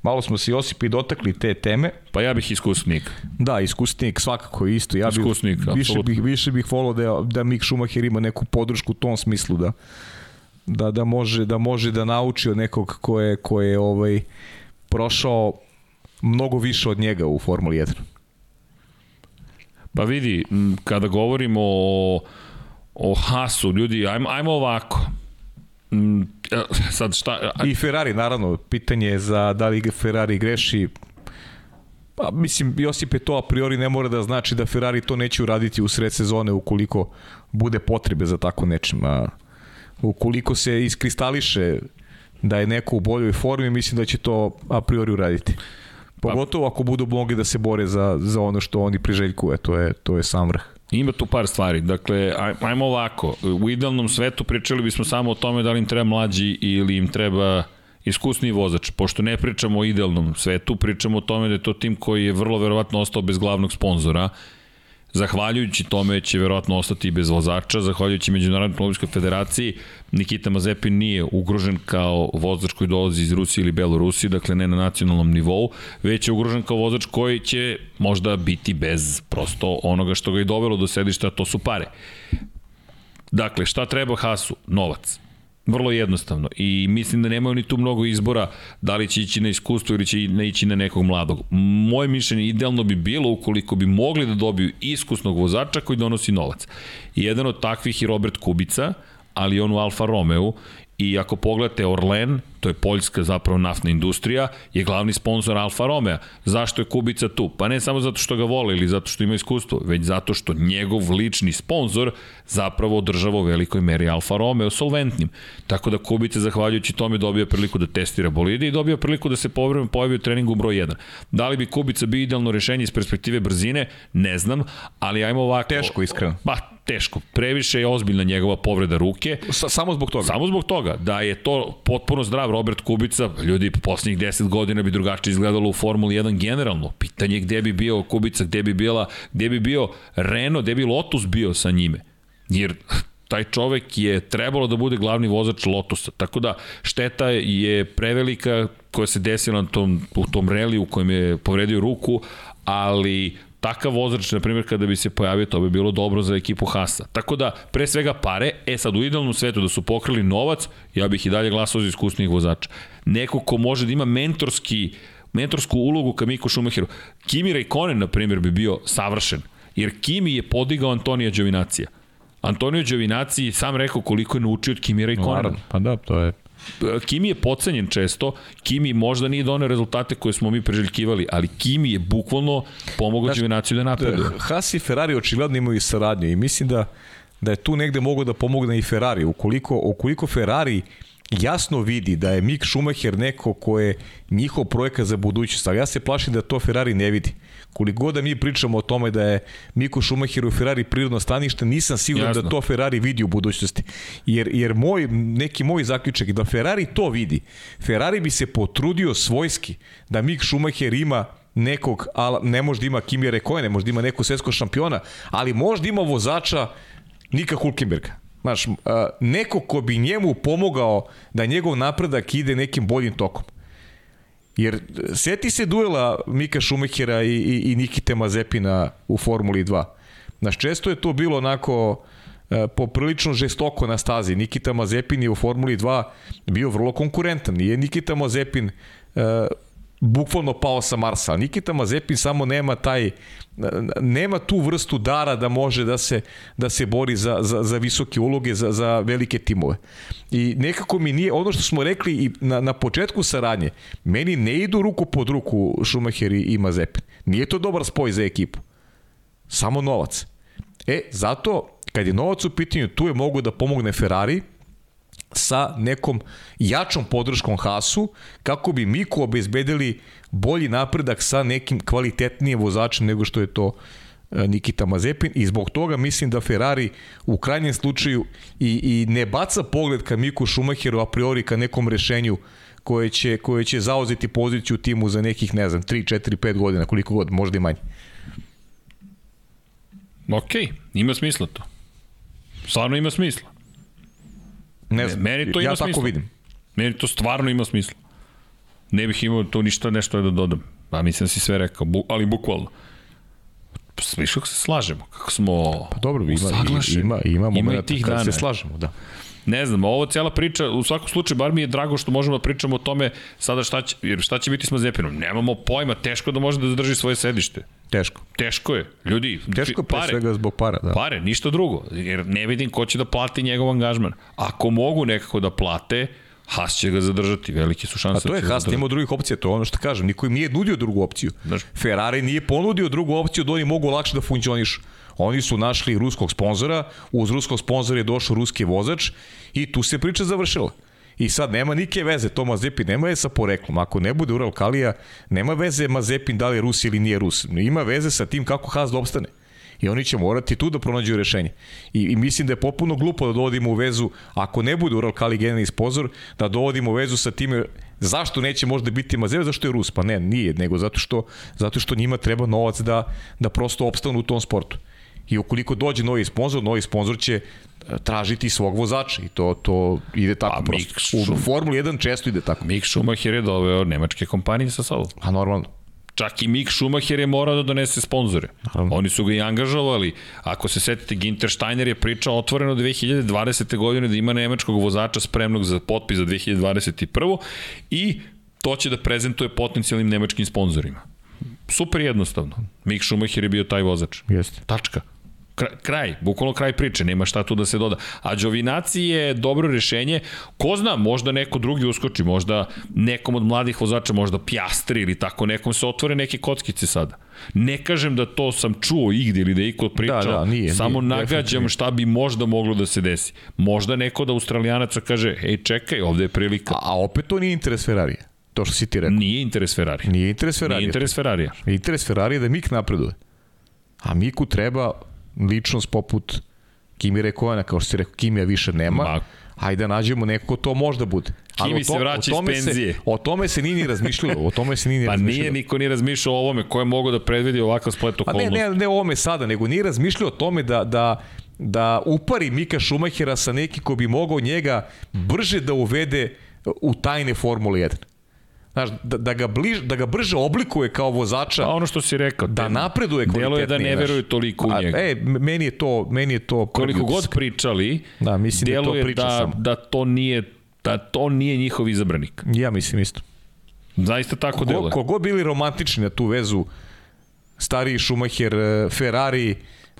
Malo smo se Josip i dotakli te teme.
Pa ja bih iskusnik.
Da, iskusnik svakako isto. Ja iskusnik, bih, više bih, više bih volao da, da Mick Schumacher ima neku podršku u tom smislu da da, da, može, da može da nauči od nekog ko je, ko je ovaj, prošao mnogo više od njega u Formuli 1.
Pa vidi, kada govorimo o, o Hasu, ljudi, ajmo, ajmo ovako. E, sad šta...
I Ferrari, naravno, pitanje je za da li Ferrari greši, Pa, mislim, Josipe, to a priori ne mora da znači da Ferrari to neće uraditi u sred sezone ukoliko bude potrebe za tako nečim. A, ukoliko se iskristališe da je neko u boljoj formi, mislim da će to a priori uraditi. Pogotovo ako budu mogli da se bore za, za ono što oni priželjkuju, to je, to je sam vrh.
Ima tu par stvari. Dakle, ajmo ovako. U idealnom svetu pričali bismo samo o tome da li im treba mlađi ili im treba iskusni vozač. Pošto ne pričamo o idealnom svetu, pričamo o tome da je to tim koji je vrlo verovatno ostao bez glavnog sponzora Zahvaljujući tome će verovatno ostati bez vozača, zahvaljujući Međunarodnoj automobilskoj federaciji, Nikita Mazepin nije ugrožen kao vozač koji dolazi iz Rusije ili Belorusije, dakle ne na nacionalnom nivou, već je ugrožen kao vozač koji će možda biti bez prosto onoga što ga je dovelo do sedišta, to su pare. Dakle, šta treba Hasu? Novac. Vrlo jednostavno i mislim da nemaju ni tu mnogo izbora da li će ići na iskustvo ili će ne ići na nekog mladog. Moje mišljenje idealno bi bilo ukoliko bi mogli da dobiju iskusnog vozača koji donosi novac. I jedan od takvih je Robert Kubica, ali on u Alfa Romeo i ako pogledate Orlen, to je poljska zapravo naftna industrija, je glavni sponsor Alfa Romeo. Zašto je Kubica tu? Pa ne samo zato što ga vole ili zato što ima iskustvo, već zato što njegov lični sponsor zapravo održava u velikoj meri Alfa Romeo solventnim. Tako da Kubica zahvaljujući tome dobio priliku da testira bolide i dobio priliku da se povremeno pojavi u treningu broj 1. Da li bi Kubica bio idealno rešenje iz perspektive brzine? Ne znam, ali ajmo ovako.
Teško, iskreno.
Pa, teško. Previše je ozbiljna njegova povreda ruke.
Sa, samo zbog toga.
Samo zbog toga. Da je to potpuno zdrav Robert Kubica, ljudi, po poslednjih 10 godina bi drugačije izgledalo u Formuli 1 generalno. Pitanje je gde bi bio Kubica, gde bi, bila, gde bi bio Renault, gde bi Lotus bio sa njime. Jer taj čovek je trebalo da bude glavni vozač Lotusa. Tako da šteta je prevelika koja se desila na tom, u tom reli u kojem je povredio ruku, ali takav vozač, na primjer, kada bi se pojavio, to bi bilo dobro za ekipu Hasa. Tako da, pre svega pare, e sad u idealnom svetu da su pokrili novac, ja bih i dalje glasao za iskusnih vozača. Neko ko može da ima mentorski mentorsku ulogu ka Miku Šumacheru. Kimi Raikkonen, na primjer, bi bio savršen, jer Kimi je podigao Antonija Đovinacija. Antonio Đovinaci sam rekao koliko je naučio od Kimi Raikkonena.
Pa da, to je
Kimi je pocenjen često, Kimi možda nije donio rezultate koje smo mi preželjkivali, ali Kimi je bukvalno pomogao Giovinaciju da napreduje.
Haas i Ferrari očigledno imaju saradnju i mislim da da je tu negde mogo da pomogne i Ferrari. Ukoliko, ukoliko Ferrari jasno vidi da je Mick Schumacher neko ko je njihov projekat za budućnost, ali ja se plašim da to Ferrari ne vidi. Koliko god da mi pričamo o tome da je Miko Schumacher u Ferrari prirodno stanište, nisam siguran da
Jasno.
da to Ferrari vidi u budućnosti. Jer, jer moj, neki moj zaključak je da Ferrari to vidi. Ferrari bi se potrudio svojski da Mick Schumacher ima nekog, ala, ne možda ima Kimi Rekoje, ne možda ima nekog svetskog šampiona, ali možda ima vozača Nika Hulkenberga. Znaš, neko ko bi njemu pomogao da njegov napredak ide nekim boljim tokom. Jer seti se duela Mika Šumehera i, i, i Nikite Mazepina u Formuli 2. Znaš, često je to bilo onako e, poprilično žestoko na stazi. Nikita Mazepin je u Formuli 2 bio vrlo konkurentan. Nije Nikita Mazepin e, bukvalno pao sa Marsa. Nikita Mazepin samo nema taj nema tu vrstu dara da može da se da se bori za, za, za visoke uloge, za, za velike timove. I nekako mi nije, ono što smo rekli i na, na početku saradnje, meni ne idu ruku pod ruku Schumacher i, i Mazepin. Nije to dobar spoj za ekipu. Samo novac. E, zato, kad je novac u pitanju, tu je mogu da pomogne Ferrari, sa nekom jačom podrškom Hasu kako bi Miku obezbedili bolji napredak sa nekim kvalitetnijim vozačem nego što je to e, Nikita Mazepin i zbog toga mislim da Ferrari u krajnjem slučaju i, i ne baca pogled ka Miku Schumacheru a priori ka nekom rešenju koje će, koje će zauzeti poziciju timu za nekih, ne znam, 3, 4, 5 godina, koliko god, možda i manje.
Ok, ima smisla to. Stvarno ima smisla.
Ne znam,
Meni to ima
ja tako
smisla.
vidim.
Meni to stvarno ima smisla. Ne bih imao tu ništa nešto da dodam. Pa mislim da si sve rekao, bu, ali bukvalno. Viš kako se slažemo, kako smo
Pa dobro, ima,
usaglašeni.
ima, ima,
Ima i
moment
tih dana.
se slažemo, da.
Ne znam, ovo cijela priča, u svakom slučaju, bar mi je drago što možemo da pričamo o tome sada šta će, jer šta će biti s Mazepinom. Nemamo pojma, teško da može da zadrži svoje sedište.
Teško.
Teško je, ljudi.
Teško pre
pare,
svega zbog para, da.
Pare, ništa drugo, jer ne vidim ko će da plati njegov angažman. Ako mogu nekako da plate, Haas će ga zadržati, velike su šanse.
A to je
da će ga
Haas, nema drugih opcija, to je ono što kažem. Niko im nije nudio drugu opciju.
Znaš.
Ferrari nije ponudio drugu opciju da oni mogu lakše da funkcionišu. Oni su našli ruskog sponzora, uz ruskog sponzora je došao ruski vozač i tu se priča završila. I sad nema nike veze, to Mazepin nema veze sa poreklom. Ako ne bude Ural Kalija, nema veze Mazepin da li je Rus ili nije Rus. Ima veze sa tim kako Haas da opstane. I oni će morati tu da pronađu rešenje. I, I mislim da je popuno glupo da dovodimo u vezu, ako ne bude Ural Kali generalni spozor, da dovodimo u vezu sa time zašto neće možda biti Mazepin, zašto je Rus? Pa ne, nije, nego zato što, zato što njima treba novac da, da prosto opstanu u tom sportu. I ukoliko dođe novi sponsor, novi sponsor će e, tražiti svog vozača i to to ide tako
A
prosto.
Mick
U Formuli 1 često ide tako.
Mick Schumacher je doveo nemačke kompanije sa sobom.
A normalno.
Čak i Mick Schumacher je morao da donese sponzore.
Naravno.
Oni su ga i angažovali. Ako se setite, Ginter Steiner je pričao otvoreno 2020. godine da ima nemačkog vozača spremnog za potpis za 2021. I to će da prezentuje potencijalnim nemačkim sponzorima. Super jednostavno. Mick Schumacher je bio taj vozač.
Jeste.
Tačka. Kraj, bukvalno kraj priče, nema šta tu da se doda. A Đovinaci je dobro rešenje, ko zna, možda neko drugi uskoči, možda nekom od mladih vozača, možda Pjastri ili tako, nekom se otvore neke kockice sada. Ne kažem da to sam čuo igde ili da je iko pričao,
Da, da, nije,
samo
nije,
nagađam šta bi možda moglo da se desi. Možda neko da Australijanaca kaže, ej čekaj, ovde je prilika.
A, a opet to nije interes Ferrarija. To što si ti rekao.
Nije interes Ferrari.
Nije interes Ferrarija.
Nije interes Ferrarija.
Interes Ferrari je da Mik napreduje. A Miku treba ličnost poput Kimi Rekovana, kao što si rekao, Kimija više nema.
Ma.
Hajde da nađemo neko ko to možda bude.
Kimi
o
se vraća iz penzije.
Se, o tome se nije ni razmišljalo. O tome se nije ni
Pa
razmišljalo.
nije niko ni razmišljao o ovome, ko je mogao da predvidi ovakav splet
Pa ne,
okolnosti.
ne, ne o ovome sada, nego nije razmišljao o tome da, da, da upari Mika Šumahera sa neki ko bi mogao njega brže da uvede u tajne Formule 1. Znaš, da, da, ga bliž, da ga brže oblikuje kao vozača,
A ono što si rekao,
da
te-
napreduje kvalitetnije.
Delo je da ne veruju toliko u
A,
njega.
E, m- meni je to, meni je to
Koliko god pričali,
Da, mislim da to priča
da,
samo.
da to nije da to nije njihov izabranik.
Ja mislim isto.
Zaista tako
Ko,
deluje.
kogo bili romantični na tu vezu, stariji Schumacher, eh, Ferrari,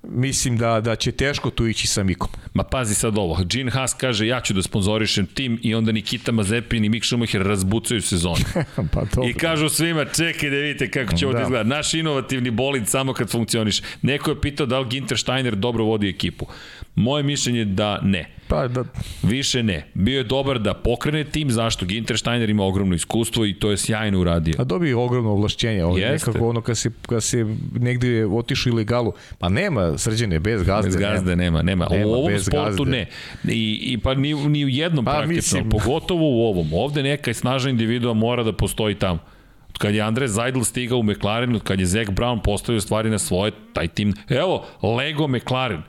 mislim da, da će teško tu ići sa Mikom.
Ma pazi sad ovo, Gene Haas kaže ja ću da sponzorišem tim i onda Nikita Mazepin i Mick Schumacher razbucaju sezonu.
pa to.
I kažu svima, čekaj da vidite kako će ovo da. da izgleda. Naš inovativni bolid samo kad funkcioniš. Neko je pitao da li Ginter Steiner dobro vodi ekipu. Moje mišljenje je da ne.
Pa da.
Više ne. Bio je dobar da pokrene tim, zašto? Ginter Steiner ima ogromno iskustvo i to je sjajno uradio.
A dobio ogromno ovlašćenje. Ovo Jeste. nekako ono kad se, kad se negde otišu ilegalu. Pa nema srđene, bez gazde.
Bez gazde nema, nema. nema. U ovom sportu gazde. ne. I, i pa ni, ni u jednom pa, praktično, mislim... pogotovo u ovom. Ovde neka snažna individua mora da postoji tamo kad je Andre Zajdl stigao u McLaren, kad je Zach Brown postavio stvari na svoje, taj tim, evo, Lego McLaren,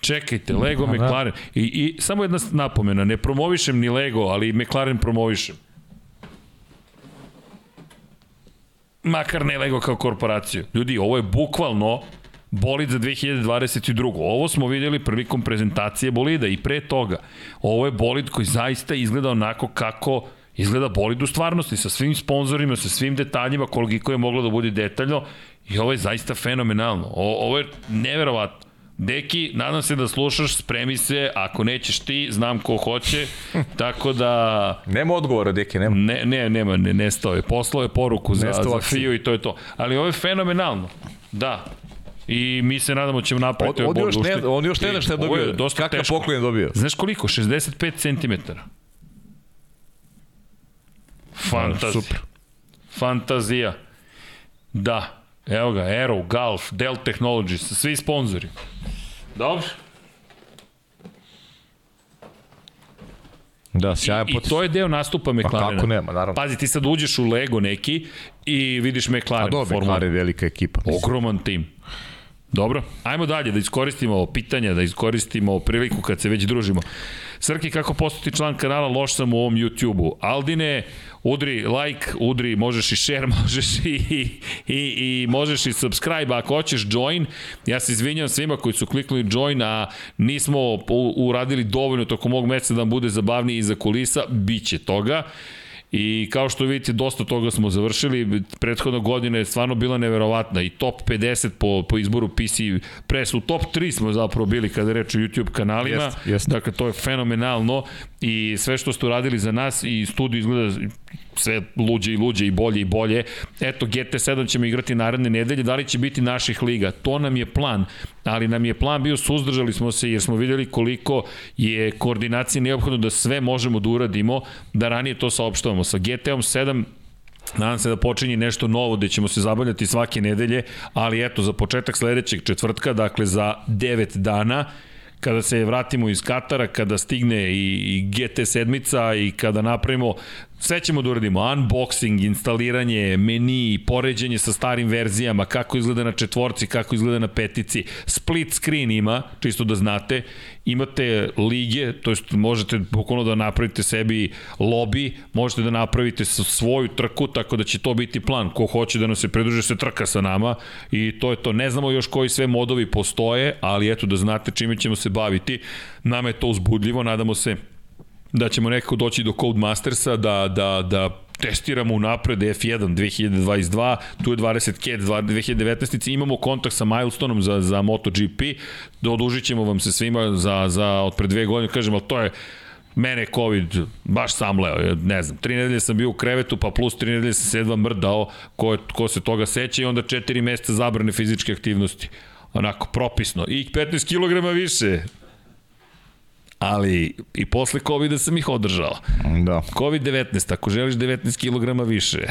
Čekajte, Lego, da. McLaren. I, I samo jedna napomena, ne promovišem ni Lego, ali McLaren promovišem. Makar ne Lego kao korporaciju. Ljudi, ovo je bukvalno bolid za 2022. Ovo smo videli prilikom prezentacije bolida i pre toga. Ovo je bolid koji zaista izgleda onako kako izgleda bolid u stvarnosti, sa svim sponsorima, sa svim detaljima, koliko je moglo da bude detaljno i ovo je zaista fenomenalno. O, ovo je neverovatno. Deki, nadam se da slušaš, spremi se, ako nećeš ti, znam ko hoće, tako da...
Nema odgovora, Deki, nema.
Ne, ne, nema, ne, ne stoje. Poslao je poruku za, za FIU i to je to. Ali ovo je fenomenalno. Da, i mi se nadamo da ćemo napraviti
on, on, još ne, on još ne zna šta je dobio. Je
dosta Kakav poklon
je dobio?
Znaš koliko? 65 cm. Fantazija. Super. Fantazija. Da. Evo ga, Aero, Golf, Dell Technologies, svi sponzori. Dobro.
Da, sjajan
I, I to je deo nastupa McLarena.
Pa kako nema, naravno.
Pazi, ti sad uđeš u Lego neki i vidiš McLaren. A
dobro, McLaren je velika ekipa.
Mislim. Ogroman tim. Dobro, ajmo dalje da iskoristimo pitanja, da iskoristimo priliku kad se već družimo. Srki, kako postati član kanala, loš sam u ovom YouTube-u. Aldine, udri like, udri, možeš i share, možeš i, i, i možeš i subscribe ako hoćeš join. Ja se izvinjam svima koji su kliknuli join, a nismo uradili dovoljno toko mog meseca da nam bude zabavniji iza kulisa, bit će toga. I kao što vidite, dosta toga smo završili. Prethodna godina je stvarno bila neverovatna i top 50 po, po izboru PC Press. U top 3 smo zapravo bili kada reč o YouTube kanalima. Jest, jest. Dakle, to je fenomenalno i sve što ste uradili za nas i studiju izgleda sve luđe i luđe i bolje i bolje. Eto, GT7 ćemo igrati naredne nedelje, da li će biti naših liga? To nam je plan, ali nam je plan bio, suzdržali smo se jer smo videli koliko je koordinacija neophodno da sve možemo da uradimo, da ranije to saopštavamo. Sa GT-om 7 Nadam se da počinje nešto novo gde ćemo se zabavljati svake nedelje, ali eto, za početak sledećeg četvrtka, dakle za 9 dana, kada se vratimo iz Katara, kada stigne i, i GT sedmica i kada napravimo Sve ćemo da uradimo, unboxing, instaliranje, meni, poređenje sa starim verzijama, kako izgleda na četvorci, kako izgleda na petici, split screen ima, čisto da znate, imate lige, to jest možete bukvalno da napravite sebi lobby, možete da napravite svoju trku, tako da će to biti plan, ko hoće da nam se pridruže se trka sa nama. I to je to, ne znamo još koji sve modovi postoje, ali eto da znate čime ćemo se baviti, nama je to uzbudljivo, nadamo se da ćemo nekako doći do Codemastersa, da, da, da testiramo u napred F1 2022, tu je 20 Cat 2019. Imamo kontakt sa Milestoneom za, za MotoGP, odužit ćemo vam se svima za, za od pre dve godine, kažem, ali to je mene COVID baš samleo, ne znam, tri nedelje sam bio u krevetu, pa plus tri nedelje sam se mrdao, ko, ko se toga seća i onda četiri meseca zabrane fizičke aktivnosti onako propisno i 15 kg više ali i posle COVID-a sam ih održao.
Da.
COVID-19, ako želiš 19 kg više,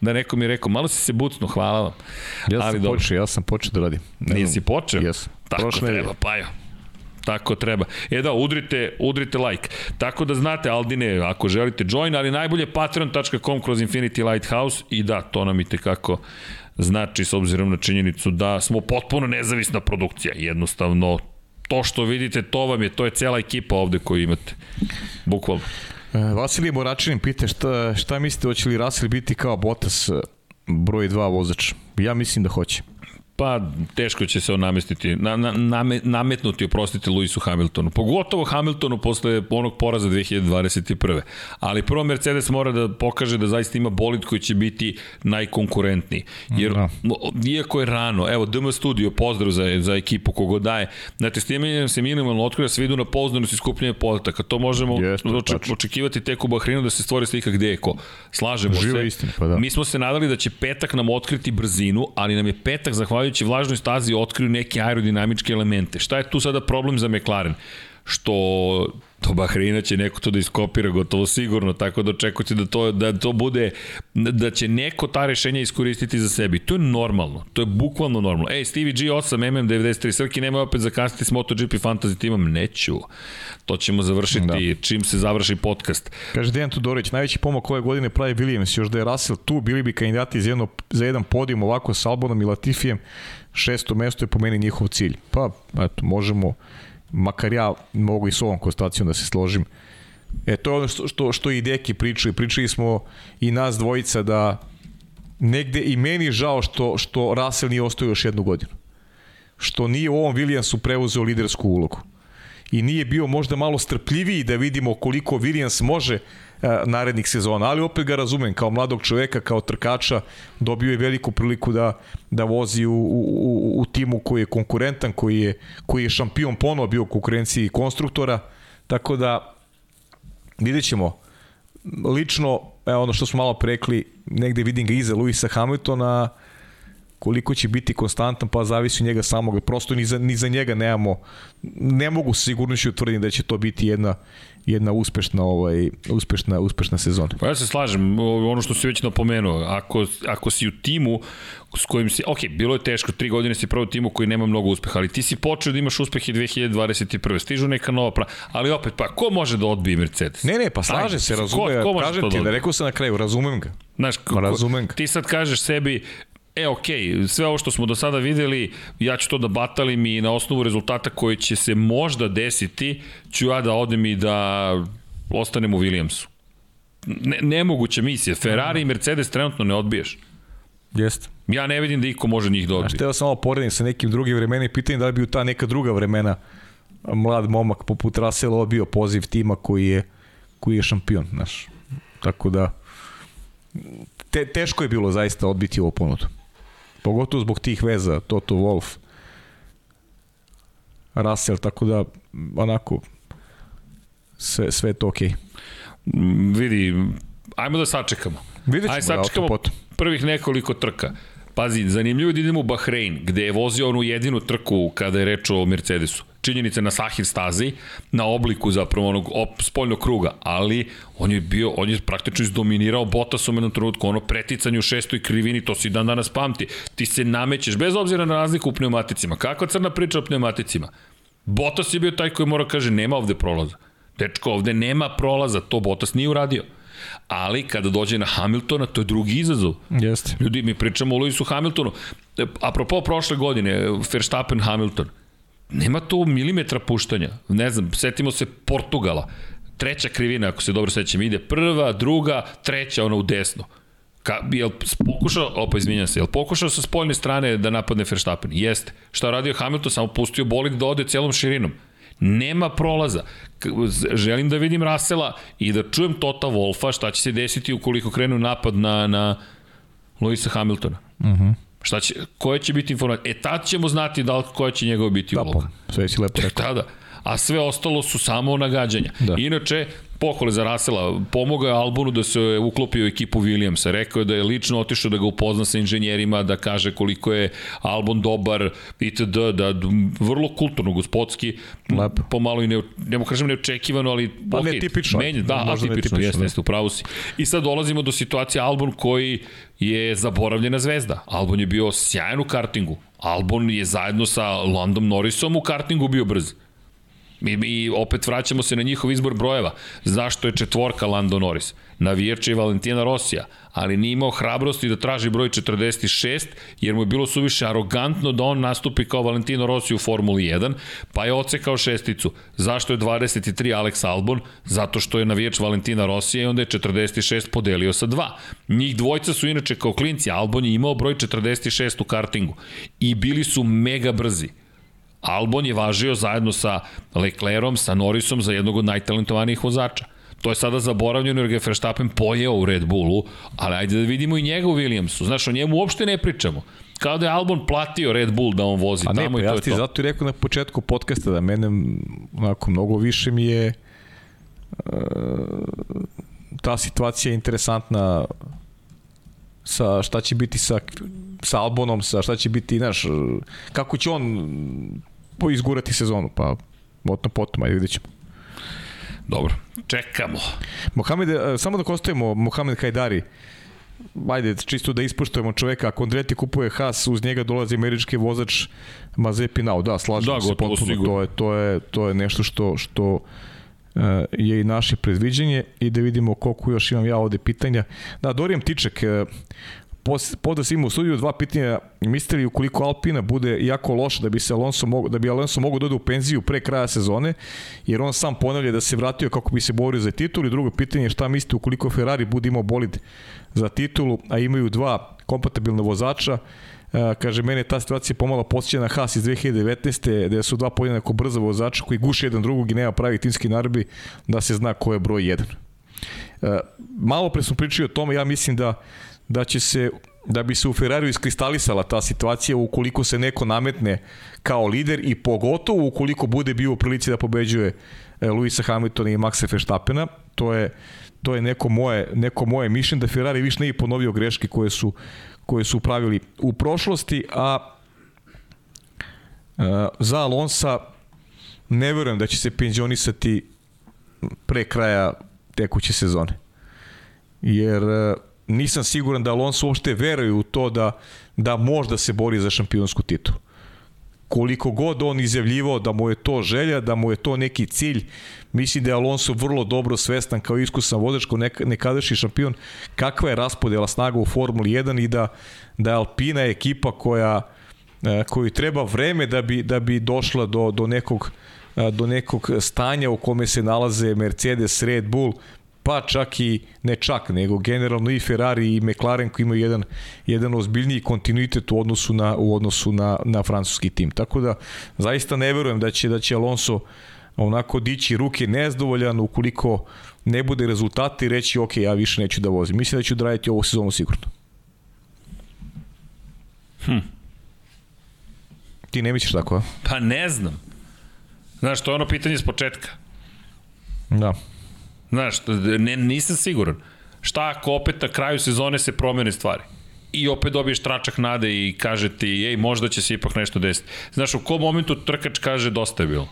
da neko mi je rekao, malo si se bucno, hvala vam.
Ja sam ali počeo, ja sam počeo da radim.
Ne Nije si počeo?
Jes.
Tako Prošle treba, pa jo. Tako treba. E da, udrite, udrite like. Tako da znate, Aldine, ako želite join, ali najbolje patreon.com kroz Infinity Lighthouse i da, to nam i tekako znači s obzirom na činjenicu da smo potpuno nezavisna produkcija. Jednostavno, to što vidite, to vam je, to je cela ekipa ovde koju imate. Bukvalno.
E, Vasilij Moračinin pita šta, šta mislite, hoće li Russell biti kao Bottas e, broj 2 vozač? Ja mislim da hoće.
Pa teško će se on namestiti, na, na, name, nametnuti, oprostite, Luisu Hamiltonu. Pogotovo Hamiltonu posle onog poraza 2021. Ali prvo Mercedes mora da pokaže da zaista ima bolid koji će biti najkonkurentniji. Jer, da. iako je rano, evo, DM Studio, pozdrav za, za ekipu kogo daje, na testiranju se minimalno otkriva se vidu na pouzdanost i skupljenje podataka. To možemo Jeste, oček, očekivati tek u Bahrinu da se stvori slika gde je ko. Slažemo Živa se. Istina, pa da. Mi smo se nadali da će petak nam otkriti brzinu, ali nam je petak, zahvaljujući vlažnoj stazi, otkrio neke aerodinamičke elemente. Šta je tu sada problem za McLaren? Što do Bahreina će neko to da iskopira gotovo sigurno, tako da očekujete da to, da to bude, da će neko ta rešenja iskoristiti za sebi. To je normalno, to je bukvalno normalno. Ej, Stevie G8, MM93, Srki, nemoj opet zakasniti s MotoGP Fantasy timom, neću. To ćemo završiti da. čim se završi podcast.
Kaže Dejan Tudorović, najveći pomak ove godine pravi Williams, još da je Russell tu, bili bi kandidati za, jedno, za jedan podijum ovako sa Albonom i Latifijem, šesto mesto je po meni njihov cilj. Pa, eto, možemo, makar ja mogu i s ovom konstacijom da se složim. E, to je ono što, što, što i deki pričaju. Pričali smo i nas dvojica da negde i meni žao što, što Russell nije ostao još jednu godinu. Što nije u ovom Williamsu preuzeo lidersku ulogu. I nije bio možda malo strpljiviji da vidimo koliko Williams može narednih sezona, ali opet ga razumem, kao mladog čoveka, kao trkača, dobio je veliku priliku da, da vozi u, u, u timu koji je konkurentan, koji je, koji je šampion ponovo bio u konkurenciji konstruktora, tako da vidjet ćemo. Lično, evo ono što smo malo prekli, negde vidim ga iza Luisa Hamiltona, koliko će biti konstantan, pa zavisi od njega samog. Prosto ni za, ni za njega nemamo, ne mogu sigurnošću utvrditi da će to biti jedna, jedna uspešna ovaj uspešna uspešna sezona.
Pa ja se slažem, ono što si već napomenuo, ako ako si u timu s kojim si, ok, bilo je teško, tri godine si prvo u timu koji nema mnogo uspeha, ali ti si počeo da imaš uspehe 2021. Stižu neka nova pra... Ali opet, pa ko može da odbije Mercedes?
Ne, ne, pa slaže se, razume, ko, ko kažem ti, da rekao sam na kraju, razumem ga.
Znaš, ko, razumem ga. Ti sad kažeš sebi, E, okay, sve ovo što smo do sada videli, ja ću to da batalim i na osnovu rezultata koji će se možda desiti, ću ja da odem i da ostanem u Williamsu. Ne, nemoguća misija. Ferrari i Mercedes trenutno ne odbiješ.
Jeste.
Ja ne vidim da iko može njih da odbije.
A šteo sam ovo poredim sa nekim drugim vremena i pitanje da li bi u ta neka druga vremena mlad momak poput Russell odbio poziv tima koji je, koji je šampion, znaš. Tako da te, teško je bilo zaista odbiti ovo ponudu. Pogotovo zbog tih veza, Toto Wolf, Russell, tako da onako sve, sve je to okej.
Okay. Vidi, ajmo da sačekamo.
Vidjet ćemo, Ajde, sačekamo
prvih nekoliko trka. Pazi, zanimljivo je da idemo u Bahrein, gde je vozio onu jedinu trku kada je reč o Mercedesu činjenice na Sahir stazi, na obliku zapravo onog op, spoljnog kruga, ali on je bio, on je praktično izdominirao Bottas u jednom trenutku, ono preticanje u šestoj krivini, to si dan danas pamti. Ti se namećeš, bez obzira na razliku u pneumaticima. Kakva crna priča o pneumaticima? Bottas je bio taj koji mora kaže, nema ovde prolaza. Dečko, ovde nema prolaza, to Bottas nije uradio ali kada dođe na Hamiltona, to je drugi izazov.
Jeste.
Ljudi, mi pričamo o Lewisu Hamiltonu. Apropo prošle godine, Verstappen Hamilton, nema tu milimetra puštanja. Ne znam, setimo se Portugala. Treća krivina, ako se dobro sećam, ide prva, druga, treća, ona u desno. Ka, jel pokušao, opa izvinjam se, jel pokušao sa spoljne strane da napadne Verstappen? Jeste. Šta radio Hamilton? Samo pustio bolid da ode celom širinom. Nema prolaza. Želim da vidim Rasela i da čujem Tota Wolfa šta će se desiti ukoliko krenu napad na, na Luisa Hamiltona. Mhm. Uh -huh. Šta će, koje će biti informacije? E, tad ćemo znati da li koja će njegova biti da, uloga.
Da, sve si lepo rekao.
Tada. A sve ostalo su samo nagađanja. Da. Inače, pohvale za Rasela, pomogao je Albonu da se uklopi u ekipu Williamsa, rekao je da je lično otišao da ga upozna sa inženjerima, da kaže koliko je Albon dobar, itd., da vrlo kulturno, gospodski, Lep. pomalo i ne, ne mogu kažem neočekivano, ali
pa okay, netipično.
Menje, da, Možda atipično, jeste, da. jeste, upravo si. I sad dolazimo do situacije Albon koji je zaboravljena zvezda. Albon je bio sjajan u kartingu. Albon je zajedno sa Landom Norrisom u kartingu bio brz. I, I opet vraćamo se na njihov izbor brojeva. Zašto je četvorka Lando Norris? Navijač je Valentina Rosija, ali nije imao hrabrosti da traži broj 46, jer mu je bilo suviše arogantno da on nastupi kao Valentino Rossi u Formuli 1, pa je ocekao šesticu. Zašto je 23 Alex Albon? Zato što je navijač Valentina Rosija i onda je 46 podelio sa 2. Njih dvojca su inače kao klinci, Albon je imao broj 46 u kartingu i bili su mega brzi. Albon je važio zajedno sa Leclerom, sa Norrisom za jednog od najtalentovanijih vozača. To je sada zaboravljeno jer ga je Verstappen pojeo u Red Bullu, ali ajde da vidimo i njega u Williamsu. Znaš, o njemu uopšte ne pričamo. Kao da je Albon platio Red Bull da on vozi
A ne,
tamo
pa
i to
ja
je
ti
to.
zato i rekao na početku podcasta da mene onako mnogo više mi je e, ta situacija interesantna sa šta će biti sa, sa Albonom, sa šta će biti, znaš, kako će on izgurati sezonu, pa potom potom, ajde vidjet ćemo.
Dobro, čekamo.
Mohamed, e, samo da kostavimo Mohamed Hajdari, ajde, čisto da ispoštujemo čoveka, ako Andreti kupuje Haas, uz njega dolazi američki vozač Mazepi Nau, da, slažem
Da,
se potpuno,
sigurno.
to je, to je, to je nešto što, što uh, je i naše predviđenje i da vidimo koliko još imam ja ovde pitanja. Da, Dorijan Tiček, pos, poda se ima u studiju dva pitanja. Mislite li ukoliko Alpina bude jako loša da bi se Alonso mogo, da bi Alonso mogao da u penziju pre kraja sezone, jer on sam ponavlja da se vratio kako bi se borio za titulu i drugo pitanje je šta mislite ukoliko Ferrari bude imao bolid za titulu, a imaju dva kompatibilna vozača, Uh, kaže, mene ta situacija pomalo posjeća na Haas iz 2019. gde su dva podjednako brza vozača koji guše jedan drugog i nema pravi timski narbi da se zna ko je broj 1. Uh, malo pre smo pričali o tome, ja mislim da, da će se da bi se u Ferrariju iskristalisala ta situacija ukoliko se neko nametne kao lider i pogotovo ukoliko bude bio u prilici da pobeđuje e, Luisa Hamiltona i Maxa Verstappena, to je to je neko moje neko moje mišljenje da Ferrari više ne bi ponovio greške koje su koje su pravili u prošlosti, a e, za Alonsa ne verujem da će se penzionisati pre kraja tekuće sezone. Jer e, nisam siguran da Alonso uopšte veruje u to da, da možda se bori za šampionsku titulu. Koliko god on izjavljivao da mu je to želja, da mu je to neki cilj, mislim da je Alonso vrlo dobro svestan kao iskusan vozač, kao nek, nekadašnji šampion, kakva je raspodela snaga u Formuli 1 i da, da je Alpina ekipa koja e, koju treba vreme da bi, da bi došla do, do nekog e, do nekog stanja u kome se nalaze Mercedes, Red Bull, pa čak i ne čak, nego generalno i Ferrari i McLaren koji imaju jedan, jedan ozbiljniji kontinuitet u odnosu na, u odnosu na, na francuski tim. Tako da zaista ne verujem da će, da će Alonso onako dići ruke nezdovoljan ukoliko ne bude rezultati i reći ok, ja više neću da vozim. Mislim da ću raditi ovu sezonu sigurno.
Hm.
Ti ne misliš tako, a?
Pa ne znam. Znaš, to je ono pitanje s početka.
Da.
Znaš, ne, nisam siguran. Šta ako opet na kraju sezone se promene stvari? I opet dobiješ tračak nade i kaže ti, ej, možda će se ipak nešto desiti. Znaš, u kom momentu trkač kaže dosta je bilo?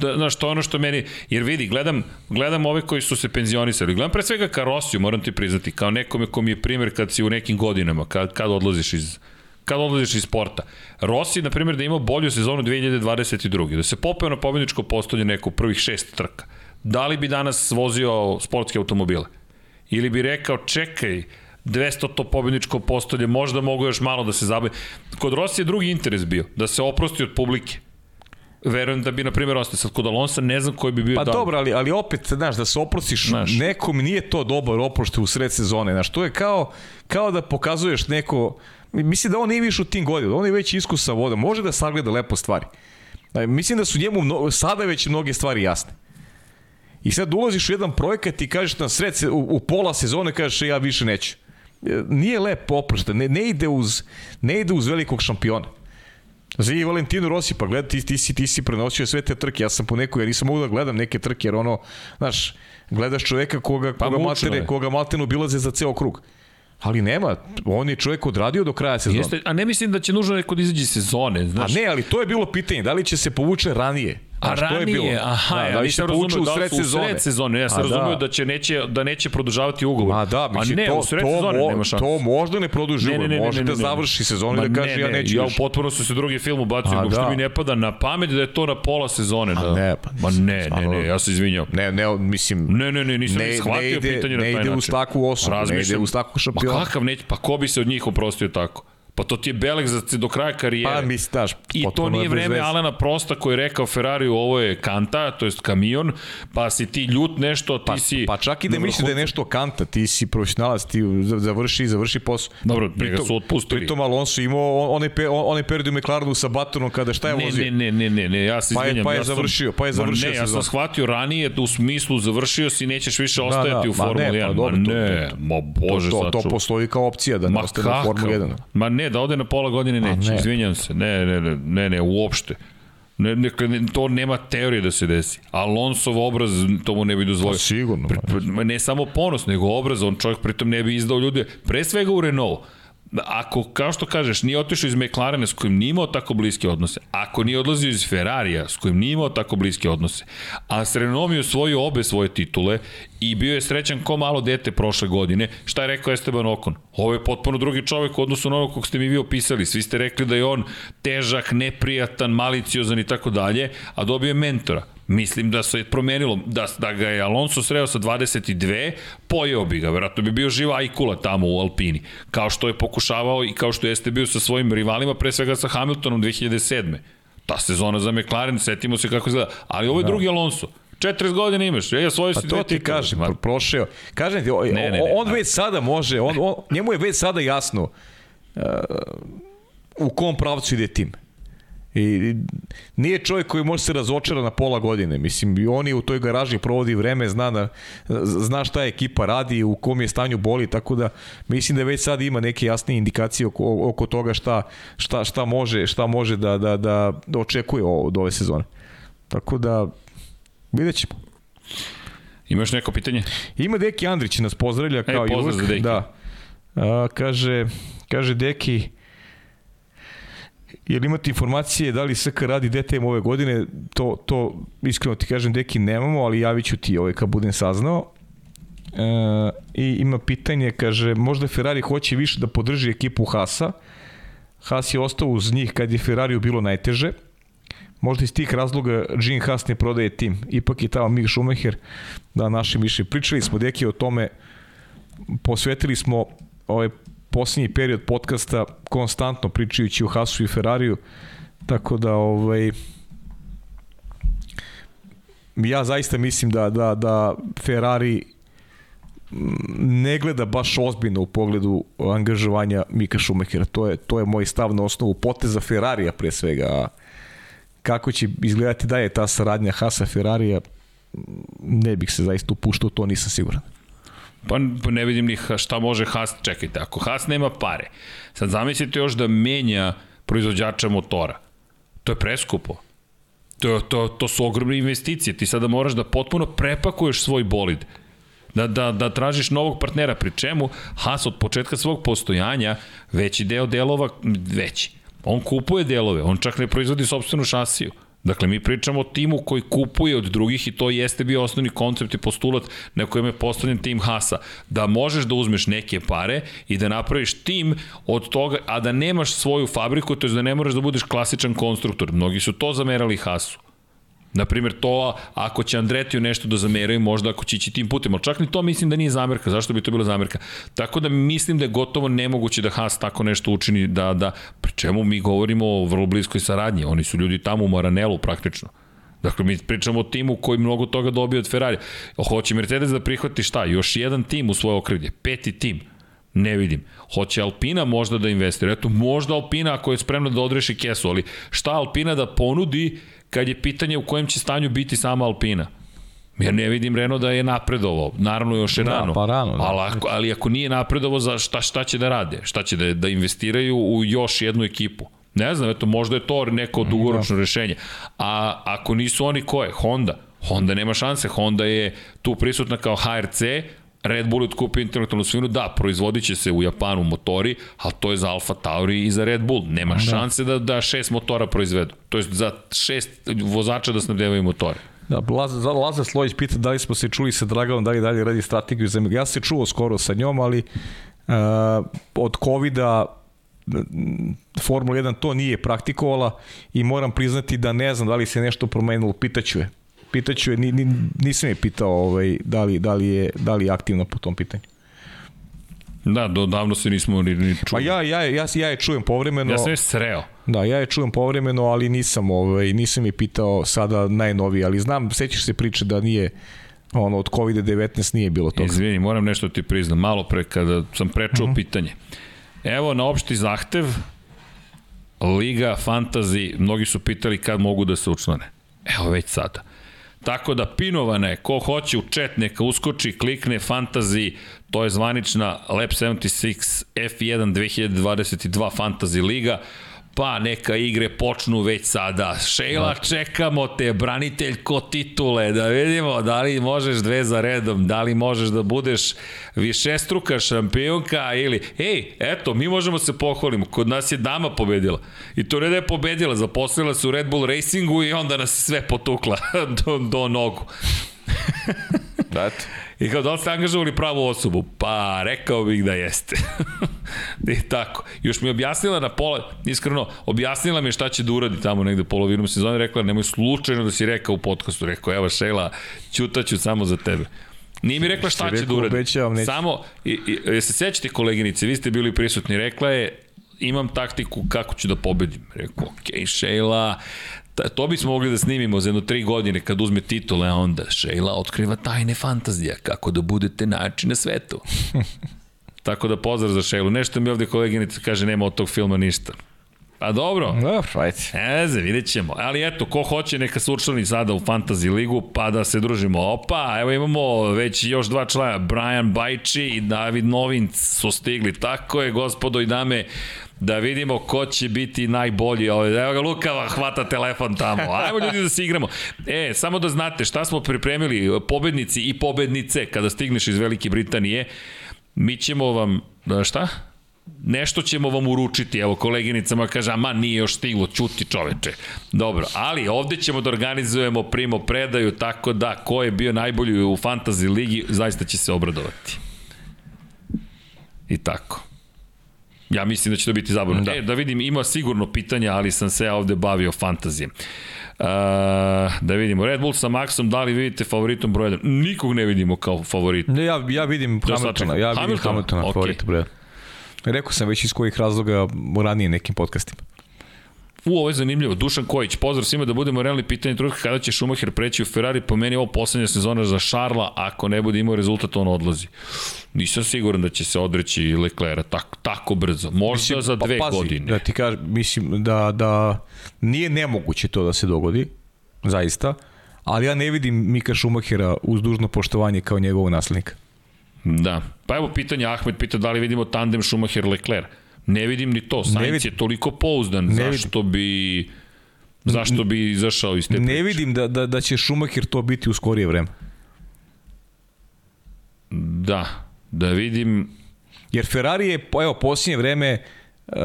Da, znaš, to je ono što meni, jer vidi, gledam, gledam ove koji su se penzionisali, gledam pre svega Karosiju, moram ti priznati, kao nekome ko mi je primjer kad si u nekim godinama, kad, kad odlaziš iz, kad odlaziš iz sporta. Rossi, na primjer, da ima bolju sezonu 2022. Da se popeo na pobjedičko postolje neko u prvih šest trka. Da li bi danas vozio sportske automobile? Ili bi rekao, čekaj, 200 to pobjedičko postolje, možda mogu još malo da se zabavi. Kod Rossi je drugi interes bio, da se oprosti od publike. Verujem da bi, na primjer, ostao sad kod Alonsa, ne znam koji bi bio
Pa
dan.
dobro, ali, ali opet, znaš, da se oprostiš,
Znaš.
nekom nije to dobar oprošt u sred sezone, znaš, to je kao, kao da pokazuješ neko, mislim da on nije više u tim godinama, on je već iskusan voda, može da sagleda lepo stvari. Mislim da su njemu mno, sada već mnoge stvari jasne. I sad ulaziš u jedan projekat i kažeš na sred, u, u pola sezone kažeš ja više neću. E, Nije lep oprošta, ne, ne, ide uz, ne ide uz velikog šampiona. Za i Valentino Rossi, pa gledaj, ti, ti, si, ti si prenosio sve te trke, ja sam po neku, ja nisam mogu da gledam neke trke, jer ono, znaš, gledaš čoveka koga,
Pa
koga, maltene,
je.
koga maltene obilaze za ceo krug. Ali nema, on je čovjek odradio do kraja sezona.
Jeste, a ne mislim da će nužno neko da izađe iz sezone,
A
znaš.
ne, ali to je bilo pitanje, da li će se povuče ranije?
A
je
ranije,
bilo.
aha,
Da,
ja
da li
nisam razumio
u
da
sred
su u
sezone.
sred sezone. Ja sam
A
razumio
da.
da će neće da neće produžavati ugovor.
Ma da, mislim,
A ne,
to,
u sred
to,
sezone
mo-
nema šanse.
to možda ne produži
Ne, ne, ne, ne,
može
ne,
da
ne, ne.
završi sezonu i da kaže
ne,
ja
ne,
neću
Ja u
više.
potpunosti se drugi film
A,
uopšte
da.
mi ne pada na pamet da je to na pola sezone. Da.
ne, pa,
Ma ne, ne, ne, ja se izvinjam.
Ne, ne, mislim,
Ne, ne, ne, nisam
ne, ne
shvatio
ide,
pitanje na
ne
taj
ide
način.
uz takvu osobu, ne ide
Razmišljam.
uz takvog
Ma kakav neće, pa ko bi se od njih oprostio tako? Pa to ti je Belek za do kraja karijere.
Pa, mislim, daš,
I to nije vreme. Alena Prosta koji je rekao Ferrari ovo je kanta, to jest kamion, pa si ti ljut nešto, ti
Pa,
si...
pa čak i da misli da je nešto kanta, ti si profesionalac, ti završi, završi posao.
Dobro, njega
Pritom-
su otpustili.
Pritom Alonso imao on- onaj, pe, on- onaj period u McLarenu sa Batonom kada šta je
Ne,
vozio?
ne, ne, ne, ne, ne, ja se
Pa je-
izvinjam.
pa je
ja sam-
završio, pa je
Ma
završio
Ne, ja sam shvatio ranije da u smislu završio si, nećeš više
Da,
ostajati
da,
u
ma
Formuli
ne,
1.
pa dobro,
ma
to-
ne,
to-
ma bože
to, to, to postoji kao opcija da ne
Ma
ostane u? Formuli 1.
Ma ne, da ode na pola godine neće,
ne.
izvinjam se. Ne, ne, ne, ne, ne uopšte. Ne, ne, ne, to nema teorije da se desi. Alonsov obraz to mu ne bi dozvolio.
Pa sigurno,
Pre, pre, ne samo ponos, nego obraz, on čovjek pritom ne bi izdao ljude, pre svega u Renault. Ako, kao što kažeš, nije otišao iz McLarena s kojim nije imao tako bliske odnose, ako nije odlazio iz Ferrarija s kojim nije imao tako bliske odnose, a s Renaultom je osvojio obe svoje titule i bio je srećan ko malo dete prošle godine, šta je rekao Esteban Okon? Ovo je potpuno drugi čovek u odnosu na ono kog ste mi vi opisali. Svi ste rekli da je on težak, neprijatan, maliciozan i tako dalje, a dobio je mentora. Mislim da se je promenilo, da, da ga je Alonso sreo sa 22, pojeo bi ga, verovatno bi bio živa Ajkula tamo u Alpini, kao što je pokušavao i kao što jeste bio sa svojim rivalima, pre svega sa Hamiltonom 2007. Ta sezona za McLaren, setimo se kako izgleda, ali ovo je drugi Alonso. 40 godina imaš, ja svoje
Pa
si
to
dve
ti kažem,
Ma,
pro- prošao. Kažem ti, o-
Ne, ne, ne,
on
da.
već sada može, on, on, njemu je već sada jasno uh, u kom pravcu ide tim. I nije čovjek koji može se razočara na pola godine. Mislim, i on je u toj garaži provodi vreme, zna, da, zna šta ekipa radi, u kom je stanju boli, tako da mislim da već sad ima neke jasnije indikacije oko, oko toga šta, šta, šta može, šta može da, da, da, da očekuje od ove sezone. Tako da, vidjet ćemo.
Imaš neko pitanje?
Ima Deki Andrić nas pozdravlja kao i
pozdrav
uvek.
za Deki.
Da. A, kaže, kaže Deki, Jel imate informacije da li SK radi DTM ove godine? To, to iskreno ti kažem, Deki, nemamo, ali javit ću ti ovaj kad budem saznao. E, I ima pitanje, kaže, možda Ferrari hoće više da podrži ekipu Hasa. Haas je ostao uz njih kad je Ferrariju bilo najteže. Možda iz tih razloga Gene Haas ne prodaje tim. Ipak je tamo Mick Schumacher, da naši više. Pričali smo, Deki, o tome, posvetili smo ovaj posljednji period podcasta konstantno pričajući o Haasu i Ferrariju, tako da ovaj ja zaista mislim da, da, da Ferrari ne gleda baš ozbiljno u pogledu angažovanja Mika Schumachera. To je, to je moj stav na osnovu poteza Ferrarija pre svega. A kako će izgledati da je ta saradnja Hasa Ferrarija, ne bih se zaista upuštao, to nisam siguran.
Pa pa ne vidim ni šta može Haas, čekajte, ako Haas nema pare, sad zamislite još da menja proizvođača motora. To je preskupo. To, to, to su ogromne investicije. Ti sada moraš da potpuno prepakuješ svoj bolid. Da, da, da tražiš novog partnera, pri čemu Haas od početka svog postojanja veći deo delova, veći. On kupuje delove, on čak ne proizvodi sobstvenu šasiju. Dakle, mi pričamo o timu koji kupuje od drugih i to jeste bio osnovni koncept i postulat na kojem je postavljen tim Hasa. Da možeš da uzmeš neke pare i da napraviš tim od toga, a da nemaš svoju fabriku, to je da ne moraš da budeš klasičan konstruktor. Mnogi su to zamerali Hasu. Na primjer, to ako će Andretiju nešto da zameraju, možda ako će ići tim putem, ali čak ni to mislim da nije zamerka, zašto bi to bila zamerka? Tako da mislim da je gotovo nemoguće da Haas tako nešto učini, da, da, pri čemu mi govorimo o vrlo bliskoj saradnji, oni su ljudi tamo u Maranelu praktično. Dakle, mi pričamo o timu koji mnogo toga dobio od Ferrari. Hoće Mercedes da prihvati šta? Još jedan tim u svoje okrilje, peti tim. Ne vidim. Hoće Alpina možda da investira. Eto, možda Alpina ako je spremna da odreši kesu, ali šta Alpina da ponudi kad je pitanje u kojem će stanju biti sama Alpina? Ja ne vidim Renault da je napredovao. Naravno još je
Da,
rano.
pa rano, da.
Ali, ako, ali ako nije napredovao, za šta, šta će da rade? Šta će da, da investiraju u još jednu ekipu? Ne znam, eto, možda je to neko dugoročno rešenje. A ako nisu oni ko je? Honda. Honda nema šanse. Honda je tu prisutna kao HRC, Red Bull je otkupio intelektualnu svinu, da, proizvodit će se u Japanu motori, ali to je za Alfa Tauri i za Red Bull. Nema da. šanse da, da šest motora proizvedu. To je za šest vozača da snabdevaju motore.
Da, Lazar, Lazar Slojić pita da li smo se čuli sa Draganom, da li dalje radi strategiju za Ja se čuo skoro sa njom, ali uh, od COVID-a Formula 1 to nije praktikovala i moram priznati da ne znam da li se nešto promenilo, pitaću je. Pitaću je, ni, ni, nisam je pitao ovaj, da, li, da, li je, da li je aktivno po tom pitanju.
Da, do davno se nismo ni, ni čuli.
Pa ja, ja, ja, ja je čujem povremeno.
Ja sam je sreo.
Da, ja je čujem povremeno, ali nisam, ovaj, nisam je pitao sada najnoviji, ali znam, sećaš se priče da nije ono, od COVID-19 nije bilo toga.
Izvini, moram nešto ti priznam. Malo pre kada sam prečuo uh mhm. -huh. pitanje. Evo na opšti zahtev, Liga Fantasy, mnogi su pitali kad mogu da se učlane. Evo već sada. Tako da pinovane, ko hoće u chat neka uskoči, klikne Fantasy, to je zvanična Lab 76 F1 2022 Fantasy Liga pa neka igre počnu već sada. Šejla, čekamo te, braniteljko titule, da vidimo da li možeš dve za redom, da li možeš da budeš višestruka šampionka ili, ej, eto, mi možemo se pohvalimo, kod nas je dama pobedila. I to ne da je pobedila, zaposlila se u Red Bull Racingu i onda nas sve potukla do, do nogu.
Eto.
I kao, da li ste angažovali pravu osobu? Pa, rekao bih da jeste. I tako. Još mi objasnila na pola, iskreno, objasnila mi šta će da uradi tamo negde polovinom sezone, rekla, nemoj slučajno da si rekao u podcastu. Rekao, evo Šela, ćutaću samo za tebe. Nije mi rekla šta će da uradi. Obećavam, Samo, i, i, se sećate koleginice, vi ste bili prisutni, rekla je, imam taktiku kako ću da pobedim. Rekao, okej, okay, Šejla, to bismo mogli da snimimo za jedno tri godine kad uzme titule, a onda Sheila otkriva tajne fantazija, kako da budete nači na svetu. Tako da pozdrav za Sheilu. Nešto mi ovde koleginica kaže nema od tog filma ništa. Pa dobro.
Dobro, ajde.
Ne znam, vidjet ćemo. Ali eto, ko hoće neka se učlani sada u Fantasy ligu, pa da se družimo. Opa, evo imamo već još dva člana, Brian Bajči i David Novinc su stigli. Tako je, gospodo i dame, da vidimo ko će biti najbolji. Evo ga Lukava, hvata telefon tamo. Ajmo ljudi da se igramo. E, samo da znate šta smo pripremili, pobednici i pobednice, kada stigneš iz Velike Britanije, mi ćemo vam, šta? nešto ćemo vam uručiti, evo koleginicama kaže, ama nije još stiglo, čuti čoveče. Dobro, ali ovde ćemo da organizujemo primo predaju, tako da ko je bio najbolji u fantasy ligi, zaista će se obradovati. I tako. Ja mislim da će to biti zabavno. Da. E, da vidim, ima sigurno pitanja, ali sam se ja ovde bavio fantazijem. Uh, da vidimo, Red Bull sa Maxom, da li vidite favoritom broj 1? Nikog ne vidimo kao favorit.
Ne, ja, ja vidim da Hamiltona, ja vidim Hamiltona, Hamiltona okay. favorit broj 1. Rekao sam već iz kojih razloga ranije nekim podcastima.
U, ovo je zanimljivo. Dušan Kojić, pozdrav svima da budemo realni pitanje trutka kada će Schumacher preći u Ferrari, po meni ovo poslednja sezona za Šarla, ako ne bude imao rezultat, on odlazi. Nisam siguran da će se odreći Leclerc tako, tako brzo. Možda mislim, za dve pa, pazi, godine.
Da ti kažem, mislim da, da nije nemoguće to da se dogodi, zaista, ali ja ne vidim Mika Schumachera uz dužno poštovanje kao njegovog naslednika.
Da. Pa evo pitanje, Ahmed pita da li vidimo tandem Schumacher-Leclerc. Ne vidim ni to. Sainz je toliko pouzdan. Ne zašto vidim. bi... Zašto bi izašao iz te
priče? Ne vidim da, da, da će Schumacher to biti u skorije vreme.
Da, da vidim...
Jer Ferrari je, evo, posljednje vreme uh,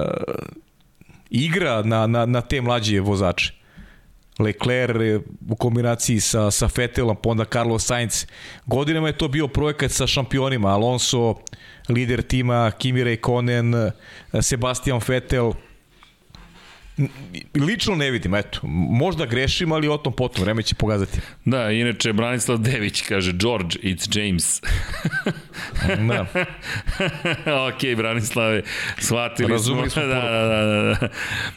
igra na, na, na te mlađe vozače. Leclerc u kombinaciji sa, sa Vettelom, pa onda Carlos Sainz. Godinama je to bio projekat sa šampionima. Alonso, lider tima, Kimi Raikkonen, Sebastian Vettel, lično ne vidim, eto, možda grešim, ali o tom potom, vreme će pokazati.
Da, inače, Branislav Dević kaže, George, it's James. da. ok, Branislave, shvatili
Razumili smo.
smo da, da, da, da,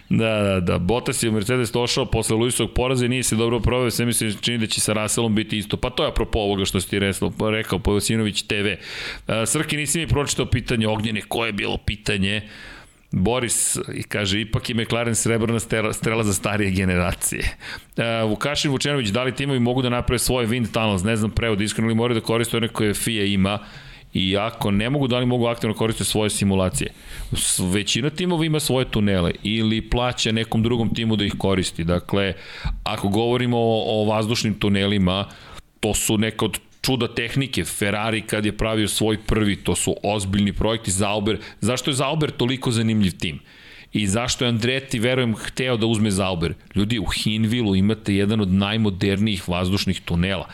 da, da, da, Bottas je u Mercedes došao posle Luisovog poraza i nije se dobro proveo, sve mi se čini da će sa Russellom biti isto. Pa to je apropo ovoga što si ti rekao, rekao Pojosinović TV. Srki, nisi mi pročitao pitanje Ognjene, koje je bilo pitanje? Boris i kaže, ipak je McLaren srebrna strela, za starije generacije. Uh, Vukašin Vučenović, da li timovi mogu da naprave svoje wind tunnels, ne znam prevod, iskreno li moraju da koriste one koje FIA ima, i ako ne mogu, da li mogu aktivno koristiti svoje simulacije. Većina timova ima svoje tunele ili plaća nekom drugom timu da ih koristi. Dakle, ako govorimo o, o vazdušnim tunelima, to su neka od čuda tehnike, Ferrari kad je pravio svoj prvi, to su ozbiljni projekti, Zauber, zašto je Zauber toliko zanimljiv tim? I zašto je Andretti, verujem, hteo da uzme Zauber? Ljudi, u Hinvilu imate jedan od najmodernijih vazdušnih tunela.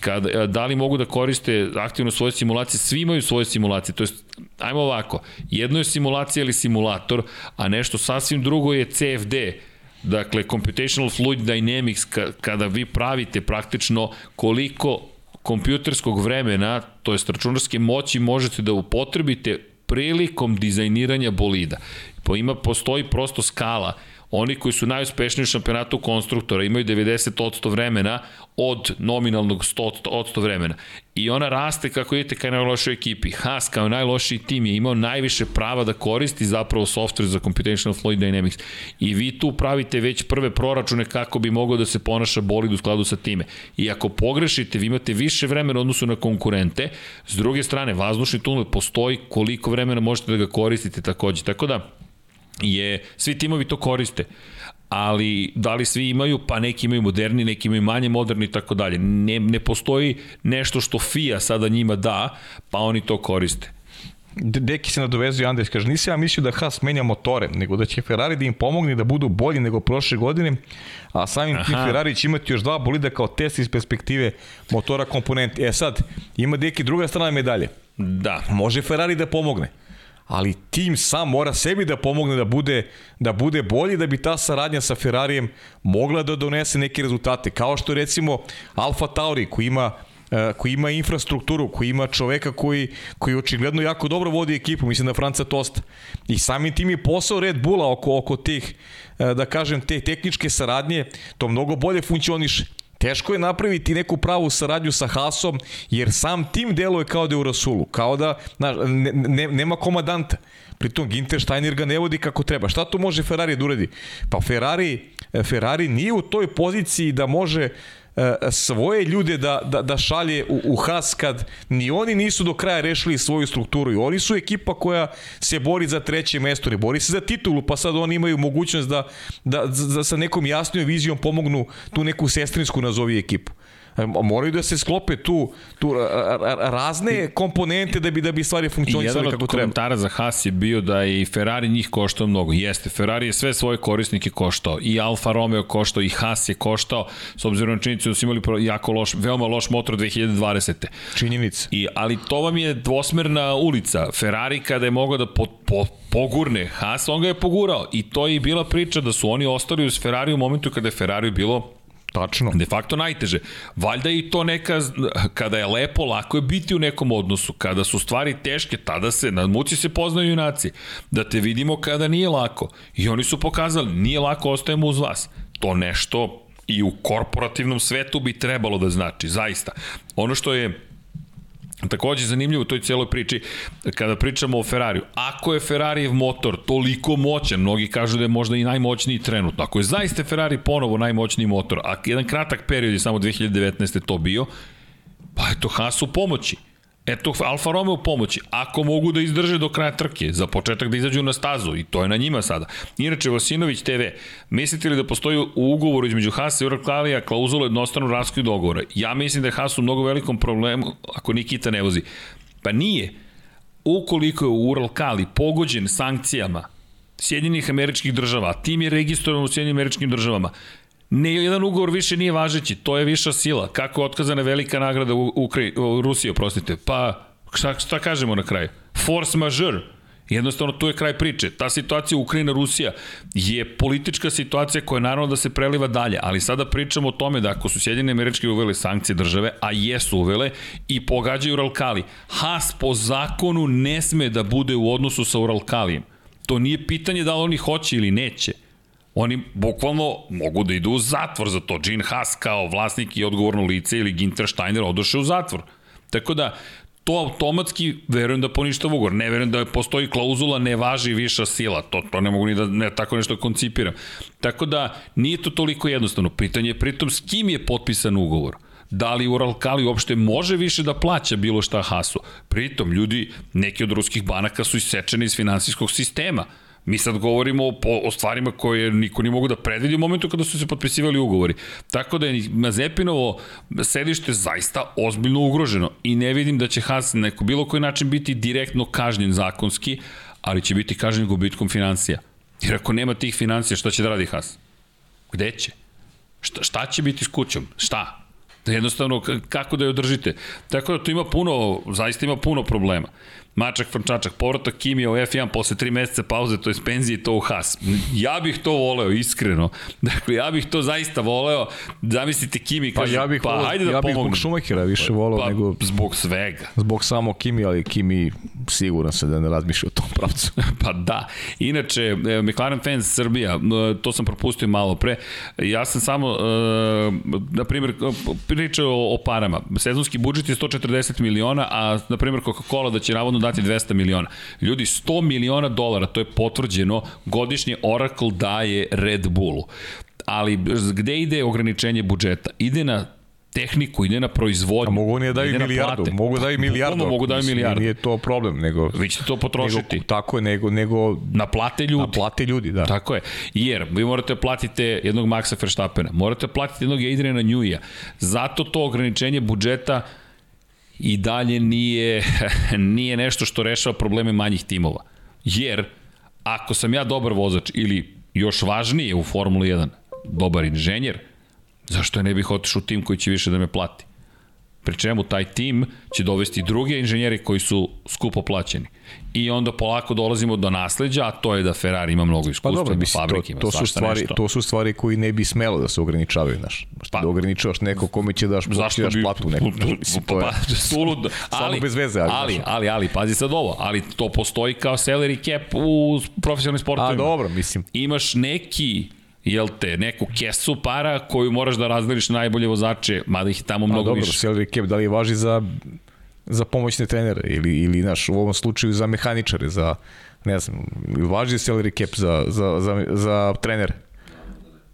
Kad, e, da li mogu da koriste aktivno svoje simulacije, svi imaju svoje simulacije, to je, ajmo ovako, jedno je simulacija ili simulator, a nešto sasvim drugo je CFD, dakle Computational Fluid Dynamics, kada vi pravite praktično koliko kompjuterskog vremena, to je računarske moći, možete da upotrebite prilikom dizajniranja bolida. Po ima, postoji prosto skala Oni koji su najuspešniji u šampionatu konstruktora imaju 90% vremena od nominalnog 100% vremena. I ona raste kako idete kao najlošoj ekipi. Haas kao najlošiji tim je imao najviše prava da koristi zapravo software za Computational Fluid Dynamics. I vi tu pravite već prve proračune kako bi mogao da se ponaša bolid u skladu sa time. I ako pogrešite, vi imate više vremena odnosu na konkurente. S druge strane, vazdušni tunel postoji koliko vremena možete da ga koristite takođe. Tako da, je, svi timovi to koriste ali da li svi imaju, pa neki imaju moderni, neki imaju manje moderni i tako dalje. Ne, ne postoji nešto što FIA sada njima da, pa oni to koriste.
Deki se nadovezuje Andres, kaže, nisam ja mislio da Haas menja motore, nego da će Ferrari da im pomogne da budu bolji nego prošle godine, a samim tim Ferrari će imati još dva bolida kao test iz perspektive motora komponenti. E sad, ima Deki druga strana medalje.
Da.
Može Ferrari da pomogne ali tim sam mora sebi da pomogne da bude, da bude bolji, da bi ta saradnja sa Ferrarijem mogla da donese neke rezultate. Kao što recimo Alfa Tauri koji ima e, koji ima infrastrukturu, koji ima čoveka koji, koji očigledno jako dobro vodi ekipu, mislim da Franca Tosta. I samim tim je posao Red Bulla oko, oko tih, e, da kažem, te tehničke saradnje, to mnogo bolje funkcioniše. Teško je napraviti neku pravu saradnju sa Hasom, jer sam tim deluje kao da je u Rasulu, kao da znaš, ne, ne, nema komadanta. Pritom Ginter Steiner ga ne vodi kako treba. Šta tu može Ferrari da uredi? Pa Ferrari, Ferrari nije u toj poziciji da može svoje ljude da, da, da šalje u, u Haas kad ni oni nisu do kraja rešili svoju strukturu i oni su ekipa koja se bori za treće mesto, ne bori se za titulu, pa sad oni imaju mogućnost da, da, da sa nekom jasnijom vizijom pomognu tu neku sestrinsku nazovi ekipu moraju da se sklope tu, tu razne komponente da bi da bi stvari funkcionisale kako treba.
Jedan od komentara za Haas je bio da i Ferrari njih koštao mnogo. Jeste, Ferrari je sve svoje korisnike koštao. I Alfa Romeo koštao, i Haas je koštao, s obzirom na činjenicu da su imali jako loš, veoma loš motor 2020.
Činjenica.
I, ali to vam je dvosmerna ulica. Ferrari kada je mogao da po, po, pogurne Haas, on ga je pogurao. I to je bila priča da su oni ostali uz Ferrari u momentu kada je Ferrari bilo
Tačno.
De facto najteže. Valjda i to neka, kada je lepo, lako je biti u nekom odnosu. Kada su stvari teške, tada se, na muci se poznaju junaci. Da te vidimo kada nije lako. I oni su pokazali, nije lako, ostajemo uz vas. To nešto i u korporativnom svetu bi trebalo da znači, zaista. Ono što je Takođe zanimljivo u toj cijeloj priči, kada pričamo o Ferrariju, ako je Ferrarijev motor toliko moćan, mnogi kažu da je možda i najmoćniji trenutno, ako je zaista Ferrari ponovo najmoćniji motor, a jedan kratak period je samo 2019. to bio, pa eto Haas u pomoći. Eto, Alfa Romeo pomoći. Ako mogu da izdrže do kraja trke, za početak da izađu na stazu, i to je na njima sada. Inače, Vasinović TV, mislite li da postoji u ugovoru između Hasa i Uralkalija klauzula jednostavno raskoj dogovora? Ja mislim da je Haas u mnogo velikom problemu ako Nikita ne vozi. Pa nije. Ukoliko je Uralkali pogođen sankcijama Sjedinjenih američkih država, tim je registrovan u Sjedinjenim američkim državama, Ne, jedan ugovor više nije važeći, to je viša sila. Kako je otkazana velika nagrada u, Ukra... u Rusiji, oprostite? Pa, šta, šta kažemo na kraju? Force majeure. Jednostavno, tu je kraj priče. Ta situacija Ukrajina-Rusija je politička situacija koja naravno da se preliva dalje, ali sada pričamo o tome da ako su Sjedine američke uvele sankcije države, a jesu uvele, i pogađaju Uralkali, Haas po zakonu ne sme da bude u odnosu sa Uralkalijem. To nije pitanje da li oni hoće ili neće. Oni bukvalno mogu da idu u zatvor za to. Gene Haas kao vlasnik i odgovorno lice ili Ginter Steiner odoše u zatvor. Tako da, to automatski verujem da poništa ugovor. Ne verujem da postoji klauzula ne važi viša sila. To, to ne mogu ni da ne, tako nešto koncipiram. Tako da nije to toliko jednostavno. Pitanje je pritom s kim je potpisan ugovor. Da li Uralkali uopšte može više da plaća bilo šta Hasu? Pritom, ljudi, neki od ruskih banaka su isečeni iz finansijskog sistema Mi sad govorimo o, o stvarima koje niko nije mogu da predvidi u momentu kada su se potpisivali ugovori. Tako da je Mazepinovo sedište zaista ozbiljno ugroženo i ne vidim da će Haas na neko bilo koji način biti direktno kažnjen zakonski, ali će biti kažnjen gubitkom financija. Jer ako nema tih financija, šta će da radi Haas? Gde će? Šta, šta će biti s kućom? Šta? Da jednostavno, kako da je održite? Tako da tu ima puno, zaista ima puno problema. Mačak Frančačak, povratak Kimija u F1 posle 3 meseca pauze, to je penzije to u Haas. Ja bih to voleo, iskreno. Dakle, ja bih to zaista voleo. Zamislite Kimi
pa,
kaže,
ja bih
pa
voleo,
hajde da
ja
pomognem.
Ja bih zbog Šumahira više voleo
pa,
nego...
Zbog svega.
Zbog samo Kimi, ali Kimi siguran se da ne razmišlja o tom pravcu.
pa da. Inače, e, McLaren Fans Srbija, e, to sam propustio malo pre. Ja sam samo, e, na primjer, pričao o parama. Sezonski budžet je 140 miliona, a na primjer Coca-Cola da će navodno dati 200 miliona. Ljudi, 100 miliona dolara, to je potvrđeno, godišnje Oracle daje Red Bullu. Ali gde ide ograničenje budžeta? Ide na tehniku, ide na proizvodnju.
A mogu oni da daju milijardu, mogu da daju milijardu.
mogu da daju milijardu.
Nije to problem, nego...
Vi ćete to potrošiti.
Nego, tako je, nego... nego
na plate ljudi.
Na plate ljudi, da.
Tako je. Jer vi morate platite jednog Maxa Verstappena, morate platiti jednog Adriana Njuija. Zato to ograničenje budžeta i dalje nije, nije nešto što rešava probleme manjih timova. Jer, ako sam ja dobar vozač ili još važnije u Formuli 1, dobar inženjer, zašto ne bih otišao u tim koji će više da me plati? Pri čemu taj tim će dovesti druge inženjeri koji su skupo plaćeni. I onda polako dolazimo do nasleđa, a to je da Ferrari ima mnogo iskustva, pa dobro, mislim, fabrike ima
to, to su stvari,
nešto.
To su stvari koji ne bi smelo da se ograničavaju, znaš. Pa, da ograničavaš neko kome će daš,
zašto
daš
bi,
platu neko. Mislim, to je,
pa, suludo.
ali, bez veze. Ali,
ali, ali, ali, pazi sad ovo, ali to postoji kao salary cap u profesionalnim sportovima.
A dobro, mislim.
Imaš neki jel te, neku kesu para koju moraš da razdeliš najbolje vozače, mada ih tamo mnogo
dobro,
više.
salary cap, da li važi za za pomoćne trenere ili, ili naš, u ovom slučaju za mehaničare, za ne znam, važi salary cap za, za, za, za trenere?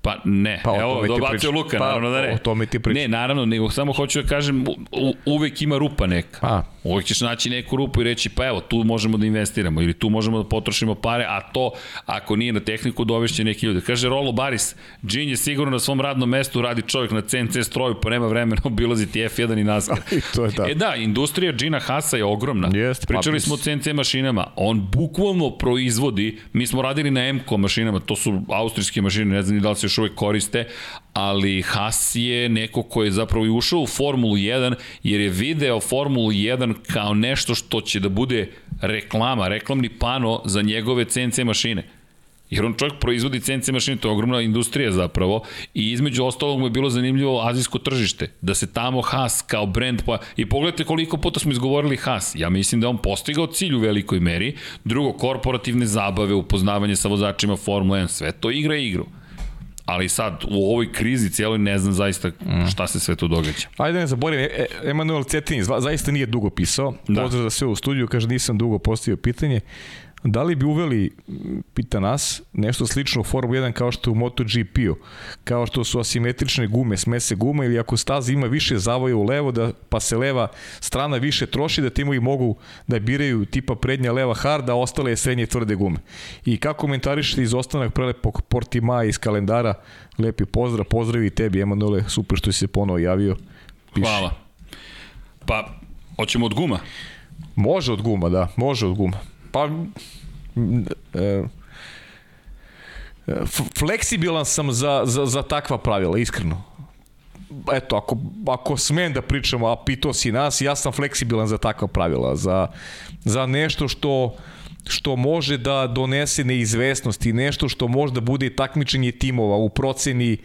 Pa ne, pa, evo, dobacio Luka, pa, naravno da ne.
O tome ti pričam.
Ne, naravno, nego samo hoću da kažem, u, uvek ima rupa neka.
A.
Uvek ćeš naći neku rupu i reći, pa evo, tu možemo da investiramo, ili tu možemo da potrošimo pare, a to, ako nije na tehniku, dovešće neki ljudi. Kaže Rolo Baris, Džin je sigurno na svom radnom mestu, radi čovjek na CNC stroju, pa nema vremena obilaziti F1 i NASCAR.
I to je da.
E da, industrija Džina Hasa je ogromna.
Jest,
Pričali
pa,
smo o CNC mašinama. On bukvalno proizvodi, mi smo radili na MCO mašinama, to su austrijske mašine, ne znam ni da li se još uvek koriste, ali Haas je neko ko je zapravo i ušao u Formulu 1 jer je video Formulu 1 kao nešto što će da bude reklama, reklamni pano za njegove CNC mašine. Jer on čovjek proizvodi CNC mašine, to je ogromna industrija zapravo i između ostalog mu je bilo zanimljivo azijsko tržište, da se tamo Haas kao brand, pa i pogledajte koliko puta smo izgovorili Haas, ja mislim da on postigao cilj u velikoj meri, drugo, korporativne zabave, upoznavanje sa vozačima Formula 1, sve to igra igru ali sad u ovoj krizi cijeloj ne znam zaista šta se sve to događa.
Ajde ne zaboravim, e, Emanuel Cetin zaista nije dugo pisao, da. pozdrav za sve u studiju, kaže nisam dugo postavio pitanje, Da li bi uveli, pita nas, nešto slično u Formu 1 kao što je u MotoGP-u, kao što su asimetrične gume, smese guma ili ako staza ima više zavoja u levo, da, pa se leva strana više troši, da timovi mogu da biraju tipa prednja leva hard, a ostale je srednje tvrde gume. I kako komentarišete izostanak prelepog Portima iz kalendara, lepi pozdrav, pozdrav i tebi, Emanuele, super što si se ponovo javio.
Piši. Hvala. Pa, hoćemo od guma?
Može od guma, da, može od guma. Pa, e, fleksibilan sam za, za, za takva pravila, iskreno. Eto, ako, ako smem da pričamo, a pitao si nas, ja sam fleksibilan za takva pravila, za, za nešto što što može da donese neizvesnost i nešto što može da bude takmičenje timova u proceni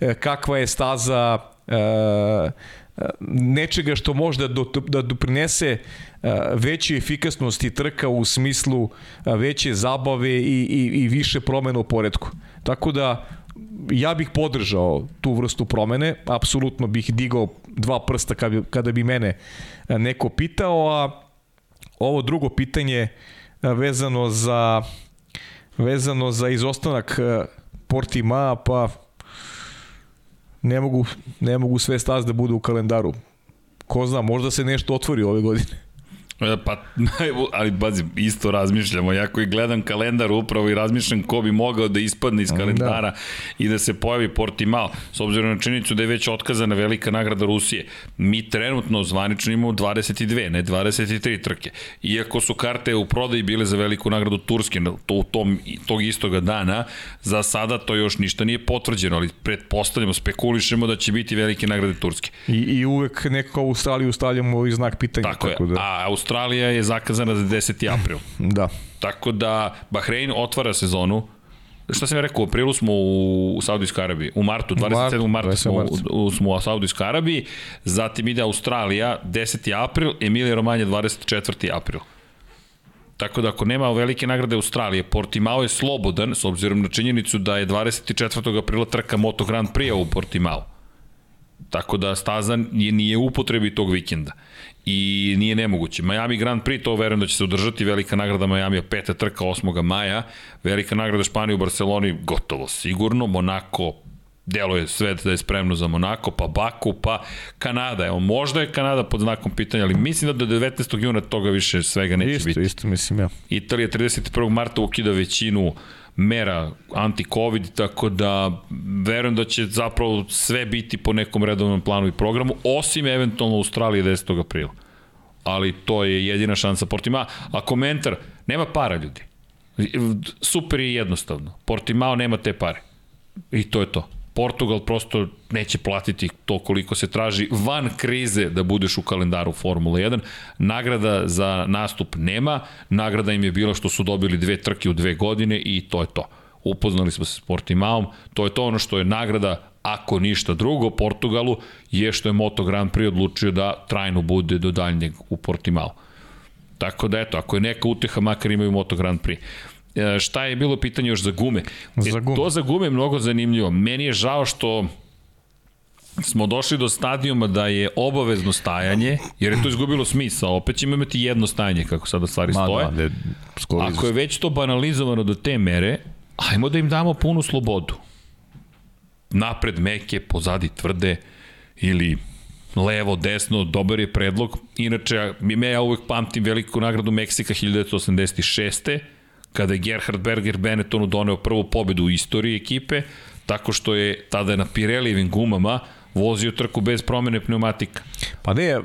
e, kakva je staza e, nečega što može da, da doprinese veće efikasnosti trka u smislu veće zabave i, i, i više promena u poredku. Tako da ja bih podržao tu vrstu promene, apsolutno bih digao dva prsta kada bi, kada bi mene neko pitao, a ovo drugo pitanje vezano za vezano za izostanak Portima, pa ne mogu, ne mogu sve staz da budu u kalendaru. Ko zna, možda se nešto otvori ove godine.
E, Pa, ali bazi, isto razmišljamo. Ja koji gledam kalendar upravo i razmišljam ko bi mogao da ispadne iz kalendara da. i da se pojavi Portimao, s obzirom na činjenicu da je već otkazana velika nagrada Rusije. Mi trenutno zvanično imamo 22, ne 23 trke. Iako su karte u prodaji bile za veliku nagradu Turske to, u tom, tog istoga dana, za sada to još ništa nije potvrđeno, ali pretpostavljamo, spekulišemo da će biti velike nagrade Turske.
I, i uvek neko u Australiju stavljamo i znak pitanja.
Tako, tako je. Da. A Australija je zakazana za 10. april.
Da.
Tako da Bahrein otvara sezonu, šta sam ja rekao, u aprilu smo u, Saudijskoj Arabiji, u martu, 27. marta smo, u, smo u Saudijskoj Arabiji, zatim ide Australija, 10. april, Emilija Romanja, 24. april. Tako da ako nema velike nagrade Australije, Portimao je slobodan, s obzirom na činjenicu da je 24. aprila trka Moto Grand Prix u Portimao. Tako da staza nije u upotrebi tog vikenda i nije nemoguće. Miami Grand Prix, to verujem da će se održati, velika nagrada Miami, peta trka 8. maja, velika nagrada Španije u Barceloni, gotovo sigurno, Monako deluje sve da je spremno za Monako, pa Baku, pa Kanada. Evo, možda je Kanada pod znakom pitanja, ali mislim da do 19. juna toga više svega neće
isto,
biti.
Isto, isto, mislim ja.
Italija 31. marta ukida većinu mera anti-covid, tako da verujem da će zapravo sve biti po nekom redovnom planu i programu, osim eventualno Australije 10. aprila. Ali to je jedina šansa Portima. A komentar, nema para ljudi. Super je jednostavno. Portimao nema te pare. I to je to. Portugal prosto neće platiti to koliko se traži van krize da budeš u kalendaru Formula 1. Nagrada za nastup nema, nagrada im je bila što su dobili dve trke u dve godine i to je to. Upoznali smo se s Portimaom, to je to ono što je nagrada ako ništa drugo, Portugalu je što je Moto Grand Prix odlučio da trajno bude do daljnjeg u Portimao. Tako da eto, ako je neka uteha, makar imaju Moto Grand Prix. E, šta je bilo pitanje još za gume? Za gume. E, to za gume je mnogo zanimljivo. Meni je žao što smo došli do stadijuma da je obavezno stajanje, jer je to izgubilo smisa. Opet ćemo imati jedno stajanje, kako sada stvari Ma, stoje. Da, da, Ako je već to banalizovano do te mere, ajmo da im damo punu slobodu. Napred meke, pozadi tvrde, ili levo, desno, dobar je predlog. Inače, ja uvek pamtim veliku nagradu Meksika 1986 kada je Gerhard Berger Benettonu doneo prvu pobedu u istoriji ekipe, tako što je tada na Pirelijevim gumama vozio trku bez promene pneumatika.
Pa ne, jel,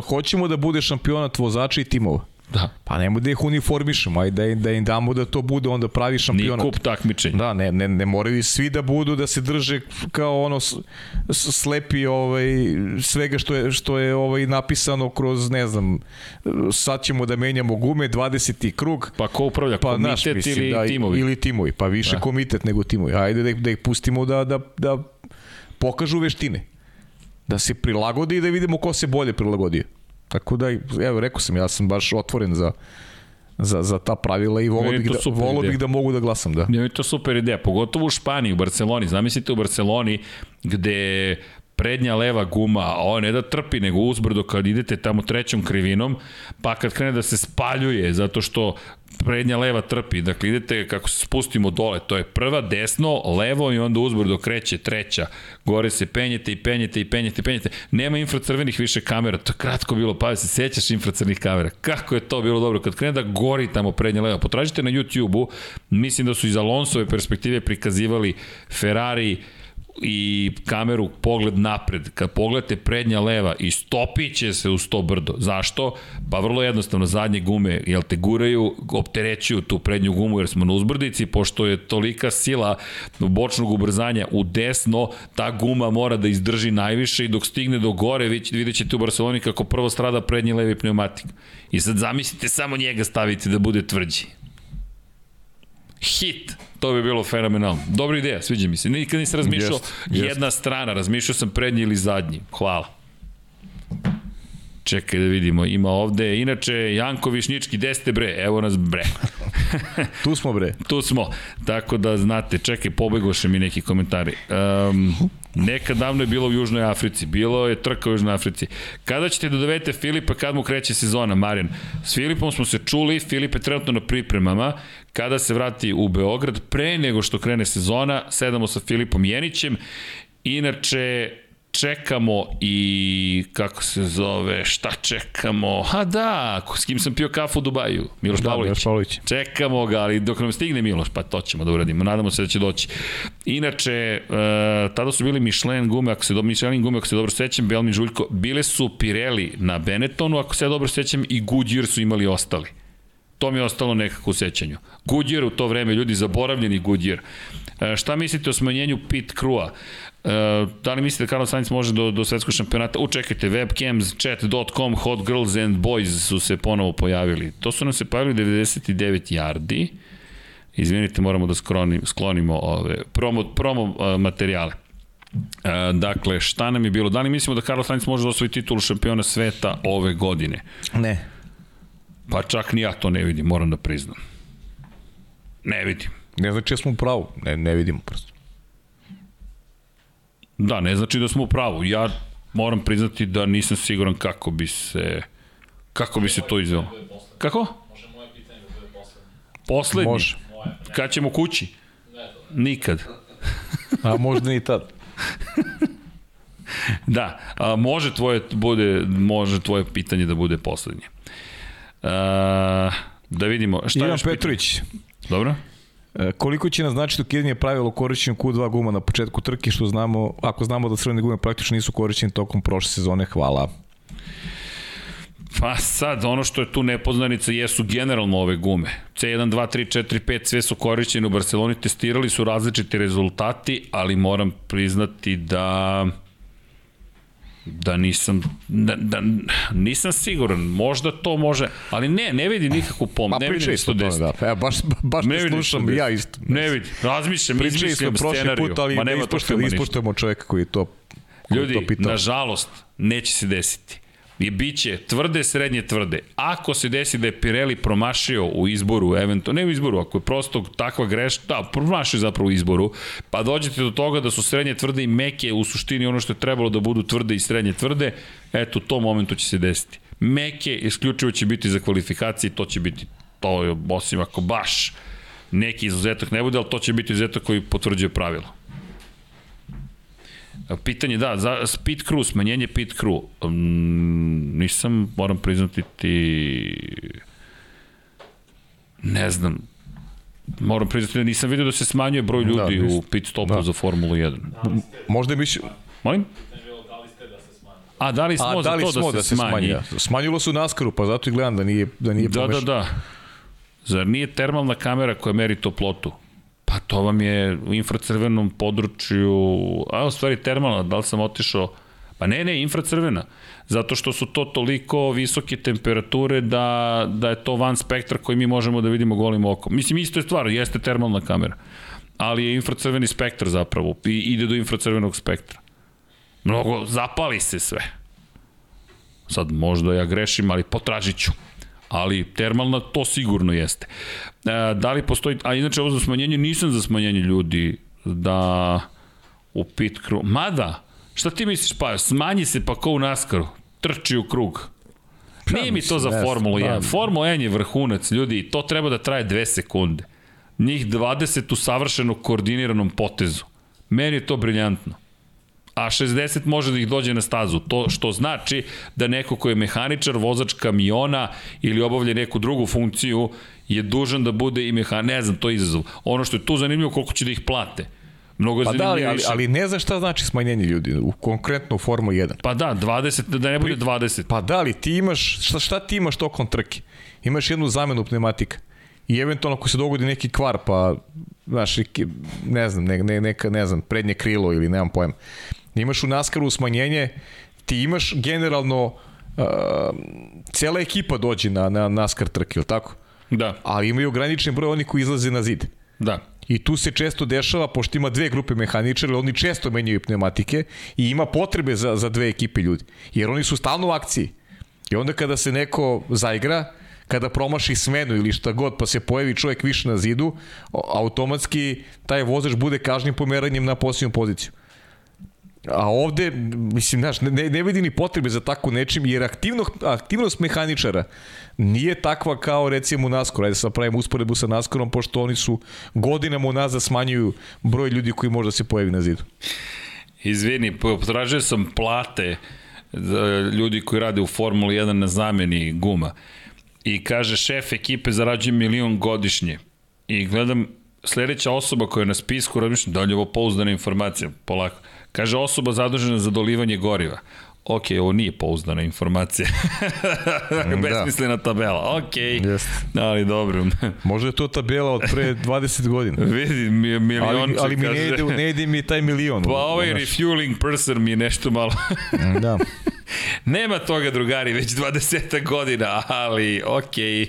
hoćemo da bude šampionat vozača i timova?
Da.
Pa nemoj da ih uniformišemo, ajde da im, da im damo da to bude onda pravi šampionat.
Nije kup takmičenja.
Da, ne, ne, ne moraju svi da budu da se drže kao ono slepi ovaj, svega što je, što je ovaj napisano kroz, ne znam, sad ćemo da menjamo gume, 20. krug.
Pa ko upravlja, pa, komitet naš, mislim, ili da, timovi?
Ili timovi, pa više da. komitet nego timovi. Ajde da ih, da ih pustimo da, da, da pokažu veštine. Da se prilagodi i da vidimo ko se bolje prilagodio. Tako da, evo, rekao sam, ja sam baš otvoren za, za, za ta pravila i volio bih, da, volio bih da mogu da glasam, da.
Ne, to super ideja, pogotovo u Španiji, u Barceloni. Zamislite u Barceloni gde prednja leva guma, ovo ne da trpi, nego uzbrdo kad idete tamo trećom krivinom, pa kad krene da se spaljuje, zato što prednja leva trpi, dakle idete kako se spustimo dole, to je prva, desno, levo i onda uzbrdo kreće treća, gore se penjete i penjete i penjete i penjete, nema infracrvenih više kamera, to je kratko bilo, pa se sećaš infracrvenih kamera, kako je to bilo dobro, kad krene da gori tamo prednja leva, potražite na YouTube-u, mislim da su iz Alonsove perspektive prikazivali Ferrari, i kameru pogled napred, kad pogledate prednja leva i stopit će se uz to brdo. Zašto? Pa vrlo jednostavno, zadnje gume, jel te guraju, opterećuju tu prednju gumu jer smo na uzbrdici, pošto je tolika sila bočnog ubrzanja u desno, ta guma mora da izdrži najviše i dok stigne do gore, vidjet ćete u Barceloni kako prvo strada prednji levi pneumatik. I sad zamislite samo njega staviti da bude tvrđi. Hit To bi bilo fenomenalno. Dobra ideja, sviđa mi se. Nikad nisam razmišljao jest, jedna jest. strana, razmišljao sam prednji ili zadnji. Hvala. Čekaj da vidimo, ima ovde, inače, Janko Višnički, gde ste bre? Evo nas bre.
tu smo bre.
tu smo, tako da znate, čekaj, pobegoše mi neki komentari. Um, Nekad davno je bilo u Južnoj Africi, bilo je trka u Južnoj Africi. Kada ćete da dovedete Filipa, kad mu kreće sezona, Marijan? S Filipom smo se čuli, Filip je trenutno na pripremama, kada se vrati u Beograd, pre nego što krene sezona, sedamo sa Filipom Jenićem, inače čekamo i kako se zove, šta čekamo? Ha da, s kim sam pio kafu u Dubaju? Miloš
Da,
Pavlović.
Miloš Pavlović.
Čekamo ga, ali dok nam stigne Miloš, pa to ćemo da uradimo. Nadamo se da će doći. Inače, e, tada su bili Michelin gume, ako se dobro, Michelin gume, ako se dobro sećam, Belmi Žuljko, bile su Pirelli na Benettonu, ako se ja dobro sećam, i Goodyear su imali ostali. To mi je ostalo nekako u sećanju. Goodyear u to vreme, ljudi zaboravljeni Goodyear. E, šta mislite o smanjenju pit crew-a? E, da li mislite da Carlos Sainz može do, do svetskog šampionata? Učekajte, webcams, chat.com, hot girls and boys su se ponovo pojavili. To su nam se pojavili 99 yardi. Izvinite, moramo da skronim, sklonimo ove promo, promo uh, materijale. E, dakle, šta nam je bilo? Da li mislimo da Carlos Sainz može da osvoji titulu šampiona sveta ove godine?
Ne.
Pa čak ni ja to ne vidim, moram da priznam. Ne vidim.
Ne znači da smo u pravu. Ne, ne vidimo prosto.
Da, ne znači da smo u pravu. Ja moram priznati da nisam siguran kako bi se kako bi se to izvelo. Kako?
Može moje pitanje da bude poslednje?
Poslednji.
Može.
Kad ćemo kući? Nikad.
A možda ni tad.
Da, a, može tvoje bude može tvoje pitanje da bude poslednje. A, da vidimo šta
Ivan? Petrović.
Dobro?
E, Koliko će naznačiti ukidanje pravila o korišćenju Q2 guma na početku trke, što znamo, ako znamo da crvene gume praktično nisu korišćene tokom prošle sezone, hvala.
Pa sad, ono što je tu nepoznanica jesu generalno ove gume. C1, 2, 3, 4, 5, sve su korišćene u Barceloni, testirali su različiti rezultati, ali moram priznati da da nisam da, da, nisam siguran, možda to može, ali ne, ne vidi nikakvu pom,
Pa
ne
pričali
isto
tome, da. Evo, baš, baš
Ne vidim
slušam, ja isto.
Ne vidi, razmišljam,
Pričali
izmišljam
prošli
scenariju.
put, ali
Ma
ne ispoštujemo, ispoštujemo čoveka koji je to,
Ljudi, nažalost, neće se desiti. I bit će tvrde, srednje tvrde. Ako se desi da je Pirelli promašio u izboru, eventualno, ne u izboru, ako je prosto takva greška, da, promašio zapravo u izboru, pa dođete do toga da su srednje tvrde i meke u suštini ono što je trebalo da budu tvrde i srednje tvrde, eto, u tom momentu će se desiti. Meke isključivo će biti za kvalifikacije to će biti to osim ako baš neki izuzetak ne bude, ali to će biti izuzetak koji potvrđuje pravilo. Pitanje, da, za speed crew, smanjenje pit crew. Um, nisam, moram priznati ti... Ne znam. Moram priznati da nisam vidio da se smanjuje broj ljudi
Da,
u pit stopu
Da.
za Formulu 1.
Možda je mišlj...
Molim?
Bilo da li ste da se smanji.
A da li smo
A
za
da li
to
smo
da, se, smanji?
da. Smanjilo se u Naskaru, pa zato i gledam da nije, da nije
Da, da,
pomešano.
da. Zar nije termalna kamera koja meri toplotu? Pa to vam je u infracrvenom području, a u stvari termalna, da li sam otišao? Pa ne, ne, infracrvena. Zato što su to toliko visoke temperature da, da je to van spektra koji mi možemo da vidimo golim okom. Mislim, isto je stvar, jeste termalna kamera. Ali je infracrveni spektar zapravo i ide do infracrvenog spektra. Mnogo, zapali se sve. Sad možda ja grešim, ali potražit ću. Ali termalna to sigurno jeste. E, da li postoji, a inače ovo za smanjenje, nisam za smanjenje ljudi da u pit crew, mada, šta ti misliš pa, smanji se pa ko u naskaru, trči u krug. Nije mi to za Formulu 1.
da.
Formula 1 je vrhunac, ljudi, to treba da traje dve sekunde. Njih 20 u savršeno koordiniranom potezu. Meni je to briljantno a 60 može da ih dođe na stazu. To što znači da neko ko je mehaničar, vozač kamiona ili obavlja neku drugu funkciju je dužan da bude i mehan... Ne znam, to je izazov. Ono što je tu zanimljivo koliko će da ih plate. Mnogo
Pa da, ali, ali, ali ne znam šta znači smanjenje ljudi, u, konkretno u Formu 1.
Pa da, 20, da ne bude 20.
Pa da, ali ti imaš, šta, šta ti imaš tokom trke? Imaš jednu zamenu pneumatika. I eventualno ako se dogodi neki kvar, pa, znaš, ne znam, ne, ne, neka, ne znam, prednje krilo ili nemam pojma. Imaš u naskaru smanjenje, ti imaš generalno, uh, cela ekipa dođe na, na naskar trke, ili tako?
Da,
Ali imaju ograničen broj onih koji izlaze na zid.
da.
I tu se često dešava, pošto ima dve grupe mehaničara, oni često menjaju pneumatike i ima potrebe za, za dve ekipe ljudi. Jer oni su stalno u akciji. I onda kada se neko zaigra, kada promaši smenu ili šta god, pa se pojavi čovjek više na zidu, automatski taj vozač bude kažnjen pomeranjem na posljednju poziciju. A ovde, mislim, znaš, ne, ne vidi ni potrebe za tako nečim, jer aktivno, aktivnost mehaničara nije takva kao recimo u NASCAR. Ajde sad pravimo usporedbu sa NASCARom, pošto oni su godinama unazad smanjuju broj ljudi koji može da se pojavi na zidu.
izvini, potražio sam plate za ljudi koji rade u Formuli 1 na zameni guma. I kaže, šef ekipe zarađuje milion godišnje. I gledam, sledeća osoba koja je na spisku, razmišljam, da li je ovo pouzdana informacija, polako. Kaže, osoba zadužena za dolivanje goriva. Ok, ovo nije pouzdana informacija. Besmislena tabela. Ok,
Jeste.
ali dobro.
Možda je to tabela od pre 20 godina.
Vidi, mi, milionče,
Ali, ali mi ne ide, ne ide mi taj milion.
Pa ovaj
Znaš.
refueling person mi je nešto malo...
Da.
Nema toga, drugari, već 20 godina, ali okej.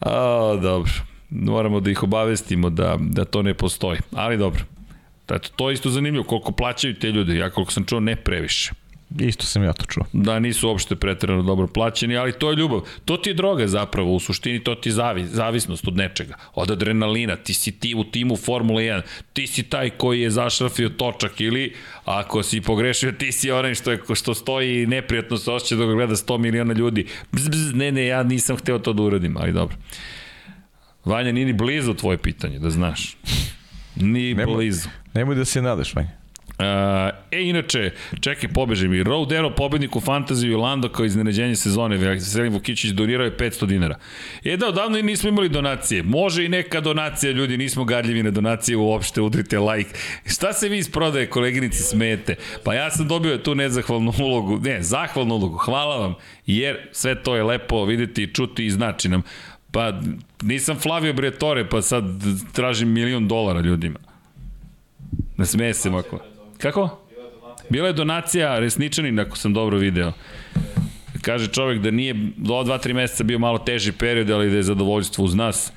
Okay. dobro. Moramo da ih obavestimo da, da to ne postoji. Ali dobro. Eto, to je isto zanimljivo, koliko plaćaju te ljudi. Ja koliko sam čuo, ne previše.
Isto sam ja to čuo.
Da nisu uopšte pretrano dobro plaćeni, ali to je ljubav. To ti je droga zapravo, u suštini to ti je zavi, zavisnost od nečega, od adrenalina, ti si ti u timu Formule 1, ti si taj koji je zašrafio točak ili ako si pogrešio, ti si onaj što, je, što stoji i neprijatno se osjeća dok ga gleda 100 miliona ljudi. Bzz, bzz, ne, ne, ja nisam hteo to da uradim, ali dobro. Vanja, nije ni blizu tvoje pitanje, da znaš. Ni
Nema-
blizu.
Nemoj da se nadaš, Vanja.
Uh, e, inače, čekaj, pobeže mi. Road Arrow, pobednik u fantaziju i Lando kao iznenađenje sezone. Veselin Vukićić donirao je 500 dinara. E da, odavno i nismo imali donacije. Može i neka donacija, ljudi, nismo gadljivi na donacije uopšte, udrite like. Šta se vi iz prodaje, koleginici, smete? Pa ja sam dobio tu nezahvalnu ulogu, ne, zahvalnu ulogu, hvala vam, jer sve to je lepo videti, čuti i znači nam. Pa nisam Flavio Briatore, pa sad tražim milion dolara ljudima. Ne smeje se mako. Kako? Bila je donacija resničanin, ako sam dobro video. Kaže čovek da nije do 2-3 meseca bio malo teži period, ali da je zadovoljstvo uz nas.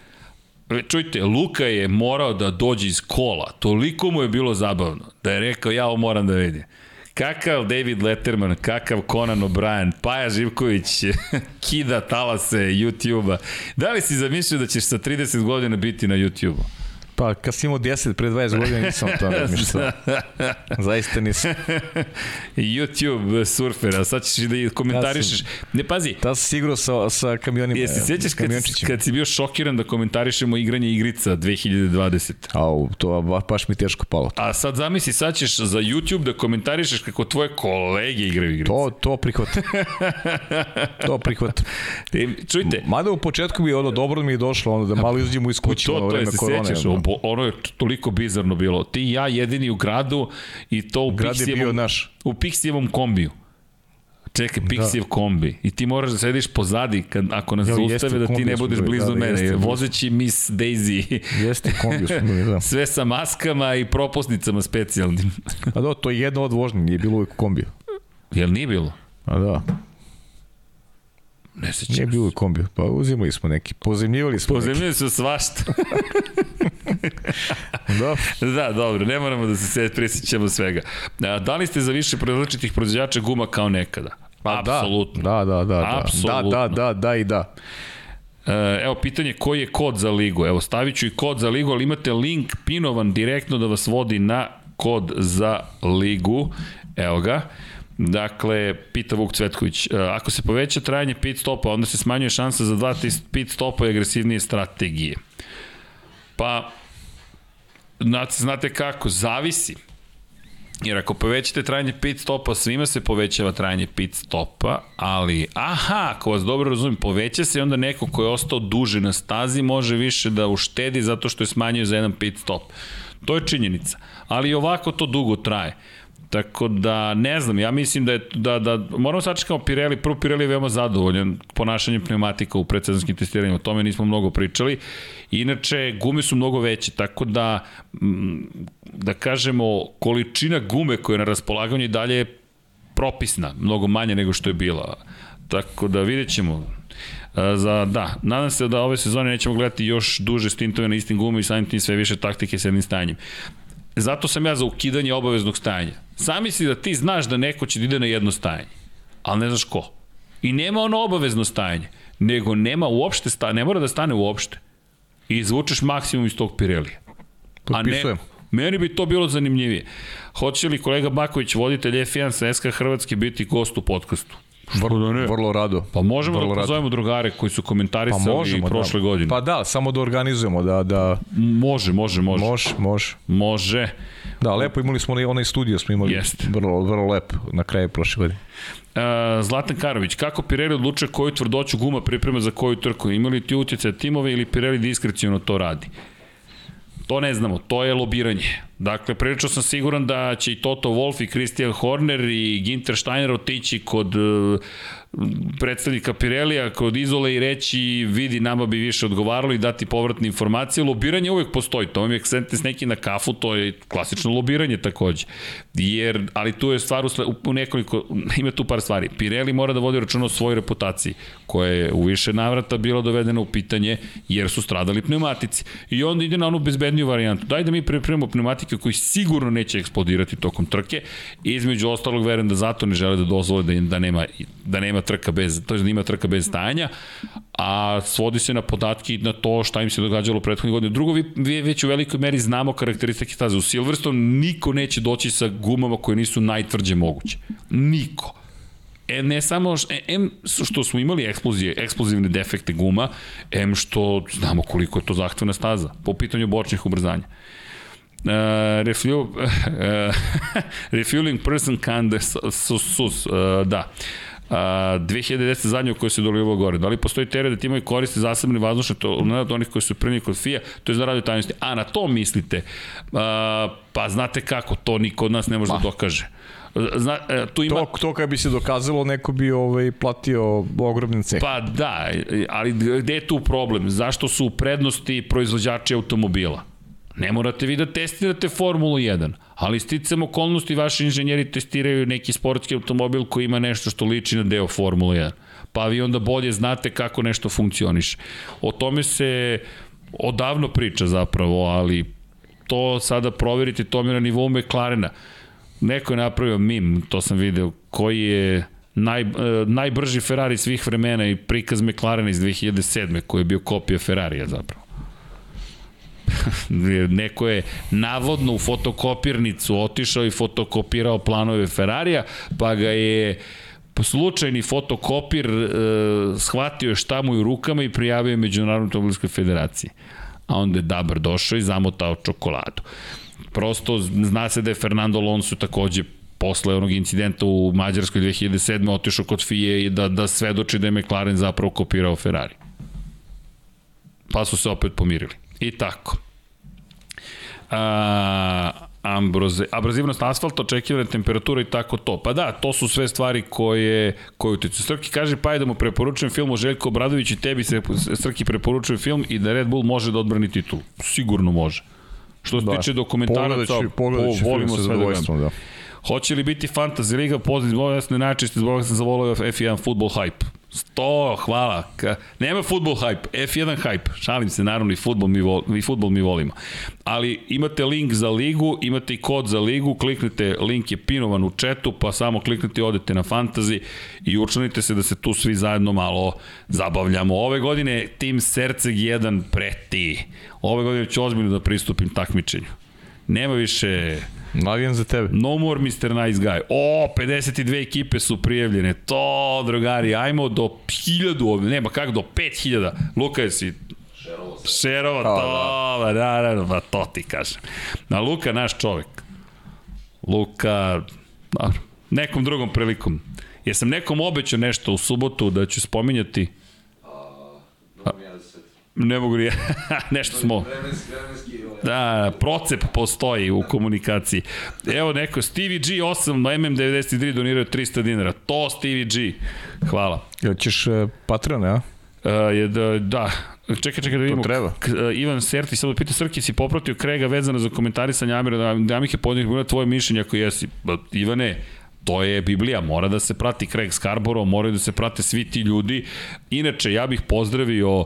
E, Čujte, Luka je morao da dođe iz kola. Toliko mu je bilo zabavno da je rekao ja ovo moram da vidim. Kakav David Letterman, kakav Conan O'Brien, Paja Živković, kida talase YouTube-a. Da li si zamislio da ćeš sa 30 godina biti na YouTube-u?
Pa kad si imao 10 pre 20 godina nisam o tome razmišljao. Zaista nisam.
YouTube surfer, a sad ćeš da komentarišeš. Ne, pazi,
Ta si igrao sa, sa kamionima.
Jesi sjećaš kad, kad si bio šokiran da komentarišemo igranje igrica 2020?
Au, to ba- baš mi teško palo.
A sad zamisli, sad ćeš za YouTube da komentarišeš kako tvoje kolege igraju igrice.
To, to prihvatam. to prihvatam.
Čujte,
Mada u početku je ono dobro mi je došlo, ono da malo izađemo iz kuće,
to,
ono
to je, se sećaš,
ono.
ono. je toliko bizarno bilo. Ti i ja jedini u gradu i to u
Grad
Pixijevom,
naš.
u Pixijevom kombiju. Čekaj, Pixijev da. kombi. I ti moraš da sediš pozadi kad, ako nas zaustave da ti ne budeš
bili,
blizu
da, da,
mene.
jeste,
vozeći Miss Daisy.
Jeste, kombiju smo bili, da.
Sve sa maskama i propusnicama specijalnim.
A da, to je jedno od vožnje, nije bilo uvijek kombiju.
Jel nije bilo?
A da,
Ne sećam.
nije bilo kombiju. Pa uzimali smo neki, pozemljivali smo neki.
Pozemljeni su svašta.
Da,
da, dobro, ne moramo da se sve prisjećamo svega. Da li ste za više različitih proizvođača guma kao nekada?
pa
Apsolutno.
Da, da, da, da.
Apsolutno.
Da, da, da, da i da.
E, Evo, pitanje koji je kod za ligu? Evo, stavit ću i kod za ligu, ali imate link pinovan direktno da vas vodi na kod za ligu. Evo ga. Dakle, pita Vuk Cvetković, e, ako se poveća trajanje pit stopa, onda se smanjuje šansa za dva pit stopa i agresivnije strategije. Pa, znate, kako, zavisi. Jer ako povećate trajanje pit stopa, svima se povećava trajanje pit stopa, ali, aha, ako vas dobro razumim, poveća se i onda neko ko je ostao duže na stazi može više da uštedi zato što je smanjio za jedan pit stop. To je činjenica. Ali ovako to dugo traje. Tako da, ne znam, ja mislim da je, da, da moramo sačekamo Pirelli, prvo Pirelli je veoma zadovoljan ponašanjem pneumatika u predsezonskim testiranjima, o tome nismo mnogo pričali. Inače, gume su mnogo veće, tako da, mm, da kažemo, količina gume koja je na raspolaganju i dalje je propisna, mnogo manje nego što je bila. Tako da vidjet ćemo. E, Za, da, nadam se da ove sezone nećemo gledati još duže stintove na istim gumama i samim tim sve više taktike s jednim stanjem. Zato sam ja za ukidanje obaveznog stajanja. Sami si da ti znaš da neko će da ide na jedno stajanje, ali ne znaš ko. I nema ono obavezno stajanje, nego nema uopšte sta, ne mora da stane uopšte. I izvučeš maksimum iz tog Pirelija. A ne,
Potpisujem.
meni bi to bilo zanimljivije. Hoće li kolega Baković, voditelj F1 sa SK Hrvatske, biti gost u podcastu?
Vrlo,
da ne?
vrlo rado.
Pa možemo
vrlo
da
rado.
pozovemo drugare koji su
Pa
komentarisali
možemo,
prošle
da.
godine.
Pa da, samo da organizujemo, da, da
Može, može, može.
može, može.
Može.
Da, lepo imali smo onaj, studio, smo imali
Jeste.
vrlo, vrlo lep na kraju prošle godine.
Uh, Zlatan Karović, kako Pirelli odlučuje koju tvrdoću guma priprema za koju trku? Ima li ti utjecaj timove ili Pirelli diskrecijno to radi? To ne znamo, to je lobiranje. Dakle, prilično sam siguran da će i Toto Wolff i Christian Horner i Ginter Steiner otići kod uh, predstavnika Pirelija kod Izole i reći vidi nama bi više odgovaralo i dati povratne informacije. Lobiranje uvek postoji, to vam je sentite s neki na kafu, to je klasično lobiranje takođe. Jer, ali tu je stvar u, nekoliko, ima tu par stvari. Pirelli mora da vodi računa o svojoj reputaciji, koja je u više navrata bila dovedena u pitanje jer su stradali pneumatici. I onda ide na onu bezbedniju varijantu. Daj da mi pripremimo pneumatike koji sigurno neće eksplodirati tokom trke između ostalog verujem da zato ne žele da dozvole da, da nema da nema trka bez, to je da ima trka bez stajanja, a svodi se na podatke i na to šta im se događalo u prethodnih godina. Drugo, vi, vi već u velikoj meri znamo karakteristike staze. U Silverstone niko neće doći sa gumama koje nisu najtvrđe moguće. Niko. E, ne samo, š, e, em što smo imali eksplozije, eksplozivne defekte guma, em što znamo koliko je to zahtevna staza po pitanju bočnih ubrzanja. Uh, refuel, uh, refueling person can sus, sus uh, da. Uh, 2010. zadnje u kojoj se dolivao gore. Da li postoji teret da ti imaju koriste zasebne vazdušne to, od onih koji su prvni kod FIA, to je za radio tajnosti. A na to mislite? Uh, pa znate kako, to niko od nas ne može da dokaže. Zna, e, tu ima...
To, to kad bi se dokazalo, neko bi ovaj, platio ogromni ceh.
Pa da, ali gde je tu problem? Zašto su prednosti proizvođači automobila? Ne morate vi da testirate Formulu 1, ali sticam okolnosti vaši inženjeri testiraju neki sportski automobil koji ima nešto što liči na deo Formule 1. Pa vi onda bolje znate kako nešto funkcioniše. O tome se odavno priča zapravo, ali to sada proverite, to mi na nivou McLarena. Neko je napravio mim, to sam video, koji je naj, uh, najbrži Ferrari svih vremena i prikaz McLarena iz 2007. koji je bio kopija Ferrarija zapravo. Neko je navodno u fotokopirnicu otišao i fotokopirao planove Ferrarija, pa ga je slučajni fotokopir uh, shvatio je šta mu je u rukama i prijavio je Međunarodnoj automobilskoj federaciji. A onda je Dabar došao i zamotao čokoladu. Prosto zna se da je Fernando Alonso takođe posle onog incidenta u Mađarskoj 2007. otišao kod FIA i da, da svedoči da je McLaren zapravo kopirao Ferrari. Pa su se opet pomirili. I tako. A, ambroze, abrazivnost asfalta, očekivane temperature i tako to. Pa da, to su sve stvari koje, koje uticu. Srki kaže, pa da mu preporučujem film o Željko Obradović i tebi se Srki preporučuje film i da Red Bull može da odbrani titul. Sigurno može. Što se
Da.
tiče dokumentaraca,
pogledat ću
po, volimo sve da gledamo.
da.
Hoće li biti Fantasy Liga poziv zbog jasne najčešće zbog sam zavolio F1 futbol hype. 100, hvala. Ka, nema futbol hype, F1 hype. Šalim se, naravno i futbol mi, vol, i futbol mi volimo. Ali imate link za ligu, imate i kod za ligu, kliknete, link je pinovan u četu, pa samo kliknete i odete na Fantasy i učlanite se da se tu svi zajedno malo zabavljamo. Ove godine tim Serceg 1 preti. Ove godine ću ozbiljno da pristupim takmičenju. Nema više
Navijam za tebe.
No more Mr. Nice Guy. O, 52 ekipe su prijavljene. To, drugari, ajmo do 1000 ovde. Nema, kako do 5000. Luka, jesi Šerova, to, da, da, da, pa to ti kažem. Na Luka, naš čovek. Luka, dobro, nekom drugom prilikom. Jesam nekom obećao nešto u subotu da ću spominjati? Ne mogu ni nešto smo. Da, procep postoji u komunikaciji. Evo neko, Stevie G 8 na MM93 donirao 300 dinara. To Stevie G. Hvala.
Jel ćeš uh, Patreon, ja?
Uh, je da, da, čekaj, čekaj da vidimo.
treba.
K, uh, Ivan Serti, sad pita Srki, si popratio Krega vezano za komentarisanje Amira, da, da mi je podnijek, tvoje mišljenje ako jesi. Ba, Ivane, to je Biblija, mora da se prati Craig Scarborough, moraju da se prate svi ti ljudi. Inače, ja bih pozdravio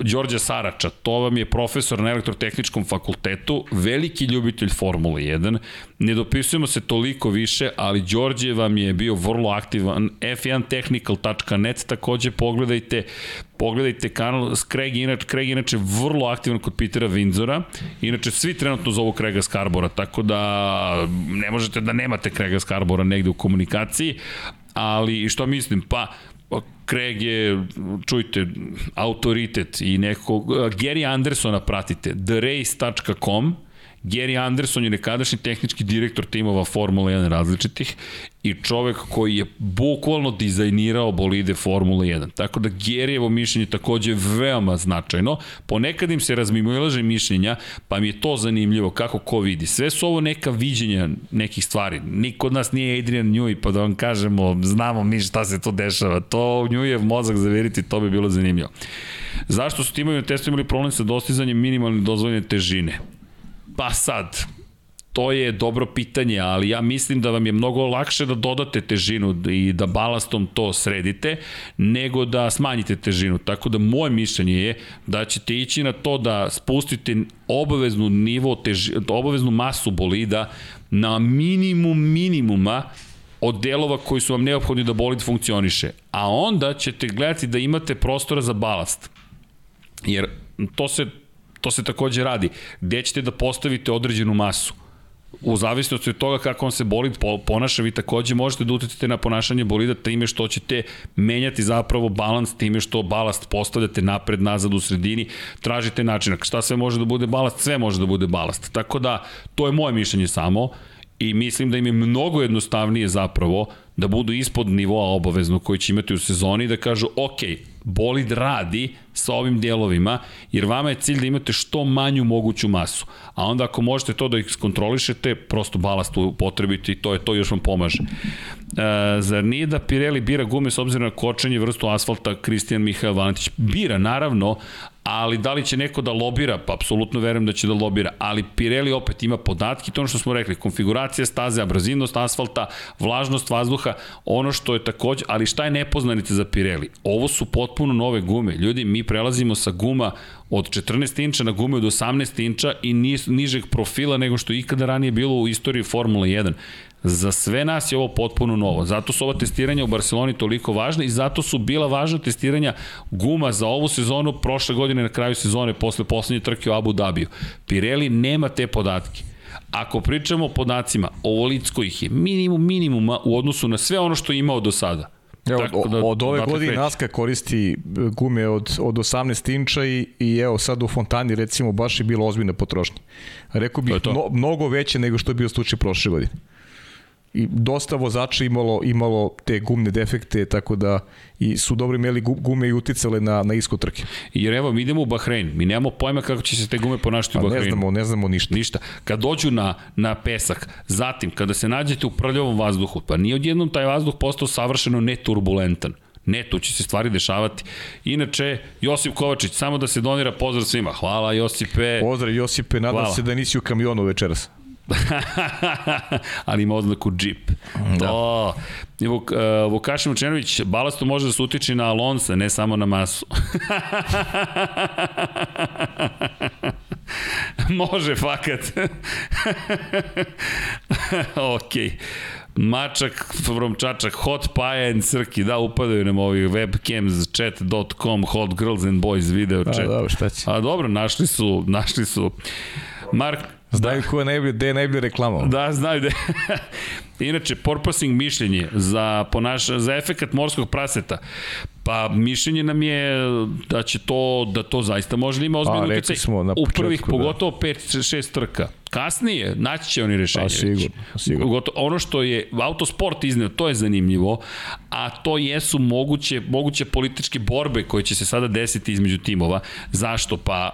Đorđa Sarača, to vam je profesor na elektrotehničkom fakultetu, veliki ljubitelj Formule 1, ne dopisujemo se toliko više, ali Đorđe vam je bio vrlo aktivan, f1technical.net takođe pogledajte, pogledajte kanal Craig, inače, Craig inače vrlo aktivan kod Petera Vinzora, inače svi trenutno zovu Craiga Scarbora, tako da ne možete da nemate Craiga Scarbora negde u komunikaciji, ali što mislim? Pa, Craig je, čujte, autoritet i nekog, Gary Andersona pratite, therace.com, Gary Anderson je nekadašnji tehnički direktor timova Formula 1 različitih i čovek koji je bukvalno dizajnirao bolide Formula 1. Tako da Gerijevo mišljenje takođe je veoma značajno. Ponekad im se razmimoilaže mišljenja, pa mi je to zanimljivo kako ko vidi. Sve su ovo neka viđenja nekih stvari. Niko od nas nije Adrian Newey, pa da vam kažemo, znamo mi šta se to dešava. To Newey mozak zaveriti, to bi bilo zanimljivo. Zašto su timovi na testu imali problem sa dostizanjem minimalne dozvoljene težine? Pa sad, to je dobro pitanje, ali ja mislim da vam je mnogo lakše da dodate težinu i da balastom to sredite, nego da smanjite težinu. Tako da moje mišljenje je da ćete ići na to da spustite obaveznu nivo, teži, obaveznu masu bolida na minimum minimuma od delova koji su vam neophodni da bolid funkcioniše. A onda ćete gledati da imate prostora za balast. Jer to se to se takođe radi. Gde ćete da postavite određenu masu? u zavisnosti od toga kako on se bolid ponaša, vi takođe možete da uticate na ponašanje bolida time što ćete menjati zapravo balans time što balast postavljate napred, nazad u sredini, tražite način. Šta sve može da bude balast? Sve može da bude balast. Tako da, to je moje mišljenje samo i mislim da im je mnogo jednostavnije zapravo da budu ispod nivoa obavezno koji će imati u sezoni da kažu ok, bolid radi sa ovim delovima, jer vama je cilj da imate što manju moguću masu. A onda ako možete to da ih skontrolišete, prosto balast upotrebite i to je to još vam pomaže. E, zar nije da Pirelli bira gume s obzirom na kočenje vrstu asfalta Kristijan Mihael Valentić? Bira, naravno, ali da li će neko da lobira? Pa apsolutno verujem da će da lobira, ali Pirelli opet ima podatke, to ono što smo rekli, konfiguracija staze, abrazivnost asfalta, vlažnost vazduha, ono što je takođe, ali šta je nepoznanice za Pirelli? Ovo su potpuno nove gume. Ljudi, mi prelazimo sa guma od 14 inča na gume od 18 inča i nižeg profila nego što je ikada ranije bilo u istoriji Formula 1. Za sve nas je ovo potpuno novo. Zato su ova testiranja u Barceloni toliko važna i zato su bila važna testiranja guma za ovu sezonu prošle godine na kraju sezone posle poslednje trke u Abu Dhabiju. Pirelli nema te podatke. Ako pričamo o podacima, ovolicko ih je minimum minimuma u odnosu na sve ono što je imao do sada.
Evo, Tako da, od ove godine Naska koristi e, gume od, od 18 inča i, i evo sad u Fontani recimo baš je bilo ozbiljna potrošnja. Rekao bih to to. No, mnogo veće nego što je bio slučaj prošle godine i dosta vozača imalo, imalo te gumne defekte, tako da i su dobro imeli gume i uticale na, na isko trke.
Jer evo, mi idemo u Bahrein, mi nemamo pojma kako će se te gume ponašati
u
Bahreinu.
Ne znamo, ne znamo ništa.
Ništa. Kad dođu na, na pesak, zatim, kada se nađete u prljavom vazduhu, pa nije odjednom taj vazduh postao savršeno neturbulentan. Ne, tu će se stvari dešavati. Inače, Josip Kovačić, samo da se donira pozdrav svima. Hvala Josipe.
Pozdrav Josipe, nadam Hvala. se da nisi u kamionu večeras.
ali ima oznaku Jeep. Da. To. Vuk, uh, Vukašin Vučenović, balasto može da se utiče na Alonsa, ne samo na masu. može, fakat. ok. Mačak from Čačak, Hot Paja and Crki, da, upadaju nam ovi webcams, chat.com, hot girls and boys video chat. A,
dobro, šta će?
A dobro, našli su, našli su. Mark,
Znaju ko je najbolje, gde je najbolje reklama.
Da, znaju da Inače, porpoising mišljenje za, ponaš, za efekat morskog praseta. Pa mišljenje nam je da će to, da to zaista može da ima ozbiljno utjecaj. U prvih, da. pogotovo 5-6 trka. Kasnije, naći će oni rešenje. A,
sigurno, sigurno.
Gotovo, ono što je autosport izneo, to je zanimljivo, a to jesu moguće, moguće političke borbe koje će se sada desiti između timova. Zašto? Pa,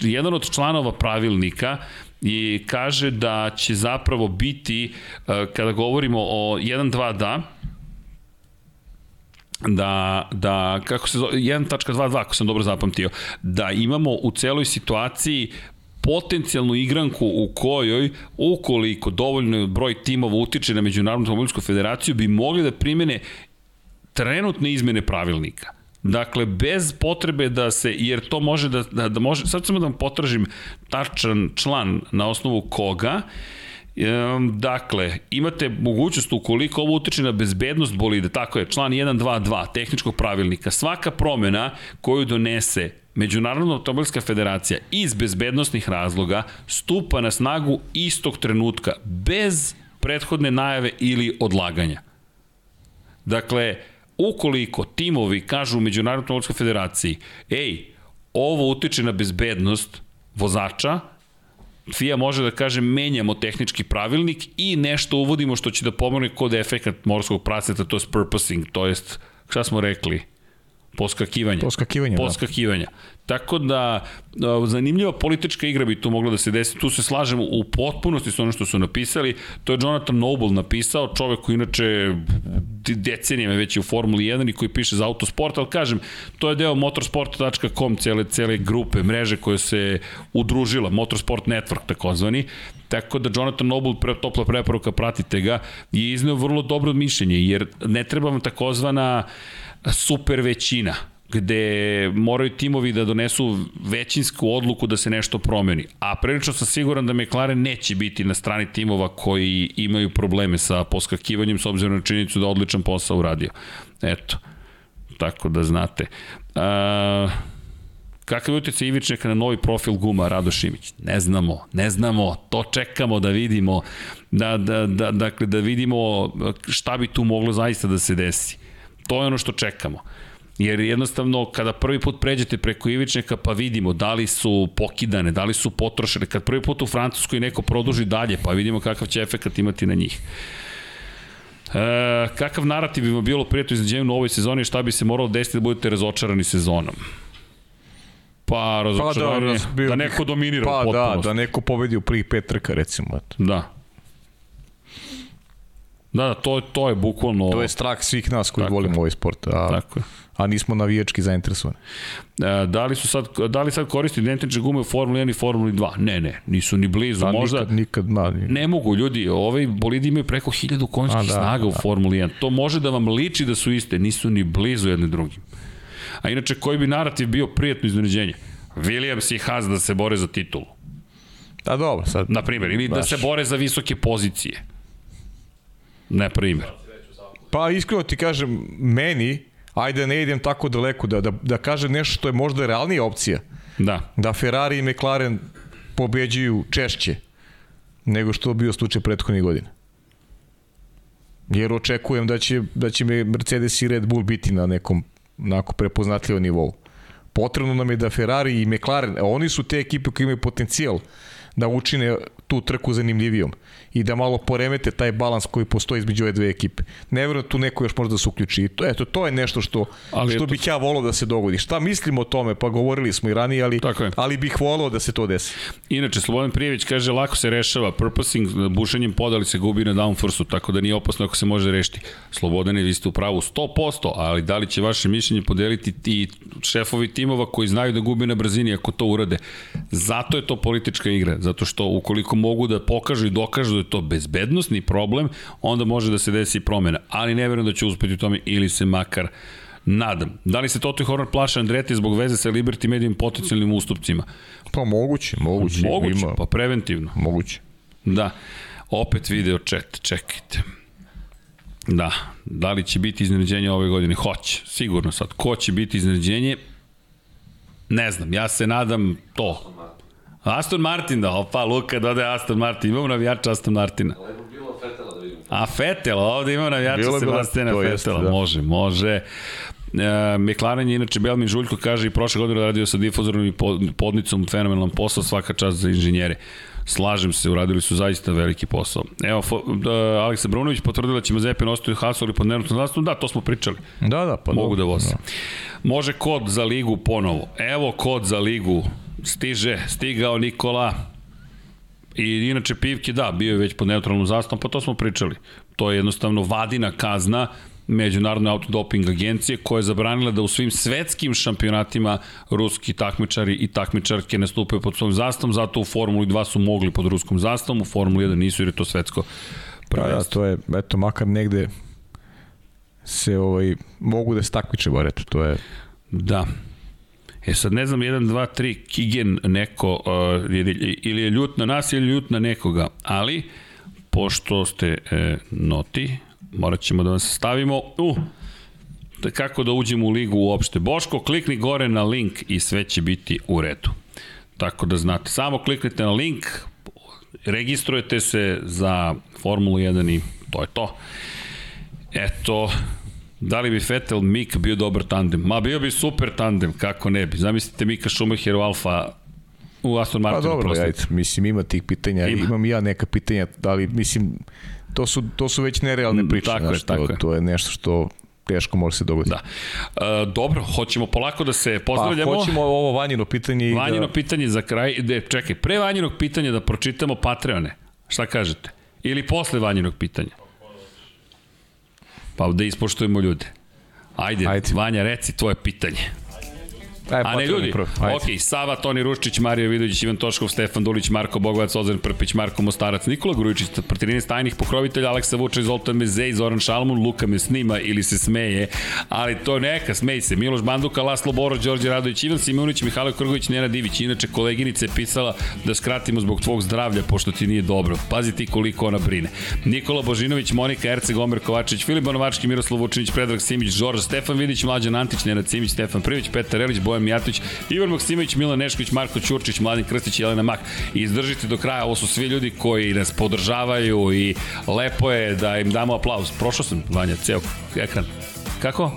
jedan od članova pravilnika i kaže da će zapravo biti, e, kada govorimo o 1-2 da, da, da kako se zove, 1.22, ako sam dobro zapamtio, da imamo u celoj situaciji potencijalnu igranku u kojoj, ukoliko dovoljno broj timova utiče na Međunarodnu automobilsku federaciju, bi mogli da primene trenutne izmene pravilnika. Dakle, bez potrebe da se, jer to može da, da, da može, sad samo da vam potražim tačan član na osnovu koga, Dakle, imate mogućnost ukoliko ovo utiče na bezbednost bolide, tako je, član 122 tehničkog pravilnika, svaka promena koju donese Međunarodna automobilska federacija iz bezbednostnih razloga stupa na snagu istog trenutka, bez prethodne najave ili odlaganja. Dakle, ukoliko timovi kažu u Međunarodnoj automobilskoj federaciji, ej, ovo utiče na bezbednost vozača, FIA može da kaže menjamo tehnički pravilnik i nešto uvodimo što će da pomogne kod efekat morskog praseta, to je purposing, to jest, šta smo rekli? Poskakivanje.
Poskakivanje,
Poskakivanja. Da. Tako da, zanimljiva politička igra bi tu mogla da se desi. Tu se slažemo u potpunosti s ono što su napisali. To je Jonathan Noble napisao, čovek koji inače decenijama već je u Formuli 1 i koji piše za autosport, ali kažem, to je deo motorsport.com, cele, cele grupe, mreže koje se udružila, Motorsport Network takozvani, Tako da Jonathan Noble, pre, topla preporuka, pratite ga, je izneo vrlo dobro mišljenje, jer ne treba vam takozvana super većina gde moraju timovi da donesu većinsku odluku da se nešto promeni. A prilično sam siguran da McLaren neće biti na strani timova koji imaju probleme sa poskakivanjem s obzirom na činjenicu da odličan posao uradio. Eto, tako da znate. A, kakav je utjecaj Ivičnjaka na novi profil guma Rado Šimić? Ne znamo, ne znamo, to čekamo da vidimo, da, da, da, dakle, da vidimo šta bi tu moglo zaista da se desi. To je ono što čekamo. Jer jednostavno kada prvi put pređete preko ivičnjaka pa vidimo da li su pokidane, da li su potrošene. Kad prvi put u Francuskoj neko produži dalje pa vidimo kakav će efekat imati na njih. E, kakav narativ bi vam bilo prijatno izneđenju u ovoj sezoni šta bi se moralo desiti da budete razočarani sezonom? Pa, razočaranje, pa da, da, da neko dominira
pa,
u potpunosti.
Pa da, da neko pobedi u prvih pet trka, recimo. Eto.
Da. Da, da, to, to je bukvalno...
To je strah svih nas koji volimo ovaj sport. A... Tako je a nismo navijački zainteresovani.
E, da li su sad da li sad koristi identične gume u Formuli 1 i Formuli 2? Ne, ne, nisu ni blizu. Da, Možda
nikad, nikad ma, ni...
ne mogu ljudi, ovaj bolidi imaju preko 1000 konjskih da, snaga da. u Formuli 1. To može da vam liči da su iste, nisu ni blizu jedne drugim. A inače koji bi narativ bio prijetno iznenađenje? Williams i Haas da se bore za titulu.
Da, dobro, sad.
Na primjer, ili baš. da se bore za visoke pozicije. Na primjer.
Pa iskreno ti kažem, meni ajde ne idem tako daleko, da, da, da kažem nešto što je možda realnija opcija.
Da.
Da Ferrari i McLaren pobeđuju češće nego što je bio slučaj prethodnih godina. Jer očekujem da će, da će Mercedes i Red Bull biti na nekom onako prepoznatljivom nivou. Potrebno nam je da Ferrari i McLaren, oni su te ekipe koje imaju potencijal da učine tu trku zanimljivijom i da malo poremete taj balans koji postoji između ove dve ekipe. Ne verujem tu neko još možda da se uključi. I to, eto, to je nešto što, ali što bih ja volao da se dogodi. Šta mislim o tome? Pa govorili smo i ranije, ali, ali bih volao da se to desi.
Inače, Slobodan Prijević kaže lako se rešava. Purposing, bušenjem podali se gubi na downforce-u, tako da nije opasno ako se može rešiti. Slobodane, vi ste u pravu 100%, ali da li će vaše mišljenje podeliti ti šefovi timova koji znaju da gubi na brzini ako to urade? Zato je to politička igra, zato što ukoliko mogu da pokažu i dokažu da je to bezbednostni problem, onda može da se desi promena. Ali ne verujem da će uspeti u tome ili se makar nadam. Da li se Toto i Horner plaša Andreti zbog veze sa Liberty Medium potencijalnim ustupcima?
Pa moguće, moguće.
Moguće, ima. pa preventivno.
Moguće.
Da. Opet video chat, čekajte. Da, da li će biti iznenađenje ove godine? Hoće, sigurno sad. Ko će biti iznenađenje? Ne znam, ja se nadam to. Aston Martin, da, opa, Luka dode Aston Martin, imamo navijača Aston Martina. Lepo bilo Fetela da vidimo. A Fetel, ovde imamo navijača Sebastijana Fetela, jeste, da. može, može. E, McLaren je inače Belmin Žuljko kaže i prošle godine radio sa difuzorom i podnicom fenomenalan posao, svaka čast za inženjere. Slažem se, uradili su zaista veliki posao. Evo, da, Aleksa Brunović potvrdila da će Mazepin ostati u Hasu ili pod nervnom zastavom. Da, to smo pričali.
Da, da, pa
Mogu dobro, da voze. Da. Može kod za ligu ponovo. Evo kod za ligu Stiže, stigao Nikola. I inače Pivke, da, bio je već pod neutralnom zastavom, pa to smo pričali. To je jednostavno vadina kazna Međunarodne autodoping agencije koja je zabranila da u svim svetskim šampionatima ruski takmičari i takmičarke nastupaju pod svojom zastavom, zato u Formuli 2 su mogli pod ruskom zastavom, u Formuli 1 nisu jer je to svetsko prvenstvo.
Da, da, to je, eto, makar negde se ovaj, mogu da se takmiče, bar eto, to je...
Da, E sad ne znam, 1, 2, 3, Kigen neko, uh, ili je ljut na nas ili ljut na nekoga, ali pošto ste e, noti, morat ćemo da vas stavimo u da kako da uđemo u ligu uopšte. Boško, klikni gore na link i sve će biti u redu. Tako da znate, samo kliknite na link, registrujete se za Formulu 1 i to je to. Eto, Da li bi Vettel, Mik bio dobar tandem? Ma bio bi super tandem, kako ne bi. Zamislite Mika Schumacher u Alfa u Aston
Pa
Martinu.
dobro,
prosto.
ajde, mislim ima tih pitanja,
Ima.
imam ja neka pitanja, da li, mislim, to su, to su već nerealne
Mm,
priče,
tako je,
znaš, to,
tako je.
to je nešto što teško može se dogoditi.
Da. E, dobro, hoćemo polako da se
Pa
pozdravljamo.
hoćemo ovo Vanjino pitanje i
Vanjino
da...
pitanje za kraj, de, čekaj, pre Vanjinog pitanja da pročitamo Patreone. Šta kažete? Ili posle Vanjinog pitanja? Pa da ispoštujemo ljude. Ajde, Ajde. Vanja, reci tvoje pitanje.
Aj,
A ne ljudi,
ajde.
ok, Sava, Toni Ruščić, Mario Vidović, Ivan Toškov, Stefan Dulić, Marko Bogovac, Ozan Prpić, Marko Mostarac, Nikola Grujičić, Prtirine stajnih pokrovitelja, Aleksa Vuča, Zoltan Mezej, Zoran Šalmun, Luka me snima ili se smeje, ali to neka, smej se. Miloš Banduka, Laslo Boro, Đorđe Radović, Ivan Simunić, Mihajlo Krgović, Nena Divić. Inače, koleginica je pisala da skratimo zbog tvog zdravlja, pošto ti nije dobro. Pazi ti koliko ona brine. Nikola Božinović, Monika Erceg, Omer Kovačić, Filip Bonovački, Miroslav Vučinić, Predrag Simić, Žorž, Stefan Vidić, Mlađan Antić, Nenad Simić, Stefan Privić, Petar Elić, Bojan Mijatović, Ivan Maksimović, Milan Nešković, Marko Ćurčić, Mladen Krstić i Jelena Mak. Izdržite do kraja, ovo su svi ljudi koji nas podržavaju i lepo je da im damo aplauz. Prošao sam, Vanja, ceo ekran. Kako?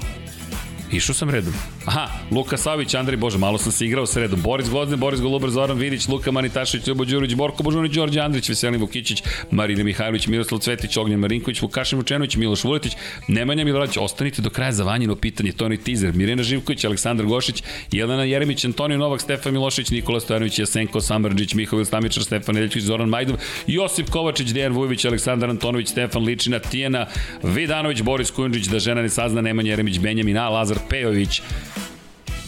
Išao sam redom. Aha, Luka Savić, Andrej Bože, malo sam se igrao sa redom. Boris Gvozden, Boris Golubar, Zoran Vidić, Luka Manitašević, Ljubo Đurić, Borko Božunić, Đorđe Andrić, Veselin Vukićić, Marina Mihajlović, Miroslav Cvetić, Ognjen Marinković, Vukašin Vučenović, Miloš Vuletić, Nemanja Miloradić, ostanite do kraja za vanjino pitanje, Toni Tizer, Mirena Živković, Aleksandar Gošić, Jelena Jeremić, Antonio Novak, Stefan Milošević, Nikola Stojanović, Jasenko Samrđić, Mihovil Stamičar, Stefan Nedeljković, Zoran Majdov, Josip Kovačić, Dejan Vujović, Aleksandar Antonović, Stefan Ličina, Tijena Vidanović, Boris Kujundžić, da žena ne sazna, Nemanja Jeremić, Benjamin A, Lazar Pejović,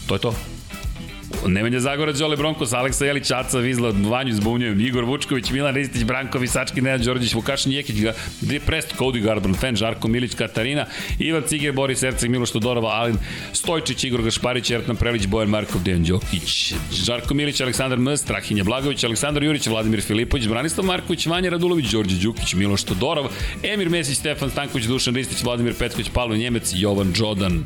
To je to. Nemanja Zagora, Đole Bronkos, Aleksa Jelić, Aca Vizla, Vanju Zbunjujem, Igor Vučković, Milan Ristić, Branko Visački, Nenad Đorđić, Vukašin Jekić, Dri Prest, Cody Garbrand, Fen, Žarko Milić, Katarina, Ivan Ciger, Boris Erceg, Miloš Todorova, Alin Stojčić, Igor Gašparić, Ertan Prelić, Bojan Markov, Dejan Đokić, Žarko Milić, Aleksandar M, Strahinja Blagović, Aleksandar Jurić, Vladimir Filipović, Branislav Marković, Vanja Radulović, Đorđe Đukić, Miloš Todorov, Emir Mesić, Stefan Stanković, Dušan Ristić, Vladimir Petković, Pavlo Njemec, Jovan Đodan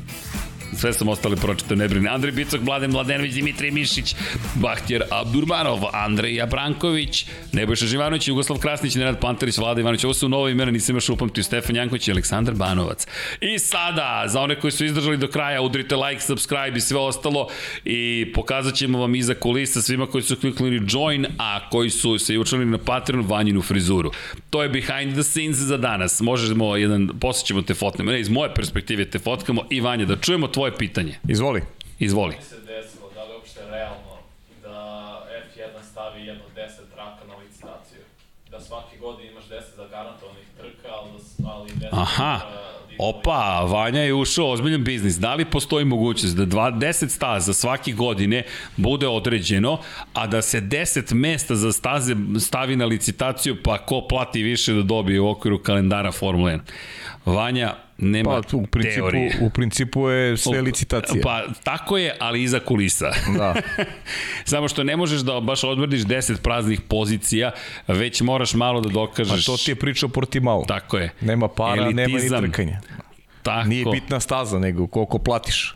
sve sam ostale pročitao, ne brini. Andrej Bicok, Mladen Mladenović, Dimitrij Mišić, Bahtjer Abdurmanov, Andrej Abranković, Nebojša Živanović, Jugoslav Krasnić, Nenad Pantarić, Vlada Ivanović. Ovo su nove imena, nisam još upamtio, Stefan Janković i Aleksandar Banovac. I sada, za one koji su izdržali do kraja, udrite like, subscribe i sve ostalo i pokazat ćemo vam iza kulisa svima koji su kliknuli join, a koji su se učlani na Patreon vanjinu frizuru. To je behind the scenes za danas. Možemo jedan, posjećemo te fotkamo, ne, iz moje perspektive te fotkamo i Vanja, da čujemo tvoje pitanje.
Izvoli.
Izvoli.
se desilo, da li je uopšte realno da F1 stavi jedno 10 traka na licitaciju? Da svake godine imaš 10 zagarantovanih trka, ali, da, ali 10
Aha.
trka da
Opa, Vanja je ušao ozbiljan biznis. Da li postoji mogućnost da dva, 10 staza svake godine bude određeno, a da se 10 mesta za staze stavi na licitaciju, pa ko plati više da dobije u okviru kalendara Formule 1? Vanja, nema
Pa u principu,
teorije.
u principu je sve licitacija.
Pa tako je, ali iza kulisa.
Da.
Samo što ne možeš da baš odmrdiš 10 praznih pozicija, već moraš malo da
Pa
dokažeš.
to ti je priča o Portimao.
Tako je.
Nema para, nema ni
Elitizam.
trkanja.
Tako.
Nije bitna staza, nego koliko platiš.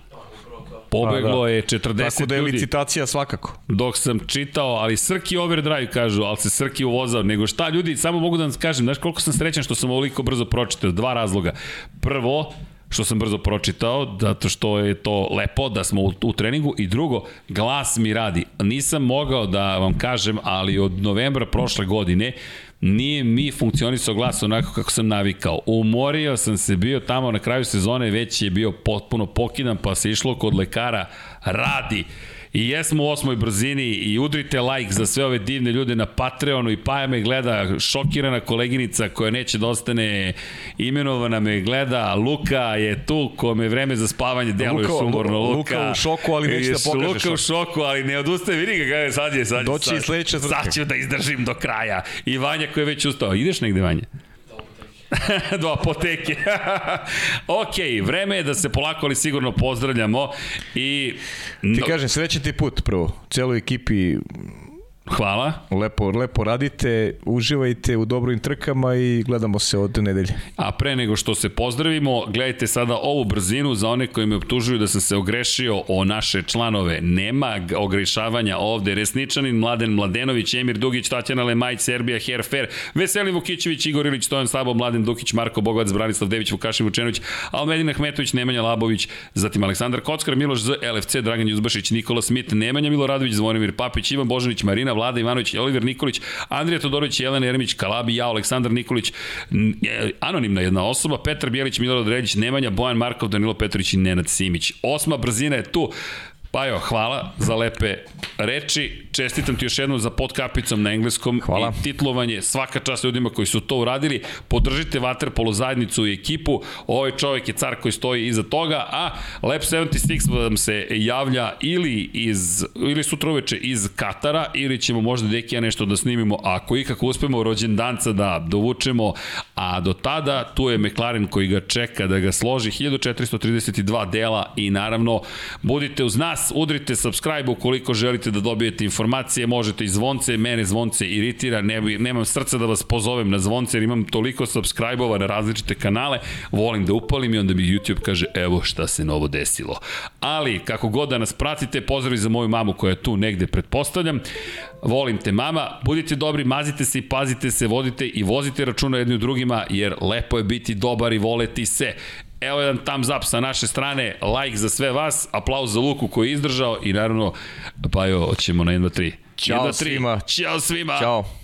Pobeglo
da.
je 40
Tako da je
ljudi.
licitacija svakako.
Dok sam čitao, ali Srki overdrive kažu, ali se Srki uvozao. Nego šta ljudi, samo mogu da vam kažem, znaš koliko sam srećan što sam ovoliko brzo pročitao. Dva razloga. Prvo, što sam brzo pročitao, zato što je to lepo da smo u, u treningu i drugo, glas mi radi. Nisam mogao da vam kažem, ali od novembra prošle godine nije mi funkcionisao glas onako kako sam navikao. Umorio sam se bio tamo na kraju sezone, već je bio potpuno pokidan, pa se išlo kod lekara, radi. I jesmo u osmoj brzini i udrite like za sve ove divne ljude na Patreonu i Paja me gleda, šokirana koleginica koja neće da ostane imenovana me gleda, Luka je tu kome je vreme za spavanje deluje
Luka-
sumorno.
Luka-
Luka,
u šoku, ali neće da pokaže
Luka u šoku, ali ne odustaje, vidi ga, kaže, sad je, sad je.
Doći
sad,
i sledeća trka.
Sad ću da izdržim do kraja. I Vanja koji je već ustao. Ideš negde, Vanja? do apoteke. ok, vreme je da se polako ali sigurno pozdravljamo i
Ti kažem, srećan ti put prvo. Celoj ekipi
Hvala.
Lepo, lepo radite, uživajte u dobrim trkama i gledamo se od nedelje.
A pre nego što se pozdravimo, gledajte sada ovu brzinu za one koji me optužuju da sam se ogrešio o naše članove. Nema ogrešavanja ovde. Resničanin, Mladen Mladenović, Emir Dugić, Tatjana Lemajć, Serbija, Herfer, Veseli Vukićević, Igor Ilić, Stojan Sabo, Mladen Dukić, Marko Bogovac, Branislav Dević, Vukašin Vučenović, Almedin Ahmetović, Nemanja Labović, zatim Aleksandar Kockar, Miloš Z, LFC, Dragan Juzbašić, Nikola Smit, Nemanja Miloradović, Zvonimir Papić, Ivan Božanić, Marina Vlada Ivanović, Oliver Nikolić, Andrija Todorović, Jelena Jeremić, Kalabi, ja, Aleksandar Nikolić, e, anonimna jedna osoba, Petar Bijelić, Milorad Reljić, Nemanja, Bojan Markov, Danilo Petrović i Nenad Simić. Osma brzina je tu. Pa jo, hvala za lepe reči. Čestitam ti još jednom za podkapicom na engleskom
Hvala.
i titlovanje. Svaka čast ljudima koji su to uradili. Podržite Waterpolo zajednicu i ekipu. Ovaj čovjek je car koji stoji iza toga, a Lab 76 vam se javlja ili iz ili sutra uveče iz Katara ili ćemo možda Dekija nešto da snimimo ako i kako uspemo rođendanca da dovučemo, a do tada tu je McLaren koji ga čeka da ga složi 1432 dela i naravno budite uz nas, udrite subscribe ukoliko želite da dobijete informacije, možete i zvonce, mene zvonce iritira, ne, nemam srca da vas pozovem na zvonce jer imam toliko subscribe-ova na različite kanale, volim da upalim i onda mi YouTube kaže evo šta se novo desilo. Ali, kako god da nas pratite, pozdrav za moju mamu koja je tu negde, pretpostavljam. Volim te mama, budite dobri, mazite se i pazite se, vodite i vozite računa jedni u drugima, jer lepo je biti dobar i voleti se. Evo jedan thumbs up sa naše strane, like za sve vas, aplauz za Luku koji je izdržao i naravno, pa jo, ćemo na 1, 2, 3.
Ćao
1, 2, 3.
svima.
Ćao svima.
Ćao.